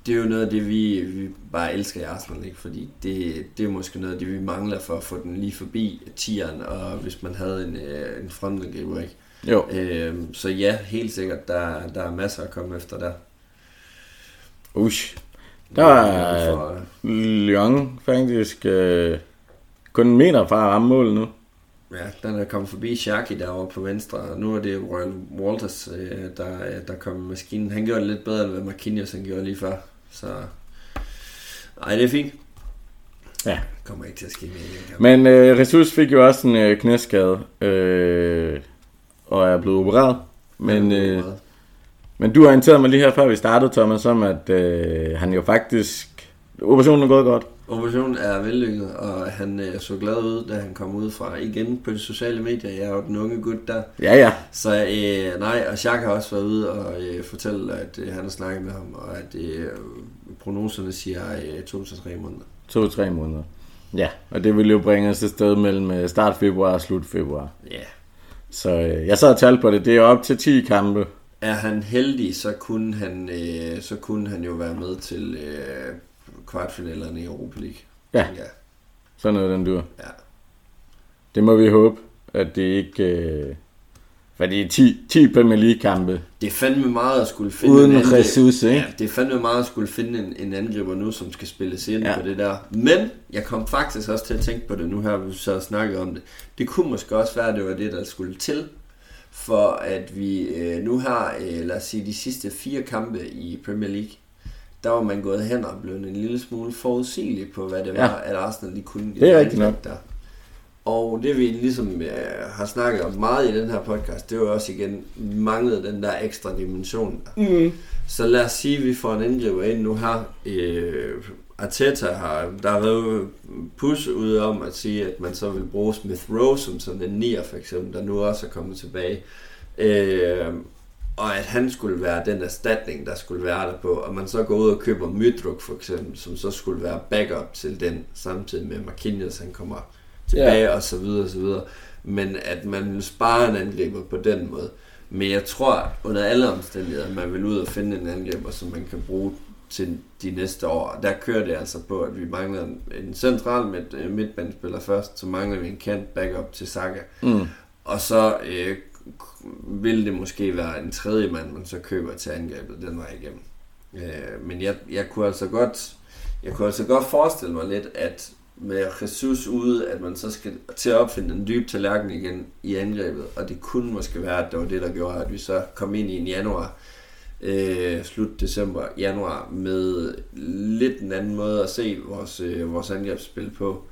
det, er jo noget af det, vi, vi bare elsker i Arsenal, ikke? fordi det, det er måske noget af det, vi mangler for at få den lige forbi tieren, og hvis man havde en, øh, en frontangriber, ikke? Jo. Øhm, så ja, helt sikkert, der, der er masser at komme efter der. Ush. Der er For, Lyon faktisk øh, kun en meter fra at ramme målet nu. Ja, den er kommet forbi Shaki derovre på venstre, og nu er det Royal Walters, øh, der, øh, der kom med maskinen. Han gjorde det lidt bedre, end hvad Marquinhos han gjorde lige før. Så ej, det er fint. Ja. Kommer ikke til at ske mere. Men øh, Jesus fik jo også en øh, knæskade, øh, og er blevet opereret. Men, øh, men du orienterede mig lige her før vi startede, Thomas, om at øh, han jo faktisk... Operationen er gået godt. Operationen er vellykket, og han øh, så glad ud, da han kom ud fra igen på de sociale medier. Jeg er jo den unge gut der. Ja, ja. Så øh, nej, og Jacques har også været ude og øh, fortælle, at øh, han har snakket med ham, og at øh, prognoserne siger øh, to til tre måneder. To-tre måneder. Ja, og det vil jo bringe os et sted mellem øh, start februar og slut februar. Ja, Så øh, jeg sad og talte på det. Det er op til 10 kampe er han heldig, så kunne han, øh, så kunne han jo være med til øh, kvartfinalerne i Europa League. Ja. Ja. Sådan noget, den dur. ja. Det må vi håbe, at det ikke... Øh... Fordi 10, 10 Premier League-kampe Det er fandme meget at skulle finde uden en. Jesus, ikke? Ja, det er fandme meget at skulle finde en, en angriber nu, som skal spilles ind Ja. ja. på det der. Men jeg kom faktisk også til at tænke på det nu her, vi så snakket om det. Det kunne måske også være, at det var det, der skulle til, for at vi øh, nu har, øh, lad os sige, de sidste fire kampe i Premier League, der var man gået hen og blevet en lille smule forudsigelig på, hvad det Ja. var, at Arsenal de kunne. Det er rigtigt angreb Der. Og det vi ligesom øh, har snakket om meget i den her podcast, det var også igen, vi manglede den der ekstra dimension. Der. Mm. Så lad os sige, at vi får en angriber ind nu her. Øh, Arteta har, der har været pus ud om at sige, at man så vil bruge Smith Rowe som sådan en nier for eksempel, der nu også er kommet tilbage. Øh, og at han skulle være den erstatning, der skulle være der på, og man så går ud og køber Mydruk for eksempel, som så skulle være backup til den, samtidig med Marquinhos, han kommer tilbage og så videre og så videre. Men at man vil spare en angriber på den måde. Men jeg tror under alle omstændigheder, at man vil ud og finde en angriber, som man kan bruge til de næste år. Og der kører det altså på, at vi mangler en, en central midt, midtbandspiller først, så mangler vi en kant backup til Saka. Mm. Og så øh, vil det måske være en tredje mand, man så køber til angrebet den vej igennem. Øh, men jeg, jeg kunne altså godt jeg kunne altså godt forestille mig lidt, at med Jesus ude, at man så skal til at opfinde en dyb tallerken igen i angrebet, og det kunne måske være, at det var det, der gjorde, at vi så kom ind i en januar, øh, slut december, januar, med lidt en anden måde at se vores, øh, vores angrebsspil på,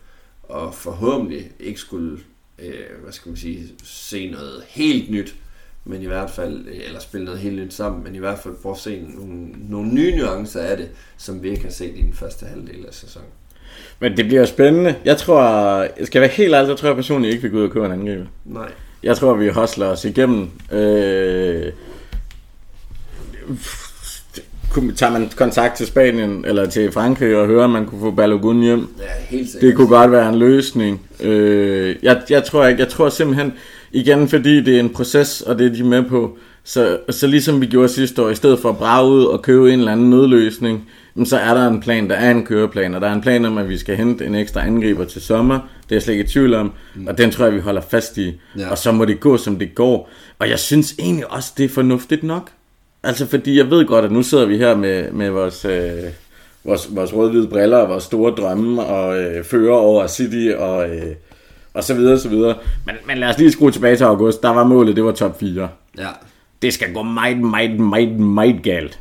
og forhåbentlig ikke skulle, øh, hvad skal man sige, se noget helt nyt, men i hvert fald, øh, eller spille noget helt nyt sammen, men i hvert fald prøve at se nogle, nogle nye nuancer af det, som vi ikke har set i den første halvdel af sæsonen. Men det bliver spændende. Jeg tror, jeg skal være helt ærlig, så tror jeg personligt ikke, vi går ud og køber en angriber. Nej. Jeg tror, vi hostler os igennem. Øh, tager man kontakt til Spanien eller til Frankrig og hører, om man kunne få Balogun hjem. Ja, helt sikkert. Det kunne godt være en løsning. Øh, jeg, jeg tror ikke. Jeg tror simpelthen, igen fordi det er en proces, og det er de med på, så, så ligesom vi gjorde sidste år, i stedet for at brage ud og købe en eller anden nødløsning, så er der en plan, der er en køreplan, og der er en plan om, at vi skal hente en ekstra angriber til sommer. Det er jeg slet ikke i tvivl om, og den tror jeg, vi holder fast i. Ja. Og så må det gå, som det går. Og jeg synes egentlig også, det er fornuftigt nok. Altså, fordi jeg ved godt, at nu sidder vi her med, med vores, øh, vores, vores rød-hvide briller og vores store drømme og øh, fører over City og, øh, og så videre, så videre. Men, men lad os lige skrue tilbage til august. Der var målet, det var top 4. Ja. Det skal gå meget, meget, meget, meget galt,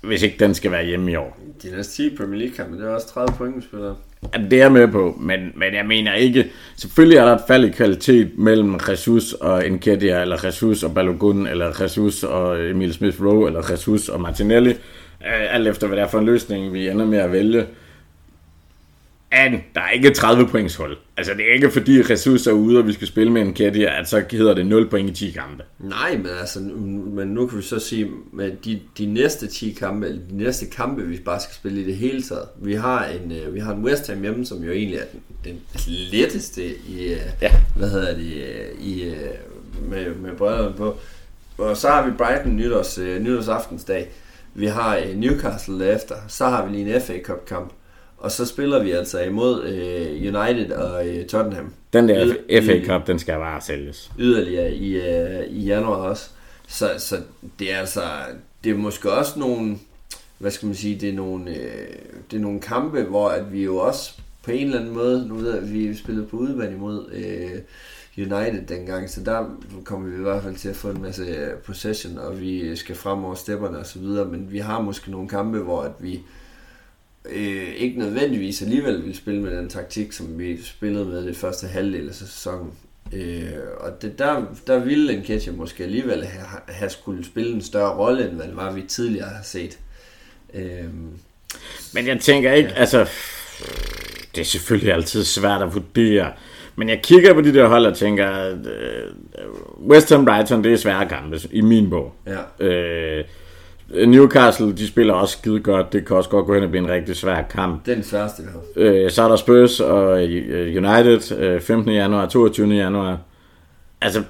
hvis ikke den skal være hjemme i år. De næste 10 Premier League kampe, det er også 30 point, vi spiller. Det er jeg med på, men, men jeg mener ikke... Selvfølgelig er der et fald i kvalitet mellem Jesus og Enkedia, eller Jesus og Balogun, eller Jesus og Emil Smith-Rowe, eller Jesus og Martinelli. Øh, alt efter, hvad det er for en løsning, vi ender med at vælge. Men der er ikke 30 points hold. Altså, det er ikke fordi Jesus er ude, og vi skal spille med Enkedia, at så hedder det 0 point i 10 kampe. Nej, men altså, men nu kan vi så sige, med de, de næste 10 kampe, eller de næste kampe, vi bare skal spille i det hele taget. Vi har en, øh, vi har en West Ham hjemme, som jo egentlig er den, den letteste i, øh, Ja. hvad hedder det, øh, i, med, med brødrene på. Og så har vi Brighton nytårs, nytårsaftensdag. Vi har Newcastle derefter. Så har vi lige en FA Cup kamp. Og så spiller vi altså imod øh, United og øh, Tottenham. Den der Yder- FA Cup, den skal bare sælges. yderligere i, øh, i januar også. Så, så det er altså, det er måske også nogle, hvad skal man sige, det er nogle, øh, det er nogle kampe, hvor at vi jo også på en eller anden måde, nu ved jeg, vi spillede på udebane imod øh, United dengang, så der kommer vi i hvert fald til at få en masse øh, possession, og vi skal frem over stepperne og så videre, men vi har måske nogle kampe, hvor at vi øh, ikke nødvendigvis alligevel vil spille med den taktik, som vi spillede med det første halvdel af sæsonen. Øh, og det, der, der ville en Ketcher måske alligevel have, have skulle spille en større rolle, end hvad det var, vi tidligere har set. Øh, Men jeg tænker ikke, ja. altså... Det er selvfølgelig altid svært at vurdere. Men jeg kigger på de der hold og tænker, at øh, West Ham Brighton, det er svære kampe i min bog. ja. Øh, Newcastle, de spiller også skide godt. Det kan også godt gå hen og blive en rigtig svær kamp. Det er den sværeste, vi har. Øh, så er der Spurs og øh, United øh, 15. januar, 22. januar. Altså, øh,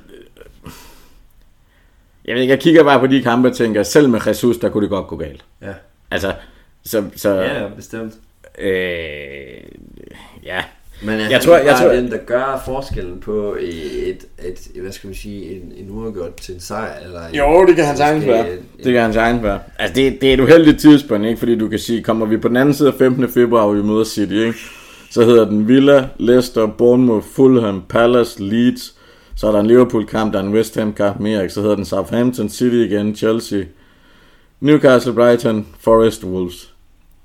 Jeg ved ikke, jeg kigger bare på de kampe og tænker, selv med Jesus, der kunne det godt gå galt. Ja, Altså, så, så ja bestemt. øh, ja. Men er Jeg jeg tror- jeg jeg tror- den, der gør forskellen på et, et, et hvad skal man sige, en, en uafgjort til en sejr? Eller en, Jo, det kan han sagtens være. Det kan han sagtens være. Altså, det, det er et uheldigt tidspunkt, ikke? Fordi du kan sige, kommer vi på den anden side af 15. februar, og vi møder City, ikke? Så hedder den Villa, Leicester, Bournemouth, Fulham, Palace, Leeds. Så er der en Liverpool-kamp, der er en West Ham-kamp mere, ikke? Så hedder den Southampton, City igen, Chelsea, Newcastle, Brighton, Forest, Wolves.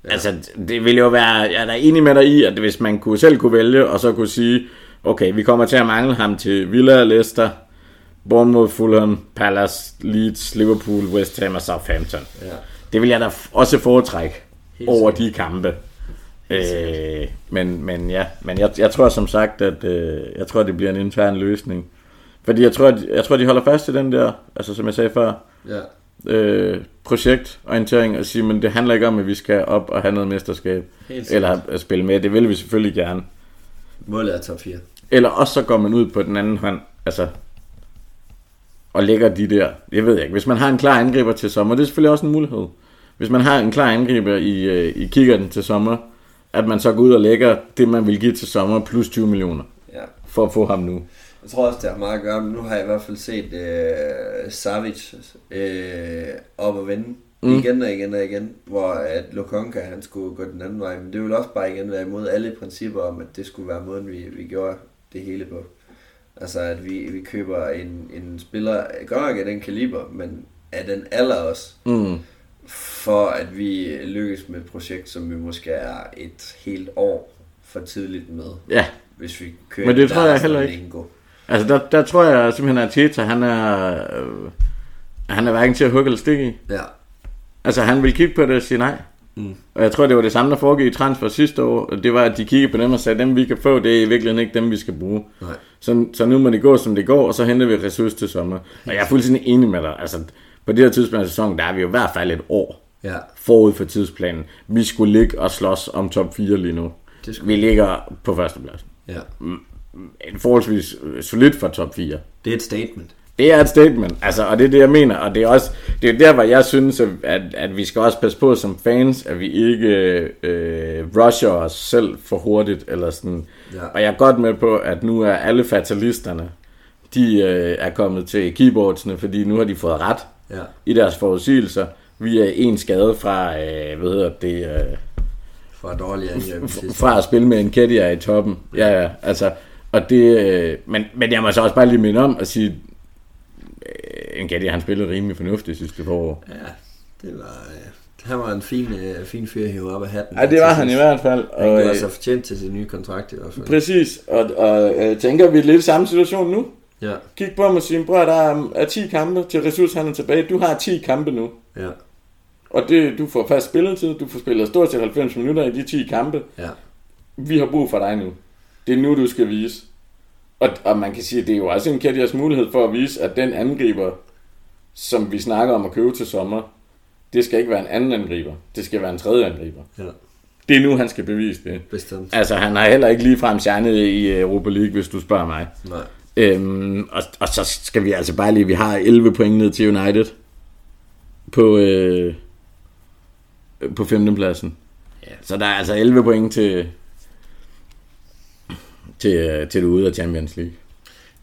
Ja. Altså, det ville jo være, jeg er da enig med dig i, at hvis man kunne, selv kunne vælge, og så kunne sige, okay, vi kommer til at mangle ham til Villa, Leicester, Bournemouth, Fulham, Palace, Leeds, Liverpool, West Ham og Southampton. Ja. Det vil jeg da også foretrække Helt over sikkert. de kampe. Øh, men, men ja, men jeg, jeg tror som sagt, at øh, jeg tror, det bliver en intern løsning. Fordi jeg tror, at, jeg tror, de holder fast i den der, altså som jeg sagde før, ja. Øh, projektorientering og sige, men det handler ikke om, at vi skal op og have noget mesterskab, eller at spille med. Det vil vi selvfølgelig gerne. Målet er top 4. Eller også så går man ud på den anden hånd, altså, og lægger de der, jeg ved ikke, hvis man har en klar angriber til sommer, det er selvfølgelig også en mulighed. Hvis man har en klar angriber i, øh, i kikkerten til sommer, at man så går ud og lægger det, man vil give til sommer, plus 20 millioner, Ja. for at få ham nu. Jeg tror også, det har meget at gøre, men nu har jeg i hvert fald set øh, Savic øh, op og vende Mm. igen og igen og igen, hvor at Lokonka han skulle gå den anden vej, men det vil også bare igen være imod alle principper om, at det skulle være måden, vi, vi gjorde det hele på. Altså, at vi, vi køber en, en spiller, godt nok af den kaliber, men af den alder også, Mm. for at vi lykkes med et projekt, som vi måske er et helt år for tidligt med, Ja, hvis vi kører Men det tror jeg heller ikke. lingo. Altså der, der tror jeg simpelthen, at Teta, han er, øh, han er hverken til at hugge eller stikke i. Ja. Altså, han vil kigge på det og sige nej. Mm. Og jeg tror, det var det samme, der foregik i transfer sidste år. Det var, at de kiggede på dem og sagde, dem vi kan få, det er i virkeligheden ikke dem, vi skal bruge. Nej. Så, så nu må det gå, som det går, og så henter vi ressourcer til sommer. Og jeg er fuldstændig enig med dig. Altså, på det her tidspunkt af sæsonen, der er vi jo i hvert fald et år Ja. forud for tidsplanen. Vi skulle ligge og slås om top 4 lige nu. Vi ligger på førstepladsen. Ja. En forholdsvis øh, solidt for top 4. Det er et statement. Det er et statement, altså, og det er det, jeg mener. Og det er også det er der, hvor jeg synes, at, at, vi skal også passe på som fans, at vi ikke øh, rusher os selv for hurtigt. Eller sådan. Ja. Og jeg er godt med på, at nu er alle fatalisterne, de øh, er kommet til keyboardsene, fordi nu har de fået ret Ja. i deres forudsigelser. Vi er en skade fra, øh, hvad hedder det, øh, dårligt angreb. sidst. fra at spille med en Kedia i toppen. Ja, ja, altså, og det, øh, men, men jeg må så også bare lige minde om at sige, øh, Enkedia, han spillede rimelig fornuftigt sidste forår. Ja, det var... Øh, han var en fin, øh, fin fyr at hive op af hatten. Ja, det var han i hvert fald. Han Og, gjorde øh, sig fortjent til sin nye kontrakt i hvert fald. præcis, og, og jeg tænker, vi er lidt samme situation nu. Ja, Kig på ham og sige, bror, der er, er 10 kampe til Ressource, han er tilbage. Du har 10 kampe nu. ja, Og det, du får fast spilletid, du får spillet stort set 90 minutter i de 10 kampe. ja. vi har brug for dig nu. Det er nu, du skal vise. Og, og man kan sige, at det er jo også en Kadias mulighed for at vise, at den angriber, som vi snakker om at købe til sommer, det skal ikke være en anden angriber. Det skal være en tredje angriber. Ja, Det er nu, han skal bevise det. bestemt. Altså, han har heller ikke ligefrem sjernet i Europa League, hvis du spørger mig. Nej. Øhm, og, og så skal vi altså bare lige, vi har 11 point ned til United på, øh, på 15. pladsen. Ja. Så der er altså 11 point til, til, øh, til det ude af Champions League.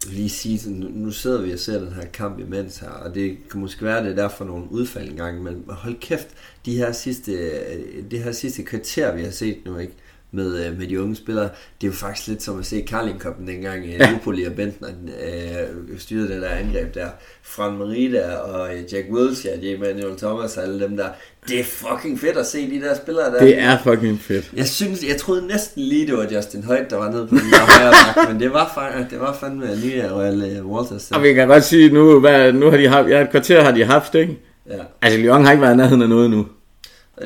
Jeg vil lige sige, sådan, nu- sidder vi og ser den her kamp imens her, og det kan måske være, det er derfor nogle udfald engang, men hold kæft, de her sidste, øh, det her sidste kvarter, vi har set nu, ikke? Med, øh, med de unge spillere, det er jo faktisk lidt som at se Carling Cupen dengang, ja. Ja. Lupoli og Bentner øh, styrede det der angreb der. Fran Merida og øh, Jack Wilshere, ja, Emmanuel Thomas og alle dem der. Det er fucking fedt at se de der spillere der. Det er fucking fedt. Jeg synes, jeg troede næsten lige, det var Justin Højt, der var nede på den der højre bak, [laughs] men det var, fa- det var fandme nye Royal Walters. Og vi kan godt sige, nu, hvad, nu har de haft, ja, et kvarter har de haft, ikke? Ja. Altså, Lyon har ikke været i nærheden af noget nu.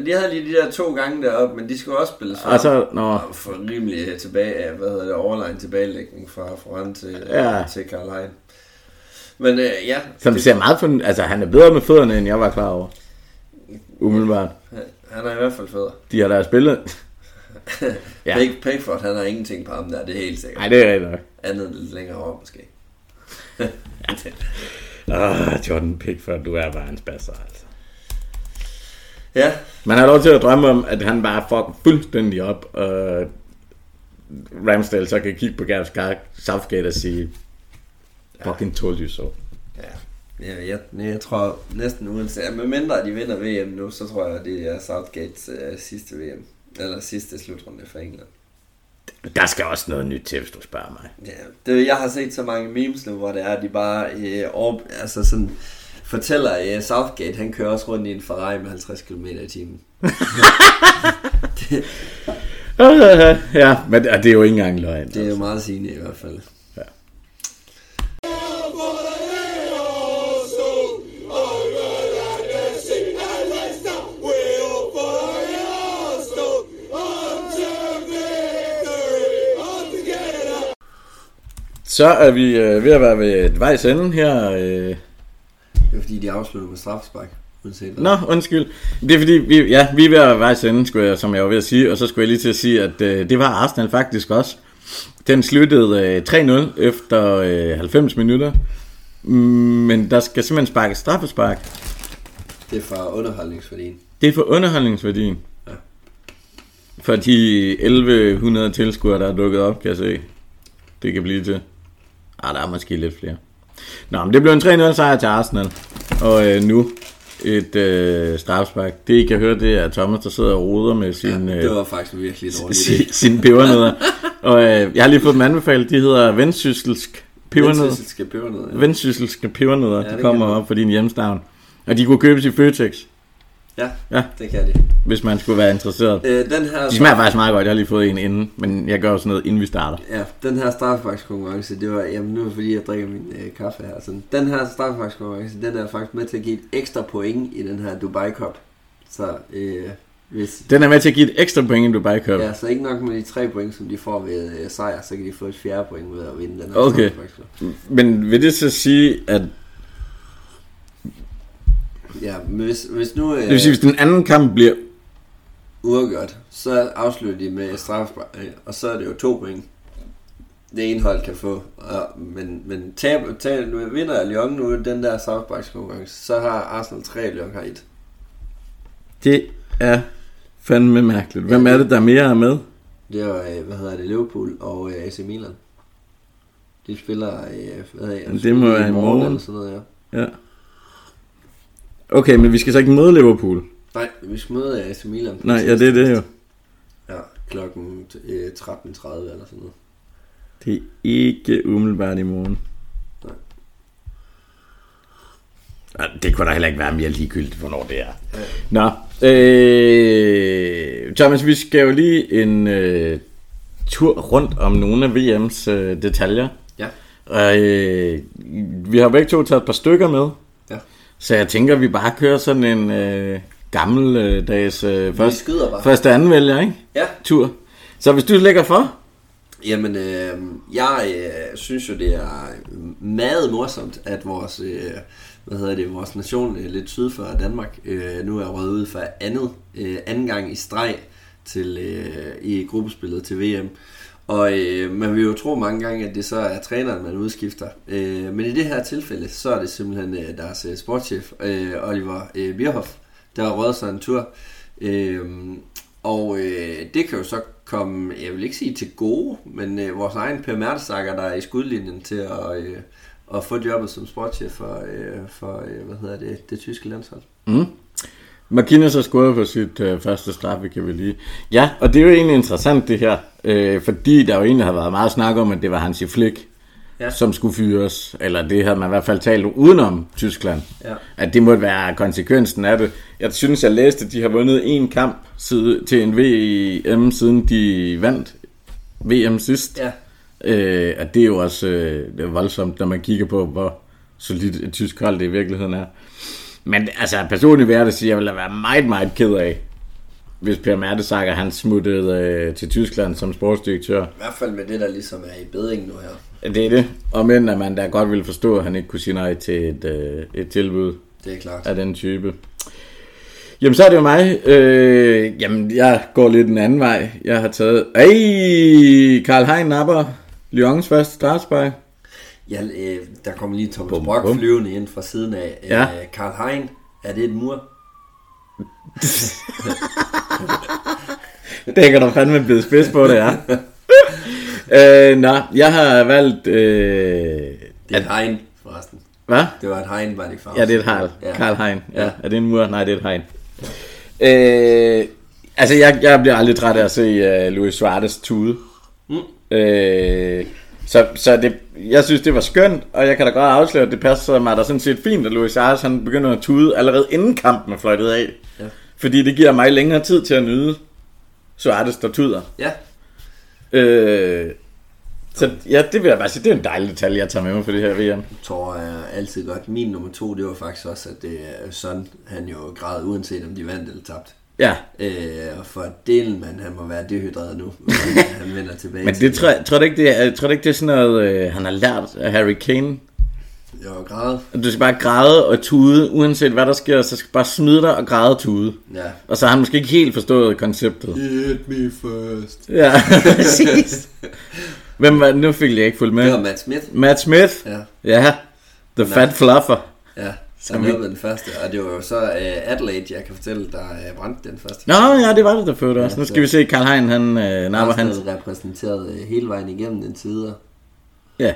De havde lige de der to gange deroppe, men de skulle også spille så, nå, Og for rimelig tilbage, hvad hedder det, overline tilbagelægning fra Foran til, Ja. ja. til Caroline. Men øh, ja, som ser meget for, altså, han er bedre med fødderne, end jeg var klar over. Umiddelbart. han- er i hvert fald fed. De har da spillet. [laughs] Ja. Pig, Pickford, han har ingenting på ham der, det er helt sikkert. Nej, det er rigtigt nok. Andet lidt længere over måske. [laughs] Ah, Jordan Pickford, du er bare en spasser, altså. Ja, Man har lov til at drømme om, at han bare fucker fuldstændig op, og Ramsdale så kan kigge på Gareth Southgate og sige, fucking told you so. ja. Ja, jeg, jeg tror næsten uanset, med mindre de vinder VM nu, så tror jeg, det er Southgates uh, sidste VM. Eller sidste slutrunde for England. Der skal også noget nyt til, hvis du spørger mig. Ja, det, jeg har set så mange memes nu, hvor det er, at de bare øh, op, altså sådan, fortæller, at øh, Southgate, han kører også rundt i en Ferrari med 50 km i timen. [laughs] ja, men det er jo ikke engang løgn. Det er jo meget sigende i hvert fald. Ja. Så er vi øh, ved at være ved et vejs ende her. Øh. Det er fordi, de afslutter med straffespark. Uanset. Nå, undskyld. Det er fordi, vi, ja, vi er ved at være ved vejs ende, skulle jeg, som jeg var ved at sige. Og så skulle jeg lige til at sige, at øh, det var Arsenal faktisk også. Den sluttede øh, 3-0 efter øh, 90 minutter. Mm, Men der skal simpelthen sparkes straffespark. Det er fra underholdningsværdien. Det er for underholdningsværdien. Ja. For de 1100 tilskuere, der er dukket op, kan jeg se. Det kan blive til. Ah, der er måske lidt flere. Nå, men det blev en 3-0 sejr til Arsenal. Og øh, nu et øh, strafspark. Det I kan høre, det er Thomas, der sidder og roder med sin, Ja, øh, det var faktisk virkelig en dårlig sin, sin pebernødder. og øh, jeg har lige fået dem anbefalet. De hedder vendsysselsk pebernødder. Det skal pebernød. Ja. Vendsysselske pebernødder. Ja, de kommer op for din hjemstavn. Og de kunne købes i Føtex, ja, Ja. det kan de. hvis man skulle være interesseret. Øh, den her De smager faktisk meget godt. Jeg har lige fået en inden, men jeg gør også noget, inden vi starter. Ja, den her straffesparkskonkurrence, det var, jamen nu er det fordi, jeg drikker min øh, kaffe her. Sådan. Den her straffesparkskonkurrence, den er faktisk med til at give et ekstra point i den her Dubai Cup. Så øh, hvis... Den er med til at give et ekstra point i Dubai Cup. Ja, så ikke nok med de tre point, som de får ved øh, sejr, så kan de få et fjerde point ved at vinde den her Okay. Men vil det så sige, at Ja, men hvis, hvis nu øh, det vil sige, hvis den anden kamp bliver... uafgjort, så afslutter de med straffespark, øh, og så er det jo to point. Det ene hold kan få, og, men, men tab, tab, nu vinder Lyon nu den der straffesparkskonkurrence, så har Arsenal 3, og Lyon har 1. Det er fandme mærkeligt. Hvem er det, der mere er med? Det er, øh, hvad hedder det, Liverpool og øh, AC Milan. De spiller, øh, hvad hedder Men det må være i morgen. Eller sådan noget, ja. Ja. Okay, men vi skal så ikke møde Liverpool. Nej, vi skal møde AC Milan. Nej, ja, det er det jo. Ja, klokken øh, 13.30 eller sådan noget. Det er ikke umiddelbart i morgen. Nej. Ja, Det kunne da heller ikke være mere ligegyldigt, hvornår det er. Nå, øh, Thomas, vi skal jo lige en øh, tur rundt om nogle af VM's øh, detaljer. Ja. Og, øh, vi har begge to taget et par stykker med. Så jeg tænker, vi bare kører sådan en øh, gammeldags øh, Vi først, første anden vælger, ikke? Ja, Tur. Så hvis du lægger for, Jamen, øh, jeg øh, synes jo, det er meget morsomt, at vores, øh, hvad hedder det, vores nation øh, lidt syd for Danmark øh, nu er røget ud for andet, øh, anden gang i streg til, øh, i gruppespillet til VM. Og øh, man vil jo tro mange gange, at det så er træneren, man udskifter. Øh, men i det her tilfælde, så er det simpelthen øh, deres øh, sportschef, øh, Oliver øh, Bierhoff, der har røget sig en tur. Øh, og øh, det kan jo så komme, jeg vil ikke sige til gode, men øh, vores egen Per Mertesacker, der er i skudlinjen til at, øh, at få jobbet som sportschef for, øh, for øh, hvad hedder det, det tyske landshold. Mm. Marquinhos har scoret på sit øh, første straffe, kan vi lige. Ja, og det er jo egentlig interessant det her, øh, fordi der jo egentlig har været meget snak om, at det var Hansi Flick, Ja. som skulle fyres, eller det havde man i hvert fald talt udenom Tyskland, Ja. at det måtte være konsekvensen af det. Jeg synes, jeg læste, at de har vundet en kamp side, til en VM, siden de vandt VM sidst. Ja, Øh, og det er jo også øh, det voldsomt, når man kigger på, hvor solidt et tysk hold det i virkeligheden er. Men altså, personligt vil jeg da sige, at jeg ville være meget, meget ked af, hvis Per Mertesacker han smuttede øh, til Tyskland som sportsdirektør. i hvert fald med det, der ligesom er i bedring nu her. Det er det. Og men at man da godt ville forstå, at han ikke kunne sige nej til et, øh, et tilbud Det er klart. af den type. Jamen, så er det jo mig. Øh, jamen, jeg går lidt den anden vej. Jeg har taget... Ej, Karl Hein napper Lyons første straffespark. Ja, øh, der kommer lige Thomas Bum, Brock bum. flyvende ind fra siden af. Ja. Øh, Karl Hein, er det et mur? [laughs] Det kan du fandme blive spids på, det er. [laughs] øh, nå, jeg har valgt... Øh, Det er et hegn, forresten. hvad? Det var et hegn, var det ikke Ja, det er et hegn. Ja. Karl Hein. Ja. Ja. Er det en mur? Nej, det er et hegn. Øh, altså, jeg, jeg bliver aldrig træt af at se uh, Louis Suarez tude. Mm. Øh, så så det, jeg synes, det var skønt, og jeg kan da godt afsløre, at det passer mig da sådan set fint, at Louis Suarez han begynder at tude allerede inden kampen er fløjtet af. Ja. Fordi det giver mig længere tid til at nyde Suarez, der tuder. Ja, Øh, så ja, det vil jeg bare sige, det er en dejlig detalje, jeg tager med mig for det her VM. Thor er altid godt. Min nummer to, det var faktisk også, at det Son, han jo græd uanset om de vandt eller tabte. Ja, Øh, og for delen, man, han må være dehydreret nu, når han [laughs] vender tilbage men til det tror, jeg- tror du ikke, det er, tror du ikke, det er sådan noget, øh, han har lært af Harry Kane? Jeg var græd. At Du skal bare græde og tude, uanset hvad der sker, så skal du bare smide dig og græde og tude. Ja. Og så har han måske ikke helt forstået konceptet. Hit me first. Ja, [laughs] præcis. Hvem var Nu fik jeg ikke fuldt Det var med. Matt Smith. Matt Smith. Ja, Ja, the fat fluffer. ja. Skal Han vi- den første, og det var jo så uh, Adelaide, jeg kan fortælle, der uh, brændte den første. Nå, ja, det var det der før også. Nu Ja, skal vi se, Karl Hein, han øh, napper hans. Arsenal repræsenteret uh, hele vejen igennem den tider. Ja.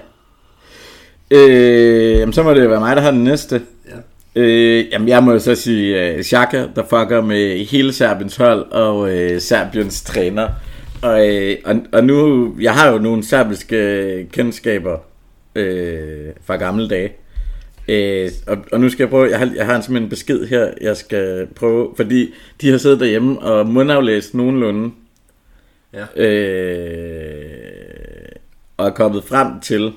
Øh, jamen, så må det være mig, der har den næste. Ja. Øh, jamen, jeg må jo så sige uh, Xhaka, der fucker med hele Serbiens hold og uh, Serbiens træner. Og, øh, og, og nu, jeg har jo nogle serbiske kendskaber øh, fra gamle dage. Øh, og, og nu skal jeg prøve, jeg har, jeg har simpelthen en besked her, jeg skal prøve, fordi de har siddet derhjemme og mundaflæst nogenlunde, Ja. øh, og er kommet frem til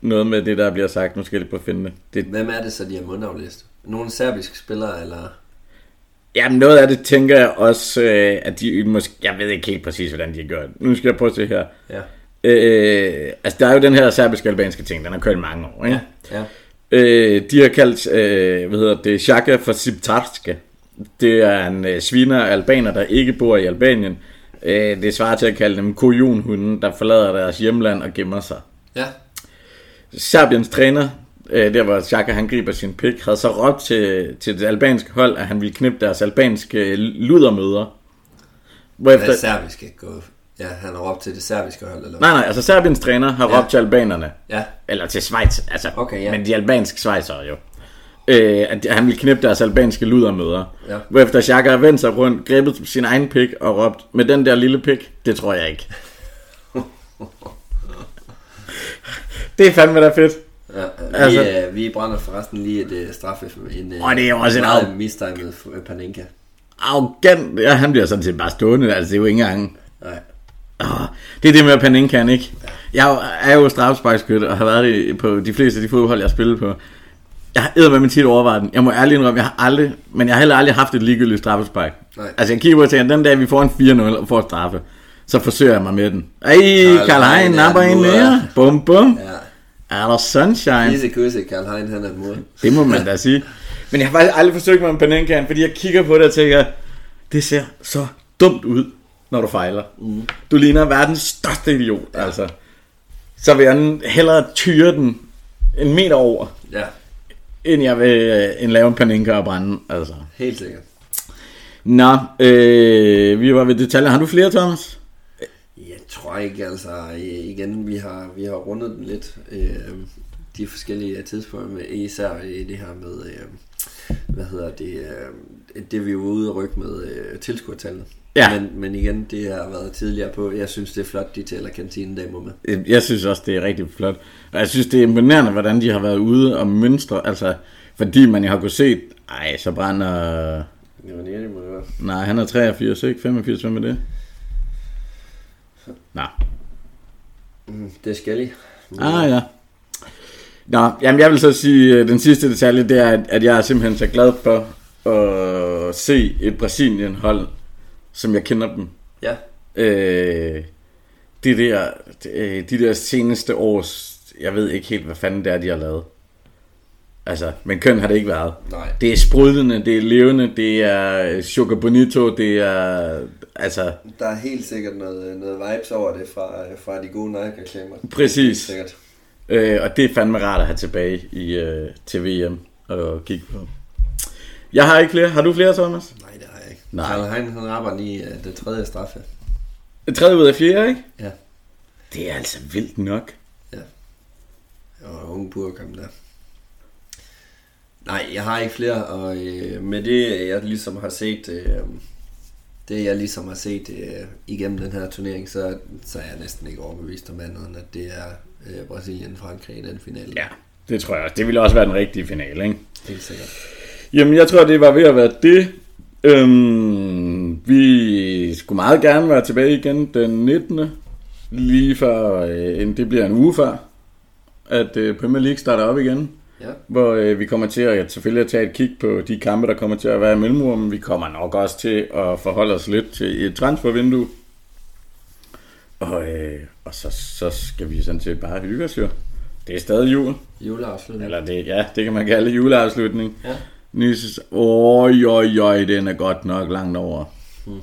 noget med det, der bliver sagt. Nu skal jeg lige prøve at finde det. det. Hvem er det så, de har mundaflæst? Nogle serbiske spillere, eller... Jamen noget af det tænker jeg også, øh, at de måske, jeg ved ikke helt præcis, hvordan de har gjort. Nu skal jeg prøve at se her. Ja. Øh, altså der er jo den her serbisk-albanske ting, den har kørt mange år, ikke? Ja. Øh, de har kaldt, øh, hvad hedder det, Shaka for Siptarska. Det er en øh, sviner albaner, der ikke bor i Albanien. Øh, det svarer til at kalde dem kujonhunden, der forlader deres hjemland og gemmer sig. Ja. Serbiens træner, øh, der hvor Xhaka han griber sin pik, havde så råbt til, til det albanske hold, at han ville knippe deres albanske ludermøder. Hvad Hvorefter, er serbisk ikke gået? Ja, han har råbt til det serbiske hold, eller nej, nej, altså Serbiens træner har Ja. råbt til albanerne. Ja. Eller til Schweiz, altså. Okay, ja. Men de albanske Schweizere jo. Øh, at han ville knippe deres albanske ludermøder. Ja. Hvorefter Xhaka har vendt sig rundt, grebet sin egen pik og råbt, med den der lille pik, det tror jeg ikke. [laughs] det er fandme da fedt. Ja, vi, Altså- altså, vi brænder forresten lige et uh, straffe. En, uh, Og det er også en meget af- mistimet Panenka. Arrogant. Ja, han bliver sådan set bare stående, altså det er jo ikke engang... Nej. Åh, det er det med Paninkan, ikke? Jeg er jo- jo straffesparkskyt og har været det på de fleste af de fodbold, jeg har spillet på. Jeg har eddermame min tit overvejet den. Jeg må ærligt indrømme, jeg har aldrig, men jeg har heller aldrig haft et ligegyldigt straffespark. Nej. Altså jeg kigger på og tænker, den dag vi får en 4-0 og får straffe, så forsøger jeg mig med den. Ej, Karl Hein er napper en mere. Bum, bum. Ja. Er der sunshine? Disse kysse, Karl Hein, han er mor. Det må man da [laughs] sige. Men jeg har faktisk aldrig forsøgt mig med Panenkaen, fordi jeg kigger på det og tænker, det ser så dumt ud, når du fejler. Mm. Du ligner verdens største idiot, ja. altså. Så vil jeg hellere tyre den en meter over, Ja, end jeg vil øh, en lave en panenka og brænde, altså. helt sikkert. Nå, øh, vi var ved detaljer. Har du flere, Thomas? Jeg tror ikke, altså øh, igen, vi har, vi har rundet den lidt. Øh, de forskellige tidspunkter, med, især i det her med, øh, hvad hedder det, øh, det vi var ude og rykke med øh, tilskuertallet. Ja. Men, men igen, det har været tidligere på. Jeg synes, det er flot, de tæller kantinedamer med. Jeg synes også, det er rigtig flot. Og jeg synes, det er imponerende, hvordan de har været ude og mønstre. Altså, fordi man jo har kunnet se, ej, så brænder... Det, må det være. Nej, han er 83, ikke? 85, hvem er det? Nej. Mm, det er Skelly. Ah, ja. Nå, jamen jeg vil så sige, øh, den sidste detalje, det er, at- at jeg er simpelthen så glad for at se et Brasilien-hold, som jeg kender dem. Ja. Øh, de, der, øh, de der seneste års, jeg ved ikke helt, hvad fanden det er, de har lavet. Altså, men køn har det ikke været. Nej. Det er sprudlende, det er levende, det er sugar bonito, det er, altså, Der er helt sikkert noget, noget vibes over det fra, fra de gode Nike-reklamer. præcis. Sikkert. Øh, og det er fandme rart at have tilbage i, øh, til VM og kigge på. Jeg har ikke flere. Har du flere, Thomas? Nej, det har jeg ikke. Nej. Karl Hein, han rammer lige uh, det tredje straffe. Et tredje ud af fjerde, ikke? Ja. Det er altså vildt nok. Og unge Burkam der. Nej, jeg har ikke flere, og øh, med det, jeg ligesom har set, øh, det jeg ligesom har set øh, igennem den her turnering, så, så er jeg næsten ikke overbevist om andet, end at det er øh, Brasilien-Frankrig i den finale. Ja, det tror jeg også. Det ville også være den rigtige finale, ikke? Helt sikkert. Jamen, jeg tror, det var ved at være det. Øhm, vi skulle meget gerne være tilbage igen den 19. Lige før, øh, det bliver en uge før, at øh, Premier League starter op igen. Ja. Hvor øh, vi kommer til at selvfølgelig at tage et kig på de kampe, der kommer til at være i mellemrummet. Vi kommer nok også til at forholde os lidt til et transfervindue. Og, øh, og så, så skal vi sådan set bare hygge os jo. Det er stadig jul. Juleafslutning. Eller det, ja, det kan man kalde juleafslutning. Ja. Sæson. Oj, oj, oj, den er godt nok langt over. Hmm.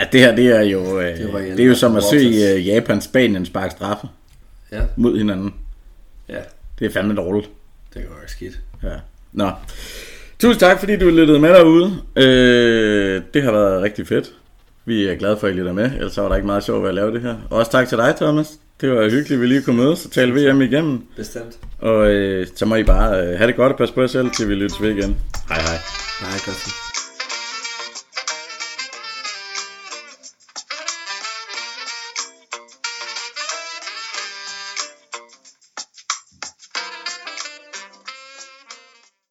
Ja, det her, det er jo, øh, Det det, er jo som at se øh, Japan Spanien sparke straffe Ja, mod hinanden. ja, Det er fandme dårligt. det går ikke skidt. Ja. Nå. Tusind tak, fordi du lyttede med derude. Øh, det har været rigtig fedt. Vi er glade for, at I lytter med, ellers var der ikke meget sjovt ved at lave det her. Og også tak til dig, Thomas. Det var hyggeligt, at vi lige kunne mødes og tale VM igennem. Bestemt. Og øh, så må I bare øh, have det godt og passe på jer selv, til vi lyttes ved igen. Hej hej. Nej, godt.